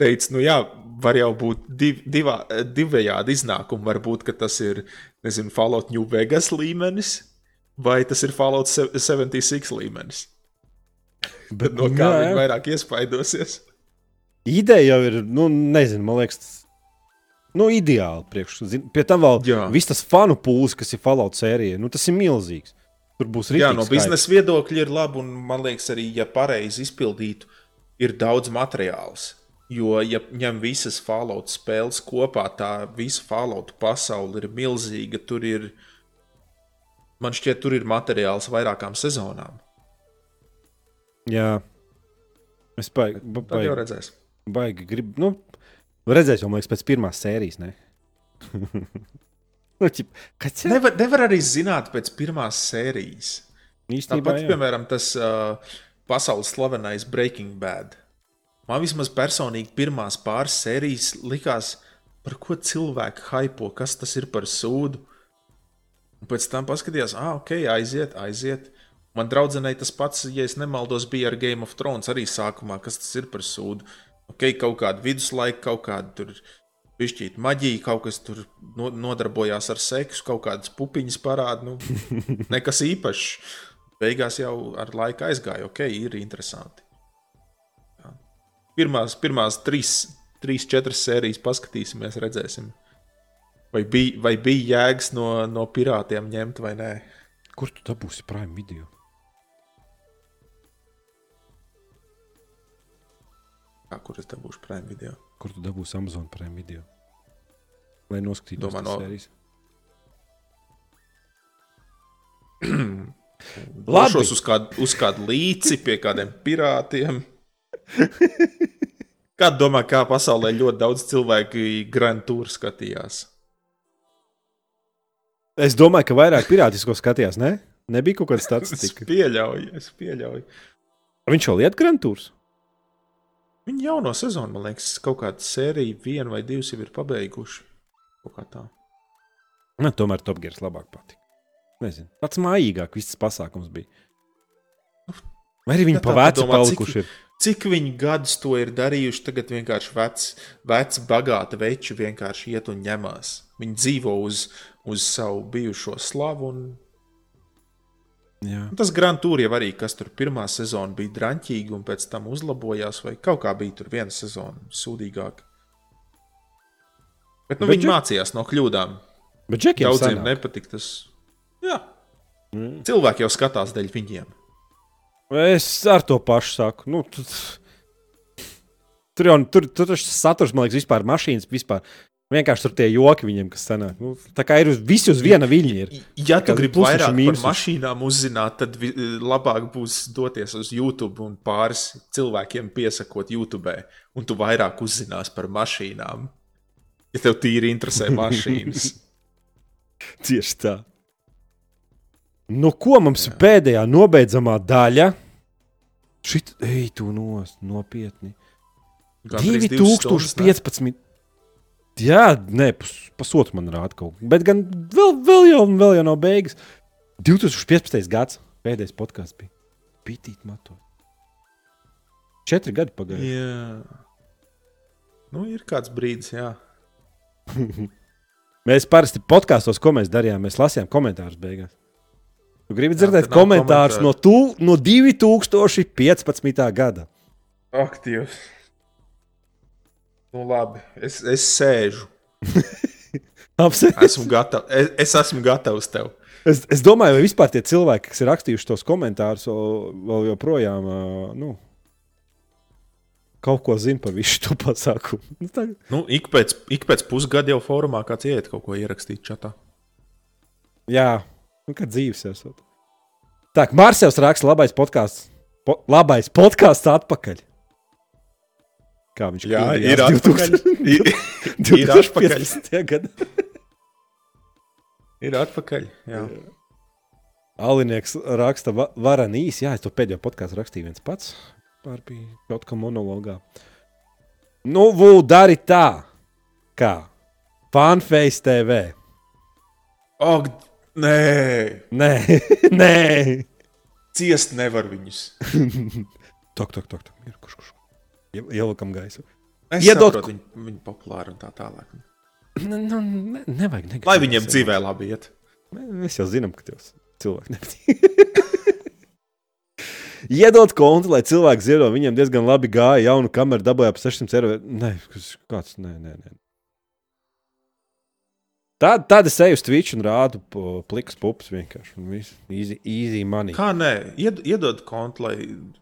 teica, nu jā, var jau būt div, divā, divējādi iznākumi. Varbūt tas ir, nezinu, Fallout New Vegas līmenis, vai tas ir Fallout 76 līmenis. Bet no kā jā, jā. viņi vairāk iespaidosies? Ideja jau ir, nu, nezinu, man liekas, nu, ideāli. Priekš, zin, pie tam vēl jā. viss tas fanu pūlis, kas ir Fallout sērijā, nu, tas ir milzīgs. Tur būs arī. Jā, no biznesa viedokļa ir labi, un man liekas, arī, ja pareizi izpildītu ir daudz materiāls. Jo, ja ņem visas Fallout spēles kopā, tā visa Fallout pasaule ir milzīga. Tur ir, man šķiet, tur ir materiāls vairākām sezonām. Jā, es baigi. Ba, baigi, jau redzēs. Baigi, grib, nu, redzēs jau, man liekas, pēc pirmās sērijas. Ne? nu, ķip, nevar, nevar arī zināt pēc pirmās sērijas. Īstenībā, Tāpat, jā. piemēram, tas. Uh, pasaules slavenais Breaking Bad. Man vismaz personīgi pirmās pāris sērijas likās, par ko cilvēki hypo, kas tas ir par sūdu. Un pēc tam paskatījās, ah, ok, aiziet, aiziet. Man draudzenei tas pats, ja es nemaldos, bija ar Game of Thrones arī sākumā, kas tas ir par sūdu. Ok, kaut kāda viduslaika, kaut kāda tur pišķīta maģija, kaut kas tur nodarbojās ar seksu, kaut kādas pupiņas parāda. Nu, nekas īpašs beigās jau ar laiku aizgāja. Ok, ir interesanti. Jā. Pirmās, pirmās trīs, trīs, četras sērijas paskatīsimies, redzēsim. Vai bija, vai bija jēgas no, no pirātiem ņemt vai nē? Kur tu dabūsi Prime video? Kā, kur es dabūšu Prime video? Kur tu dabūsi Amazon Prime video? Lai noskatītos Domā, no... sērijas. Došos uz kādu, uz kādu līci pie kādiem pirātiem. Kāda domā, kā pasaulē ļoti daudz cilvēku Grand Tour skatījās? Es domāju, ka vairāk pirātisko skatījās, ne? Nebija kaut kāda statistika. es pieļauju, es pieļauju. Viņš jau liet grantūrs. Viņi jauno sezonu, man liekas, kaut kāda sērija, viena vai divas jau ir pabeiguši. Kaut kā tā. Ne, tomēr Top Gears labāk patika. Nezinu, tāds mājīgāk viss pasākums bija. Vai arī viņi Ja pa tā vecu padomā, cik- palikuši? ir? Cik viņi gadus to ir darījuši, tagad vienkārši veci, veci bagāti veči vienkārši iet un ņemās. Viņi dzīvo uz, uz savu bijušo slavu. Un, Jā. un tas Grand Tour jau arī, kas tur pirmā sezona bija drāmīga, un pēc tam uzlabojās, vai kaut kā bija tur viena sezona sūdīgāka. Bet, nu, Bet viņi Džek- mācījās no kļūdām. Bet Džekiem Daudziem sanāk. nepatika tas. Jā, Mm. cilvēki jau skatās dēļ viņiem. Es ar to pašu saku. Nu, tu, tur jau tur, tur tas saturs, man liekas, vispār mašīnas. Vispār. Vienkārši tur tie joki viņiem, kas sanāk. Nu, tā kā ir uz, visi uz viena viļņa. Ir. Ja tu gribi vairāk par mašīnām uzzināt, tad vi- labāk būs doties uz YouTube un pāris cilvēkiem piesakot YouTube. Un tu vairāk uzzināsi par mašīnām. Ja tev tīri interesē mašīnas. Tieši tā. Nu, ko mums ir pēdējā nobeidzamā daļa? Šit, ej, tu nos, nopietni. Ne? 2015. Jā, nē, pus, pusotru man rāda kaut ko. Bet gan vēl, vēl, jau, vēl jau nav beigas. 2015. gads, pēdējais podkāsts bija. Pitīt, mato. Četri gadi pagājuši. Jā. Nu, ir kāds brīdis, jā. Mēs parasti podkāstos, ko mēs darījām, mēs lasījām komentārus beigās. Tu gribi Jā, dzirdēt nav komentārus no, tu, no 2015. gada. Ak, Dievs. Nu, labi. Es, es sēžu. Apsveicu. Esmu gatavs. Es, es esmu gatavs tev. Es, es domāju, vai vispār tie cilvēki, kas ir rakstījuši tos komentārus, vēl, joprojām nu, kaut ko zina par visu šo pasākumu. Nu, tā- Nu, ik, pēc, ik pēc pusgada jau formā kāds iet kaut ko ierakstīt čatā. Jā, nu, kad dzīves esot. Tā, Mārcis raksta, labais podkāsts. Po, labais podkāsts atpakaļ. Kā viņš Jā, ir atpakaļ. 2000 Ir- atpakaļ. 2015. gadā. Ir atpakaļ. Jā. Alinieks raksta, va, varanīs, jā, es to pēdējo podkāstu rakstīju viens pats. Pārbija kaut kā monologā. Nu, vū, dari tā, kā Fanface TV. Ak, nē, Nē, nē. ciest nevar viņus. Tok, tok, tok, tok. Ir, kurš, kurš. Ie- Ielikam gaisu. Es Iedod- saprotu, viņi, viņi populāri un tā tālāk. Nu, nu, ne, nevajag negatīvi. Lai viņiem dzīvē labi iet. Mēs jau zinām, ka tev cilvēki nepatīk. Iedot kontu, lai cilvēki ziedo. Viņam diezgan labi gāja. Jaunu kameru dabūja par 600 eiro. Nē, kāds, nē, nē, nē. Tā, tad es eju uz Twitch un rādu po pliks pupas vienkārši. un viss. Easy, easy money. Kā nē, ied, iedod kontu, lai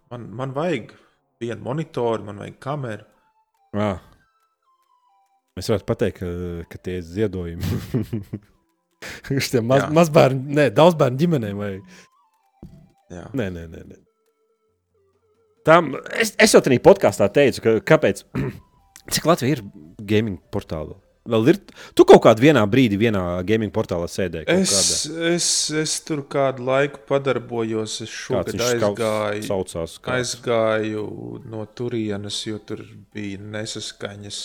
man, man vajag vienu monitoru, man vajag kameru. Ah. Mēs varētu pateikt, ka, ka tie ir ziedojumi. Uz tiem maz, Jā. mazbērnu, ne, daudz bērnu ģimenēm. Vai... Jā. Nē, nē, nē. nē. Tam, es, es jau tādā podkāstā teicu, ka, kāpēc. Cik Latvija ir gaming portāla? Vēl ir. Tu kaut kādā vienā brīdī, vienā gaming portālā sēdēji. Es, es, es tur kādu laiku padarbojos. Es Kāds šogad aizgāju, saucās? Kā? aizgāju no turienes, jo tur bija nesaskaņas.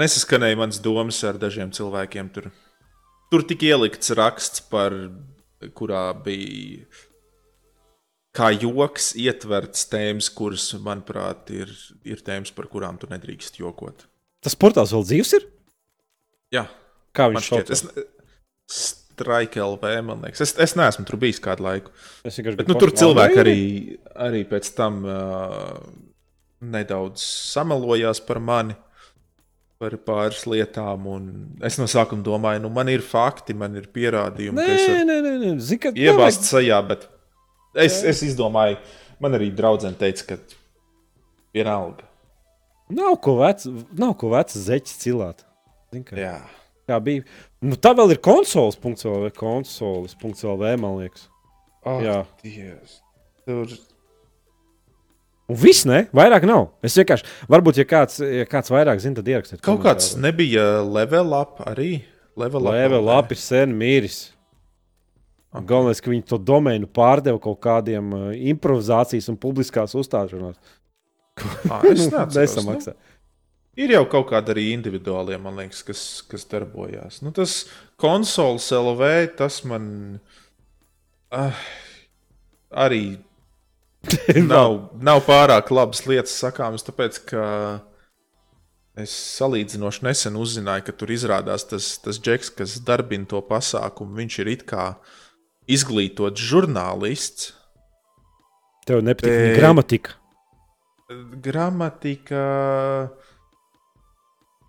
Nesaskanēja mans domas ar dažiem cilvēkiem. Tur, tur tika ielikts raksts, par kurā bija kā joks ietverts tēmas, kuras, manuprāt, ir, ir tēmas, par kurām tu nedrīkst jokot. Tas portāls vēl dzīves ir? Jā, Kā viņš saucās? es, Strike LV, man liekas. Es, es neesmu tur bijis kādu laiku. Es vienkārši Bet nu, tur cilvēki arī, arī pēc tam uh, nedaudz samalojās par mani, par pāris lietām. un Es no sākuma domāju, nu, man ir fakti, man ir pierādījumi, Nē, ka nē, nē, nē. Zini, ka iebāzt sajā, bet es, es izdomāju, man arī draudzene teica, ka vienalga. Nav ko vecu, nav ko vecu zeķis cilāt. Zini, kā, Jā. kā bija. Nu, tā vēl ir konsoles, punkts vēl, konsoles, punkts vēl, man liekas. Oh, Jā. Dievs. Tur Un viss, ne? Vairāk nav. Es vienkārši, varbūt, ja kāds, ja kāds vairāk zina, tad ierakstiet. kaut kāds nebija level up arī. Level up. Lēve lapi ir sen miris. Okay. Galvenais, ka viņi to domēnu pārdeva kaut kādiem uh, improvizācijas un publiskās uzstāšanās. Ah, es nesamaksāju. Nu, ir jau kaut kāda arī individuālie, man liekas, kas, kas darbojās. Nu, tas konsoles LV, tas man uh, arī nav, nav pārāk labas lietas sakāmas, tāpēc ka es salīdzinoši nesen uzzināju, ka tur izrādās tas, tas džeks, kas darbina to pasākumu. Viņš ir it kā izglītots žurnālists. Tev nepatīk te... gramatika. Gramatika,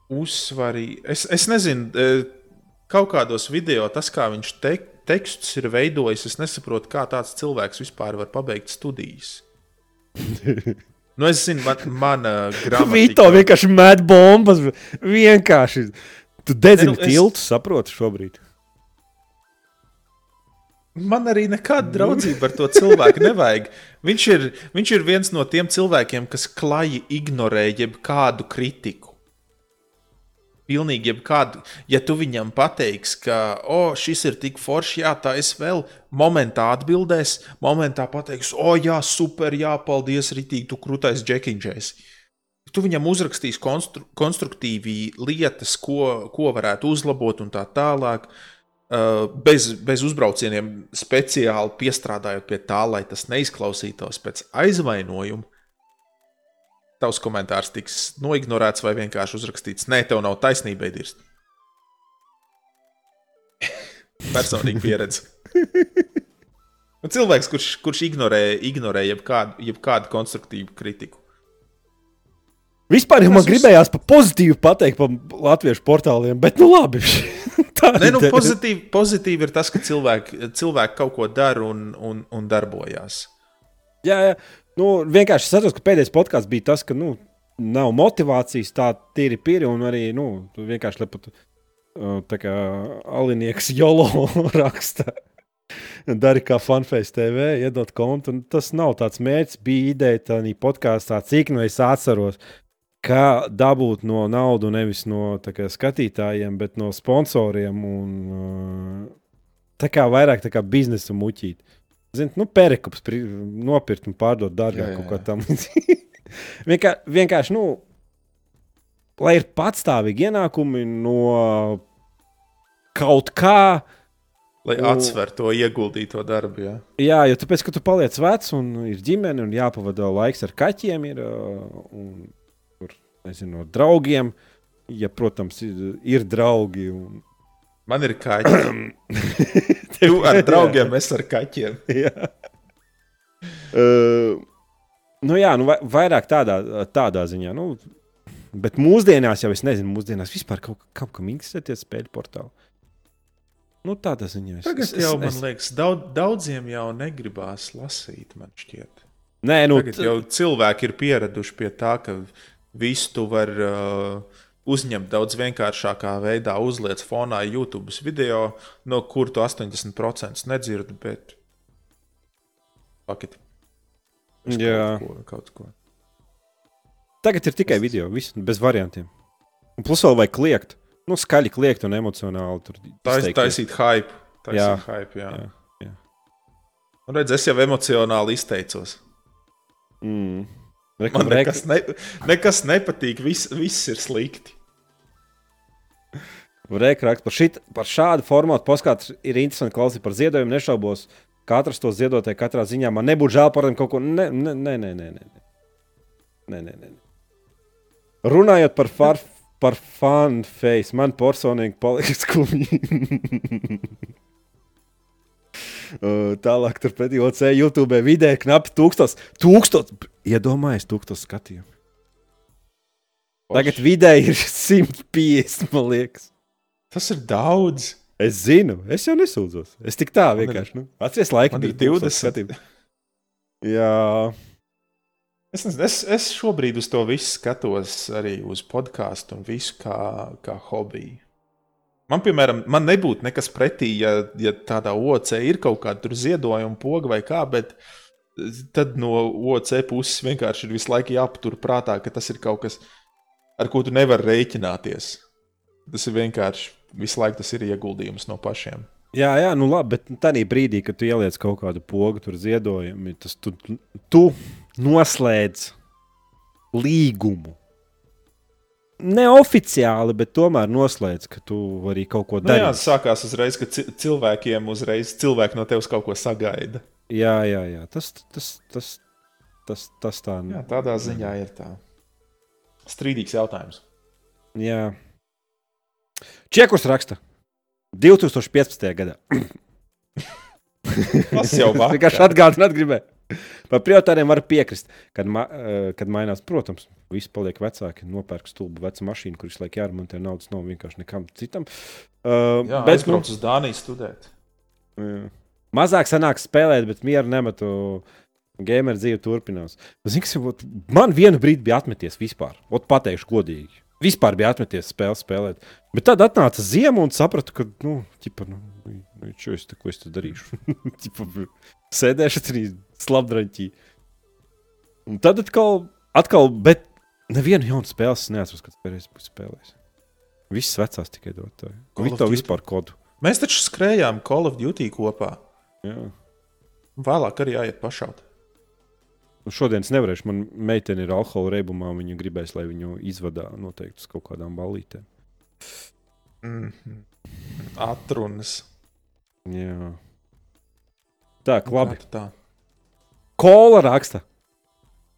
uzsvari. Es, es nezinu, e, kaut kādos video tas, kā viņš te, tekstus ir veidojis, es nesaprotu, kā tāds cilvēks vispār var pabeigt studijas. Nu, es zinu, man, mana grāmata. Vito vienkārši met bombas. Vienkārši. Tu dedzini nu, es... tiltu, saproti, šobrīd. Man arī nekāda draudzība ar to cilvēku nevajag. Viņš ir, viņš ir viens no tiem cilvēkiem, kas klaji ignorē jebkādu kritiku pilnīgi jebkādu. Ja tu viņam pateiksi, ka oh, šis ir tik foršs, jā, tā es vēl momentā atbildēs, momentā pateiks, o, oh, jā, super, jā, paldies, ritīgi, tu krūtais džekiņģēs. Tu viņam uzrakstīs konstru, konstruktīvi lietas, ko, ko varētu uzlabot un tā tālāk. Uh, bez, bez uzbraucieniem, speciāli piestrādājot pie tā, lai tas neizklausītos pēc aizvainojuma tavs komentārs tiks noignorēts vai vienkārši uzrakstīts, nē, tev nav taisnība, Edgars. Personīga pieredze. Un nu, cilvēks, kurš, kurš ignorē, ignorē jebkādu, jebkādu konstruktīvu kritiku. Vispār jau man gribējās pa pozitīvu pateikt par latviešu portāliem, bet nu labi. Nē, nu, pozitīvi, pozitīvi ir tas, ka cilvēki, cilvēki kaut ko dara un, un, un darbojās. Jā, jā. Nu, vienkārši es saprotu, ka pēdējais podkāsts bija tas, ka nu, nav motivācijas tā tīri pīri un arī nu, vienkārši lepat, tā kā Alinieks Jolo raksta. Dari kā Funface TV, iedot kontu. Tas nav tāds mērķis, bija ideja tādā podkāstā, cik no es atceros, kā dabūt no naudu nevis no kā, skatītājiem, bet no sponsoriem un tā kā vairāk tā kā biznesa muļķīt. Ziniet, nu, perekups nopirkt un pārdot dārgāk kaut kā tam. Vienkār, vienkārši, nu, lai ir patstāvīgi ienākumi no kaut kā. Lai atsver to ieguldīto darbu. Jā, jā jo tāpēc, ka tu paliec vecs un ir ģimene un jāpavada laiks ar kaķiem, ir, un, nezinu, no draugiem. Ja, protams, ir, ir draugi. Un, Man ir kaķi. tu ar draugiem, es ar kaķiem. jā. Uh, nu, jā, nu, vairāk tādā, tādā ziņā. Nu, bet mūsdienās jau es nezinu, mūsdienās vispār kaut, kaut kam interesēties spēļu portālu. Nu, tādā ziņā es, Tagad es, jau, es, man es... liekas, daudz, daudziem jau negribās lasīt, man šķiet. Nē, nu, Tagad jau cilvēki ir pieraduši pie tā, ka visu tu vari uh, uzņemt daudz vienkāršākā veidā, uzliec fonā YouTube video, no kur tu 80% nedzirdi, bet paketi. Jā, kaut ko, kaut ko. Tagad ir tikai video, viss bez variantiem. Un plus vēl vajag kliegt. Nu, skaļi kliegt un emocionāli. Tur Tais, taisīt hype. Taisīt jā. hype jā. Jā, jā. Un redz, es jau emocionāli izteicos. Mm. Man nekas, ne, nekas nepatīk, viss, viss ir slikti. Reikraksts par, šit, par šādu formātu poskats ir interesanti klausīt par ziedojumu. Nešaubos, katrs to ziedotāju katrā ziņā. Man nebūtu žēl par viņu kaut ko. Nē, nē, nē, nē. nē, nē. Nē, nē. Runājot par, far, par fanu face, man personīgi paliks skumji. Tālāk, turpretī OC YouTube vidē knapi tūkstos, tūkstos, iedomājies, tūkstos skatījumu. Tagad vidēji ir 150, man liekas. Tas ir daudz. Es zinu, es jau nesūdzos. Es tik tā vienkārši. Nu, Atceries, laika bija 20. Skatījumu. Jā. Es, es, es šobrīd uz to visu skatos arī uz podkāstu un visu kā, kā hobiju. Man, piemēram, man nebūtu nekas pretī, ja, ja tādā OC ir kaut kāda ziedojuma poga vai kā, bet tad no OC puses vienkārši ir visu laiku jāpatur prātā, ka tas ir kaut kas, ar ko tu nevari rēķināties. Tas ir vienkārši visu laiku tas ir ieguldījums no pašiem. Jā, jā, nu labi, bet tādā brīdī, kad tu ieliec kaut kādu pogu, tur ziedojumu, tas tu, tu noslēdz līgumu. Neoficiāli, bet tomēr noslēdz, ka tu vari kaut ko Nu, darīt. jā, sākās uzreiz, ka ci- cilvēkiem uzreiz cilvēki no tevis kaut ko sagaida. jā, jā, jā. Tas, tas, tas, tas, tas tā Jā, tādā ziņā ir tā. Strīdīgs jautājums. Jā. Čekurs raksta 2015. gadā. Tas jau Es vienkārši vakar. atgādināt, gribēju. Par prioritāriem var piekrist, kad, ma eh, kad mainās. Protams, visi paliek vecāki, nopērk stulbu vecu mašīnu, kuras laik jāremontē, naudas nav vienkārši nekam citam. Uh, Jā, bet, aizbrauc uz Dāniju studēt. Jā. Mazāk sanāk spēlēt, bet mieru nemetu. Gamer dzīve turpinās. Zini, kas, man vienu brīdi bija atmeties vispār. Ot, pateikšu godīgi. Vispār bija atmeties spēli spēlēt. Bet tad atnāca ziema un sapratu, ka, nu, ķipa, nu, nu čo es, te, ko es te darīšu? ķipa, sēdēšu arī slapdraņķī. Un tad atkal, atkal, bet nevienu jaunu spēli es neatceros, kad pēdējais būs spēlējis. Visas vecās tikai dotāji. Viņi to vispār kodu. Mēs taču skrējām Call of Duty kopā. Jā. Vēlāk arī jāiet pašaut. Nu, šodien es nevarēšu. Man meitene ir alkohola reibumā. Viņa gribēs, lai viņu izvadā noteikti uz kaut kādām ballītēm. Mm -hmm. Atrunas. Jā. Tā, labi. Tā. Kola raksta.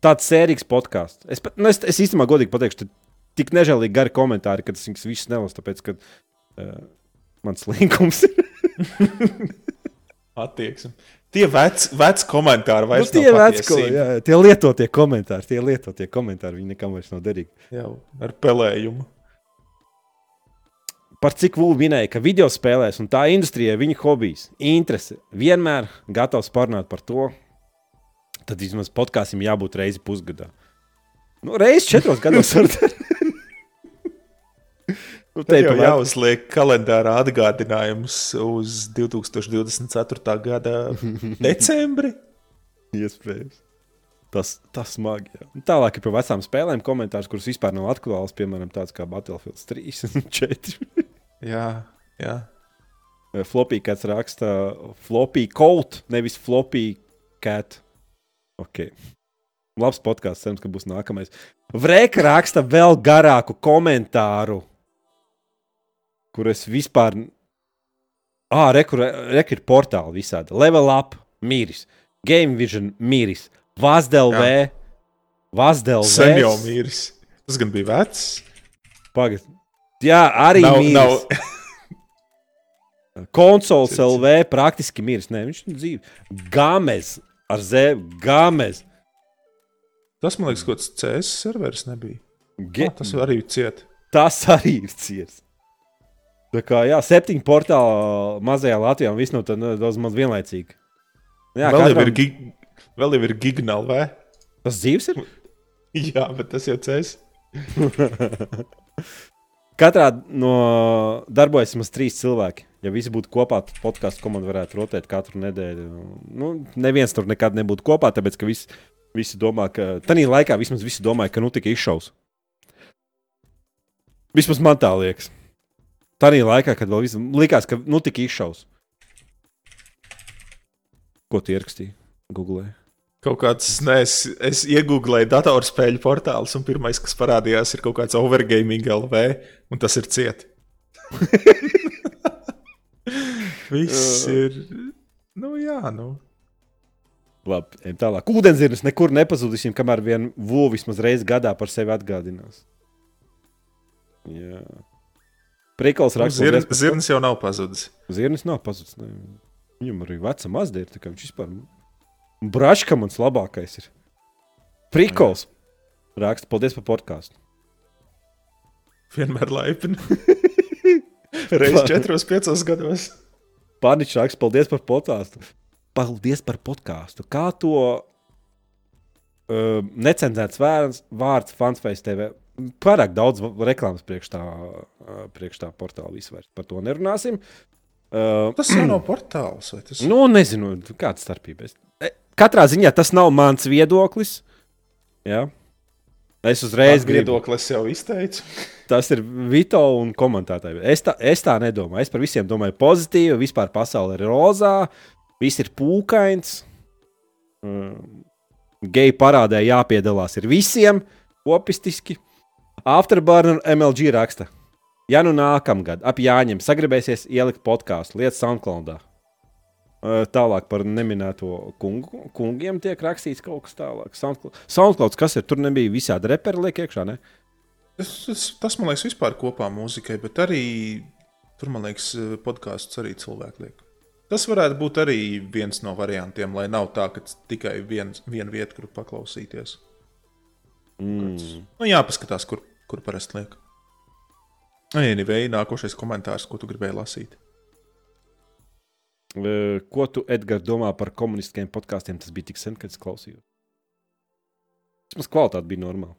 Tāds sērīgs podkāsts. Es, nu, es, es īstenībā godīgi pateikšu, tik nežēlīgi gari komentāri, ka es viņus visus nelasu, tāpēc, ka uh, mans linkums ir. Attieksme. Tie veci vec komentāri Nu, vairs tie, nav veci, ko, jā, tie lietotie komentāri, tie lietotie komentāri, viņi nekam vairs nav derīgi. Jau ar pelējumu. par cik Vulu minēja, ka video spēlēs un tā industrijā viņa hobijs, interese vienmēr gatavs parunāt par to, tad vismaz podkāstam jābūt reizi pusgadā. Nu, reizi četros gados var darīt. nu, Te jau jāuzliek kalendārā atgādinājums uz 2024. gada decembri. Iespējams. Tas, tas smagi. Jā. Un Tālāk ir par vecām spēlēm komentārs, kurus vispār nav aktuāls, piemēram, tāds kā Battlefield 3 un 4. Jā, jā. Flopī kāds raksta, flopī kaut, nevis flopī cat. Ok. Labs podkāsts, cerams, ka būs nākamais. Vreka raksta vēl garāku komentāru, kur es vispār. Ah, rekur, rekur ir portāli visādi. Level up, mīris, Game Vision, mīris, Vazdel-V, Vazdel-V. Sen jau mīris. Tas gan bija vecs. Pagad. Jā, arī Nav, mīris. nav. Konsoles LV praktiski miris. Nē, viņš ir dzīves. Gāmez ar zēnu, gāmez. Tas man liekas, kaut kāds CS serveris nebija. Ge... Ah, tas arī ciet. Tas arī ir ciets. Tā kā, jā, septiņi portāli mazajā Latvijā un viss no tā nu, daudz maz vienlaicīgi. Jā, vēl, jau katram... ir gig... vēl jau ir gignāli, vai? Tas dzīves ir. Jā, bet tas jau CS. Katrā no darbojas vismaz trīs cilvēki. Ja visi būtu kopā, tad podkāstu komanda varētu rotēt katru nedēļu. Nu, neviens tur nekad nebūtu kopā, tāpēc ka visi, visi domā, ka tajā laikā vismaz visi domāja, ka nu tikai izšaus. Vismaz man tā liekas. Tajā laikā, kad vēl visi likās, ka nu tikai izšaus. Ko tu ierakstīji Google? Kaut kāds, nē, es, es iegūlēju datorspēļu portālus, un pirmais, kas parādījās, ir kaut kāds overgaming LV, un tas ir ciet. Viss ir. Nu, jā, nu. Labi, ejam tālāk. Ūdenzirnis nekur nepazudīsim, kamēr vien Vūlis vismaz reizi gadā par sevi atgādinās. Jā. Prikals nu raksta, ka zirnis jau nav pazudis. Zirnis nav pazudis. Ne. Viņam arī veca mazdiet, tā kā viņš vispār. Braška mans labākais ir. Prikals. Raksta, paldies par podkāstu. Vienmēr laipni. Reizes četros, piecos gados. Pārniņš raksta, paldies par podkāstu. Paldies par podkāstu. Kā to uh, necenzēts vērns, vārds Fansface TV. Pārāk daudz reklāmas priekš tā, uh, priekš tā portāla vispār. Par to nerunāsim. Uh, Tas jau nav portāls. Tas... nu, nezinu, kāda starpība. E, Katrā ziņā tas nav mans viedoklis. Ja? Es uzreiz gribu. viedokli es jau izteicu. Tas ir Vito un komentētāji. Es tā, es tā nedomāju. Es par visiem domāju pozitīvi. Vispār pasaule ir rozā, viss ir pūkains. Mm. Geju parādē jāpiedalās ir visiem, kopistiski. Afterburner MLG raksta. Ja nu nākamgad ap Jāņem sagribēsies ielikt podkāstu lietas SoundCloudā. Uh, Tālāk par neminēto kungu, kungiem tiek rakstīts kaut kas tālāk. SoundCloud, SoundCloud kas ir? Tur nebija visādi reperi liek iekšā, ne? Tas, tas, tas man liekas, vispār kopā mūzikai, bet arī tur, man liekas, podkāstus arī cilvēki liek. Tas varētu būt arī viens no variantiem, lai nav tā, ka tikai viens, viena vieta, kur paklausīties. Mm. Nu, jāpaskatās, kur, kur parasti liek. Anyway, nākošais komentārs, ko tu gribēji lasīt. Uh, Ko tu, Edgars, domā par komunistiskiem podkāstiem? Tas bija tik sen, kad es klausījos. Vismaz kvalitāte bija normāla.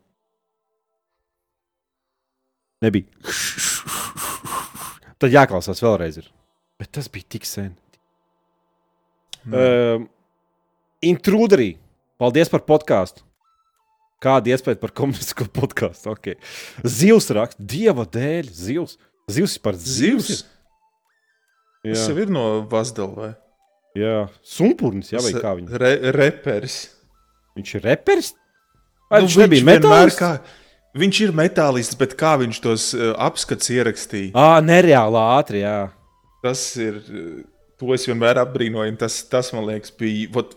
Nebija. Tad jāklausās vēlreiz. Ir. Bet tas bija tik sen. Nu, Um, Intruderi, paldies par podkāstu. Kāda iespēja par komunistisko podkāstu? Okay. Zivs raksta, dieva dēļ, zivs. Zivs par zivs. Zivs. Tas Jā, jau ir no Vazdala. vai? jā. sumpurnis, jā, vai kā viņa. Re, reperis. Viņš ir reperis? Vai Nu, viņš nebija metālists? Kā, viņš ir metālists, bet kā viņš tos uh, apskats ierakstīja, Ā, nereāli ātri, jā. tas ir. Uh, to es vienmēr apbrīnoju. Tas, tas man liekas, bija. Vot,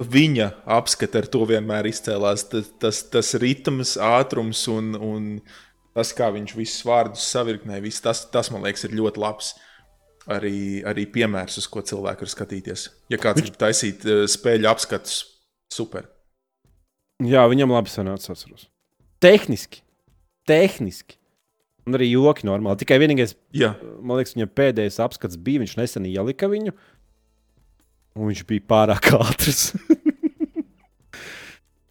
viņa apskate ar to vienmēr izcēlās. Tas, tas, tas ritms, ātrums un, un tas, kā viņš visus vārdus savirknē, viss, tas, tas man liekas, ir ļoti labs. Arī, arī piemērs, uz ko cilvēku var skatīties. Ja kāds grib taisīt uh, spēļu apskatus, super. Jā, viņam labi sanāca, atceros. Tehniski. Tehniski. Un arī joki normāli. Tikai vienīgais, Jā, man liekas, viņa pēdējais apskats bija, viņš nesen ielika viņu. Un viņš bija pārāk ātrs.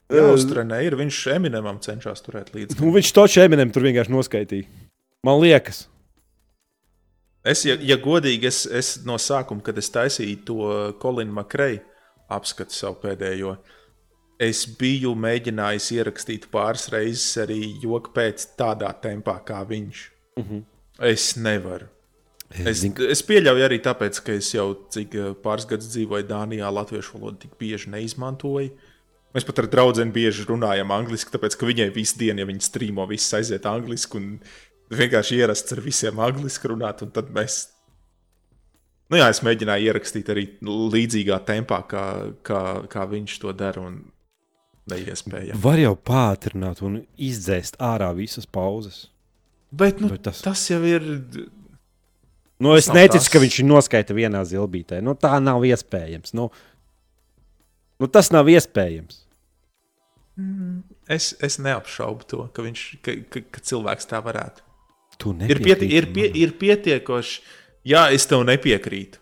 Jā, uztrenē ir. Viņš Eminemam cenšas turēt līdzi. Nu, viņš to čeminem tur vienkārši noskaitīja. Man liekas. Es, ja, ja godīgi, es, es no sākuma, kad es taisīju to Kolinu Makreju apskatu savu pēdējo, es biju mēģinājis ierakstīt pāris reizes arī joku pēc tādā tempā, kā viņš. Uh -huh. Es nevaru. Es, es pieļauju arī tāpēc, ka es jau cik eh, pāris gadus dzīvoju Dānijā, latviešu valodu tik bieži neizmantoju. Mēs pat ar draugiem bieži runājam angliski, tāpēc ka viņai visu dienu, ja viņa strīmo, viss aiziet angliski un vienkārši ierasts ar visiem angliski runāt. Un tad mēs, nu jā, es mēģināju ierakstīt arī līdzīgā tempā, kā, kā, kā viņš to dara. Un neiespējami. Var jau pātrināt un izdzēst ārā visas pauzes. Bet, nu, Bet tas- tas... jau ir. Nu, es neticu, tas. ka viņš ir noskaita vienā zilbītē. Nu, tā nav iespējams. Nu, nu, tas nav iespējams. Es, es neapšaubu to, ka, viņš, ka, ka, ka cilvēks tā varētu. Tu Ir, pieti, ir, pie, ir pietiekoši. Jā, es tev nepiekrītu.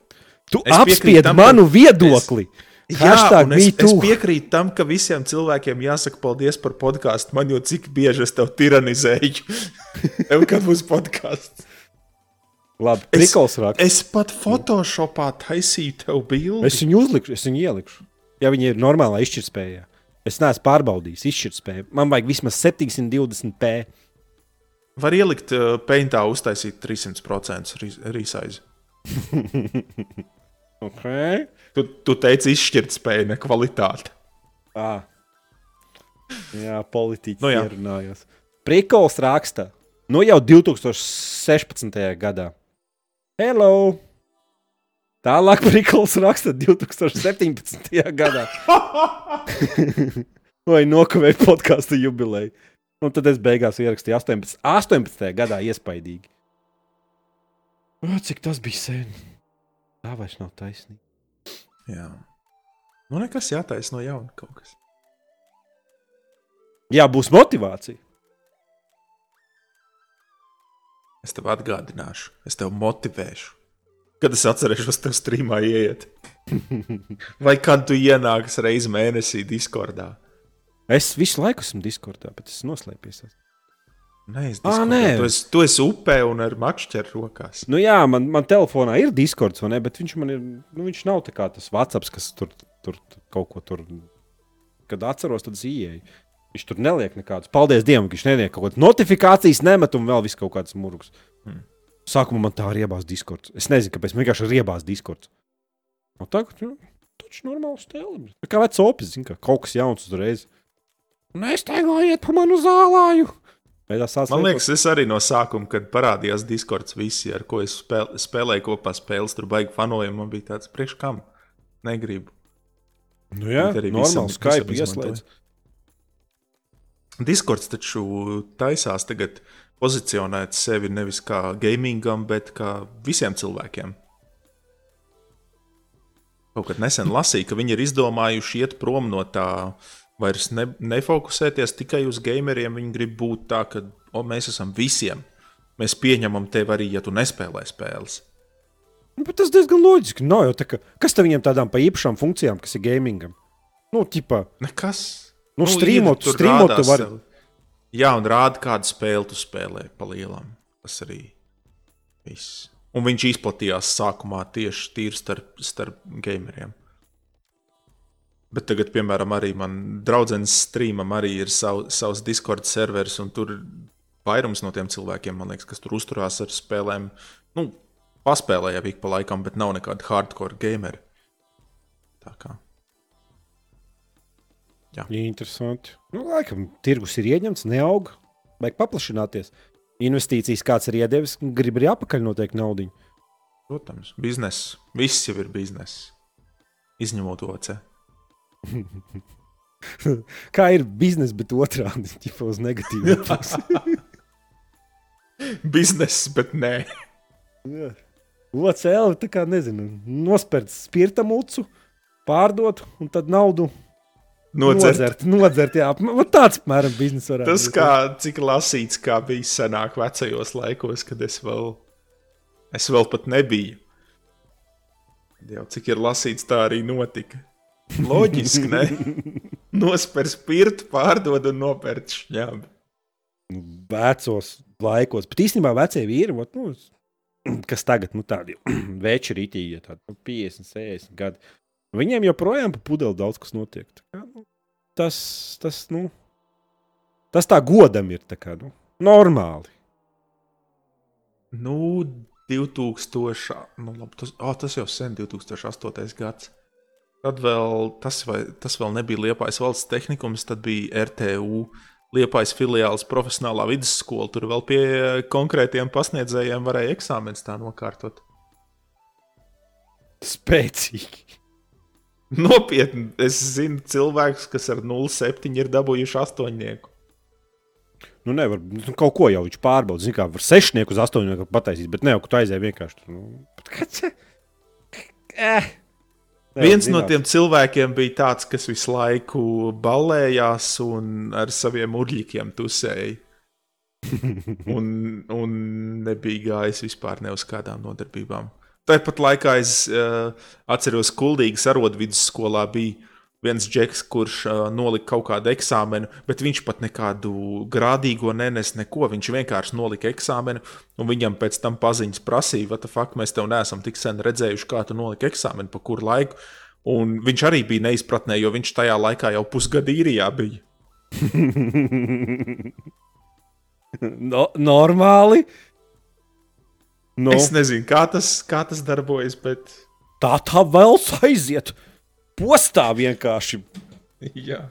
Tu es apspied tam, manu viedokli. Jā, es, me es too. piekrītu tam, ka visiem cilvēkiem jāsaka paldies par podkāstu. Man jau cik bieži es tev tiranizēju. Tev, kad būs podkāsts. Labi, Es-. Es pat Photoshopā taisīju tev bildi. Es viņu uzlikšu, es viņu ielikšu. Ja viņi ir normālā izšķirtspējā. Es neesmu pārbaudījis izšķirtspēju. Man vajag vismaz 720p. Var ielikt uh, peintā, uztaisīt 300% resize. Okay. Tu, tu teici, izšķirtspēja, ne kvalitāte. À. Jā, politiķi nu, jā. ierunājās. Prikols raksta. Nu jau 2016. gadā. Hello! Tālāk Prikols raksta 2017. gadā. Vai nokavēja podkāstu jubileju. Un tad es beigās ierakstīju 18. 18. gadā iespaidīgi. O, cik tas bija sen? Tā vairs nav taisnība. Jā. Nu, nekas jātaisa no jauna kaut kas. Jā, būs motivācija. Es tev atgādināšu, es tev motivēšu. Kad es atcerēšos, tev strīmā ieiet. Vai kad tu ienāksi reizes mēnesī Discordā? Es visu laiku esmu Discordā, bet es noslēpies. Nē, es Discordā. nē. Tu esi, tu esi upē un ar makšķeru rokās. Nu, jā, man, man telefonā ir Discords, vai ne? Bet viņš man ir. Nu, viņš nav tas WhatsApp, kas tur, tur kaut ko tur. Kad atceros, tad ieeju. Viņš tur neliek nekādus. Paldies Dievam, ka viņš neliek kaut kādas notifikācijas, nemet un vēl viss kaut kāds murgs. Hmm. Sākumā man tā riebās diskords. Es nezinu, kāpēc man vienkārši riebās diskords. O tagad, nu, taču normāls stēlis. Tā kā vecs opis, zina, ka kaut kas jauns uzreiz. Nesteigājiet pa manu zālāju! Man liekas, es arī no sākuma, kad parādījās Discords, visi, ar ko es spēl, spēlēju kopā spēles, tur baigi fanojumu. Man bija tāds priekš kam. Negribu. Nu jā, arī normāli Skype ieslēdz. Discords taču taisās tagad pozicionēt sevi nevis kā gamingam, bet kā visiem cilvēkiem. Kaut kad nesen lasīju, ka viņi ir izdomājuši iet prom no tā, vairs ne, nefokusēties tikai uz gameriem. Viņi grib būt tā, ka o, mēs esam visiem. Mēs pieņemam tevi arī, ja tu nespēlē spēles. Nu, bet tas diezgan loģiski. Nav jau tā, ka, kas tam viņam tādām pa īpašām funkcijām, kas ir gamingam? Nu, tipā. Nekas. Nu, nu strīmot, ir, strīmot tu vari. Jā, un rāda, kādu spēli tu spēlē pa lielam. Tas arī viss. Un viņš izplatījās sākumā tieši starp, starp gameriem. Bet tagad, piemēram, arī manā draudzenes streamam arī ir sav, savs Discord serveris, un tur vairums no tiem cilvēkiem, man liekas, kas tur uzturās ar spēlēm, nu, paspēlēja ik pa laikam, bet nav nekāda hardcore gameri. Tā kā. Jā. Interesanti. Nu, laikam, tirgus ir ieņemts, neaug, vajag paplašināties. Investīcijas kāds ir iedevis, grib arī apakaļ noteikti naudu. Protams, bizness. Viss jau ir bizness. Izņemot OC. Kā ir biznesa, bet otrādi - ķipa uz negatīvu pusi. biznesa, bet nē. OCL tā kā nezinu, nospērt spirta mucu, pārdot un tad naudu. Nodzert. Nodzert, nodzert jā, tāds apmēram biznesa varētu būt. Tas, kā, cik lasīts, kā bija senāk vecajos laikos, kad es vēl, es vēl pat nebiju. Jau cik ir lasīts, tā arī notika. Loģiski, ne? Nospēr spirtu, pārdod un nopērc šņābi. Vecos laikos, bet īstenībā vecie vīri, ot, nu, kas tagad, nu, tādi veči rītīgi, ja tādi nu, 50, 60 gadi, viņiem joprojām pa pudeli daudz kas notiek. Kā, nu, tas, tas, nu, tas tā godam ir, tā kā, nu, normāli. Nu, 2000, nu, labi, tas, oh, tas jau sen 2008. gads. Tad vēl tas, vai, tas vēl nebija Liepājas valsts tehnikums, tad bija RTU. Liepājas filiāls profesionālā vidusskola. Tur vēl pie konkrētiem pasniedzējiem varēja eksāmenus tā nokārtot. Spēcīgi. Nopietni, es zinu cilvēkus, kas ar 0,7 ir dabūjuši astoņnieku. Nu, nevar nu, kaut ko jau viņš pārbaudīt. Zinu, kā var sešnieku uz astoņnieku pataisīt, bet ne jau, ka tu aizēji vienkārši. Nu, kāds, eh. Viens no tiem cilvēkiem bija tāds, kas visu laiku ballējās un ar saviem urļiem tusēja. un, un nebija gājis vispār ne uz kādām nodarbībām. Tāpat laikā es uh, atceros, ka Kuldīgas arodvidusskolā bija viens džeks, kurš uh, nolika kaut kādu eksāmenu, bet viņš pat nekādu grādīgo nenes, neko. Viņš vienkārši nolika eksāmenu, un viņam pēc tam paziņas prasīja, vai tā fakta mēs tev neesam tik sen redzējuši, kā tu noliki eksāmenu, pa kuru laiku. Un viņš arī bija neizpratnē, jo viņš tajā laikā jau pusgadu īrijā bija. no, normāli. No. Es nezinu, kā tas, kā tas darbojas, bet. Tā tā vēl aiziet postā vienkārši. Jā.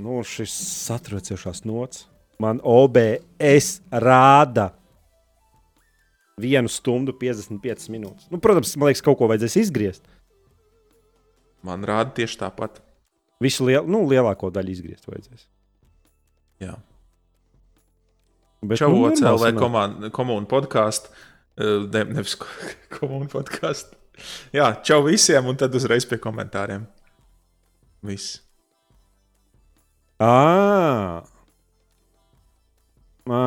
Nu, šis satraucošās nots man OBS rāda 1 stundu 55 minūtes. Nu, protams, man liekas, kaut ko vajadzēs izgriezt. Man rāda tieši tāpat. Visu liel, nu, lielāko daļu izgriezt vajadzēs. Jā. Bet Čau, nu, OCLV komunu podkāstu. Ne, nevis komunu podkāstu. Jā, čau visiem, un tad uzreiz pie komentāriem. Viss. À. À.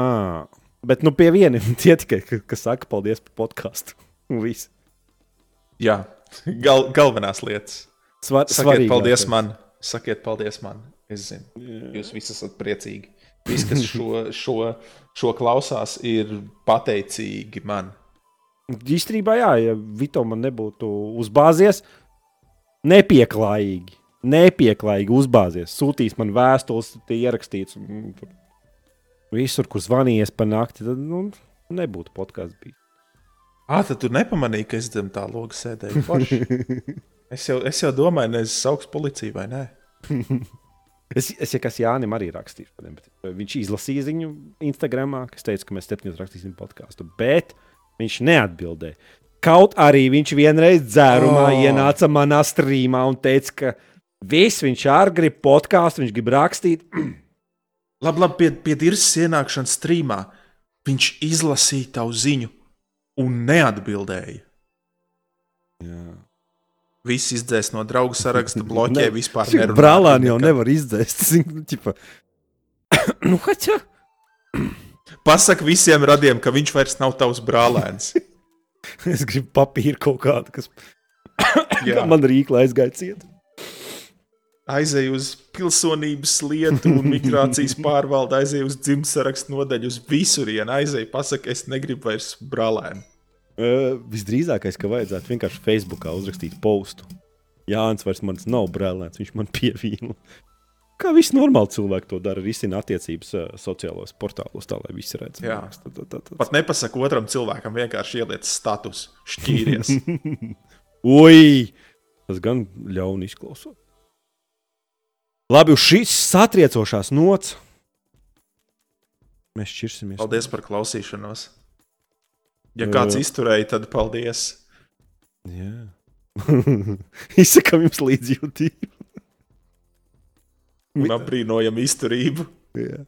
Bet nu pie vieniem tie tikai, kas saka paldies par podkāstu. Viss. Jā, gal, galvenās lietas. Svar, Sakiet paldies man. Sakiet paldies man. Es zinu, Jā. jūs visi esat priecīgi. Visi, kas šo, šo, šo klausās, ir pateicīgi man. Īstenībā, jā, ja Vito man nebūtu uzbāzies, nepieklājīgi. nepieklājīgi uzbāzies. Sūtīs man vēstules, tie ierakstīts. un tur Visur, kur zvanījies pa nakti, tad nu, nebūtu podkāsts bijis. Ah, tad tu nepamanīji, ka es zem tā loga sēdēju. Es, jau, es jau domāju, ne es saucu policiju vai nē. Es, es ja kas Jānis arī rakstīju. Viņš izlasīja ziņu Instagram, kas teica, ka mēs septiņos rakstīsim podkāstu, bet viņš neatbildēja. Kaut arī viņš vienreiz dzērumā Oh. ienāca manā strīmā un teica, ka viss viņš arī grib podkāstu, viņš grib rakstīt. Labi, labi pie, pie dirzas ienākšanas strīmā viņš izlasīja tavu ziņu un neatbildēja. Jā. Viss izdzēs no draugu saraksta, bloķē vispār. nerunā Brālēni jau nekad. nevar izdzēst. nu, haķa. Pasaka visiem radiem, ka viņš vairs nav tavs brālēns. Es gribu papīru kaut kādu, kas man rīkla aizgāja ciet. Aizej uz pilsonības lietu un migrācijas pārvaldu, aizej uz dzimšanas nodaļu, uz visurienu. Aizej, pasaka, es negribu vairs brālēnu. Uh, visdrīzākais, ka vajadzētu vienkārši Facebookā uzrakstīt postu. Jānis vairs mans nav brālēns, viņš man pievīna. Kā visi normāli cilvēki to dara, risina attiecības uh, sociālajos portālos, tā lai visi redz. Jā. Tā, tā, tā, tā. Pat nepasaka otram cilvēkam, vienkārši ieliec status, šķīries. Ui! Tas gan ļauni izklausās. Labi, uz šīs satriecošās nots mēs šķirsimies. Paldies par klausīšanos. Ja kāds izturēja, tad paldies. Jā. Izsakām jums līdzjūtību. Un apbrīnojam izturību. Jā.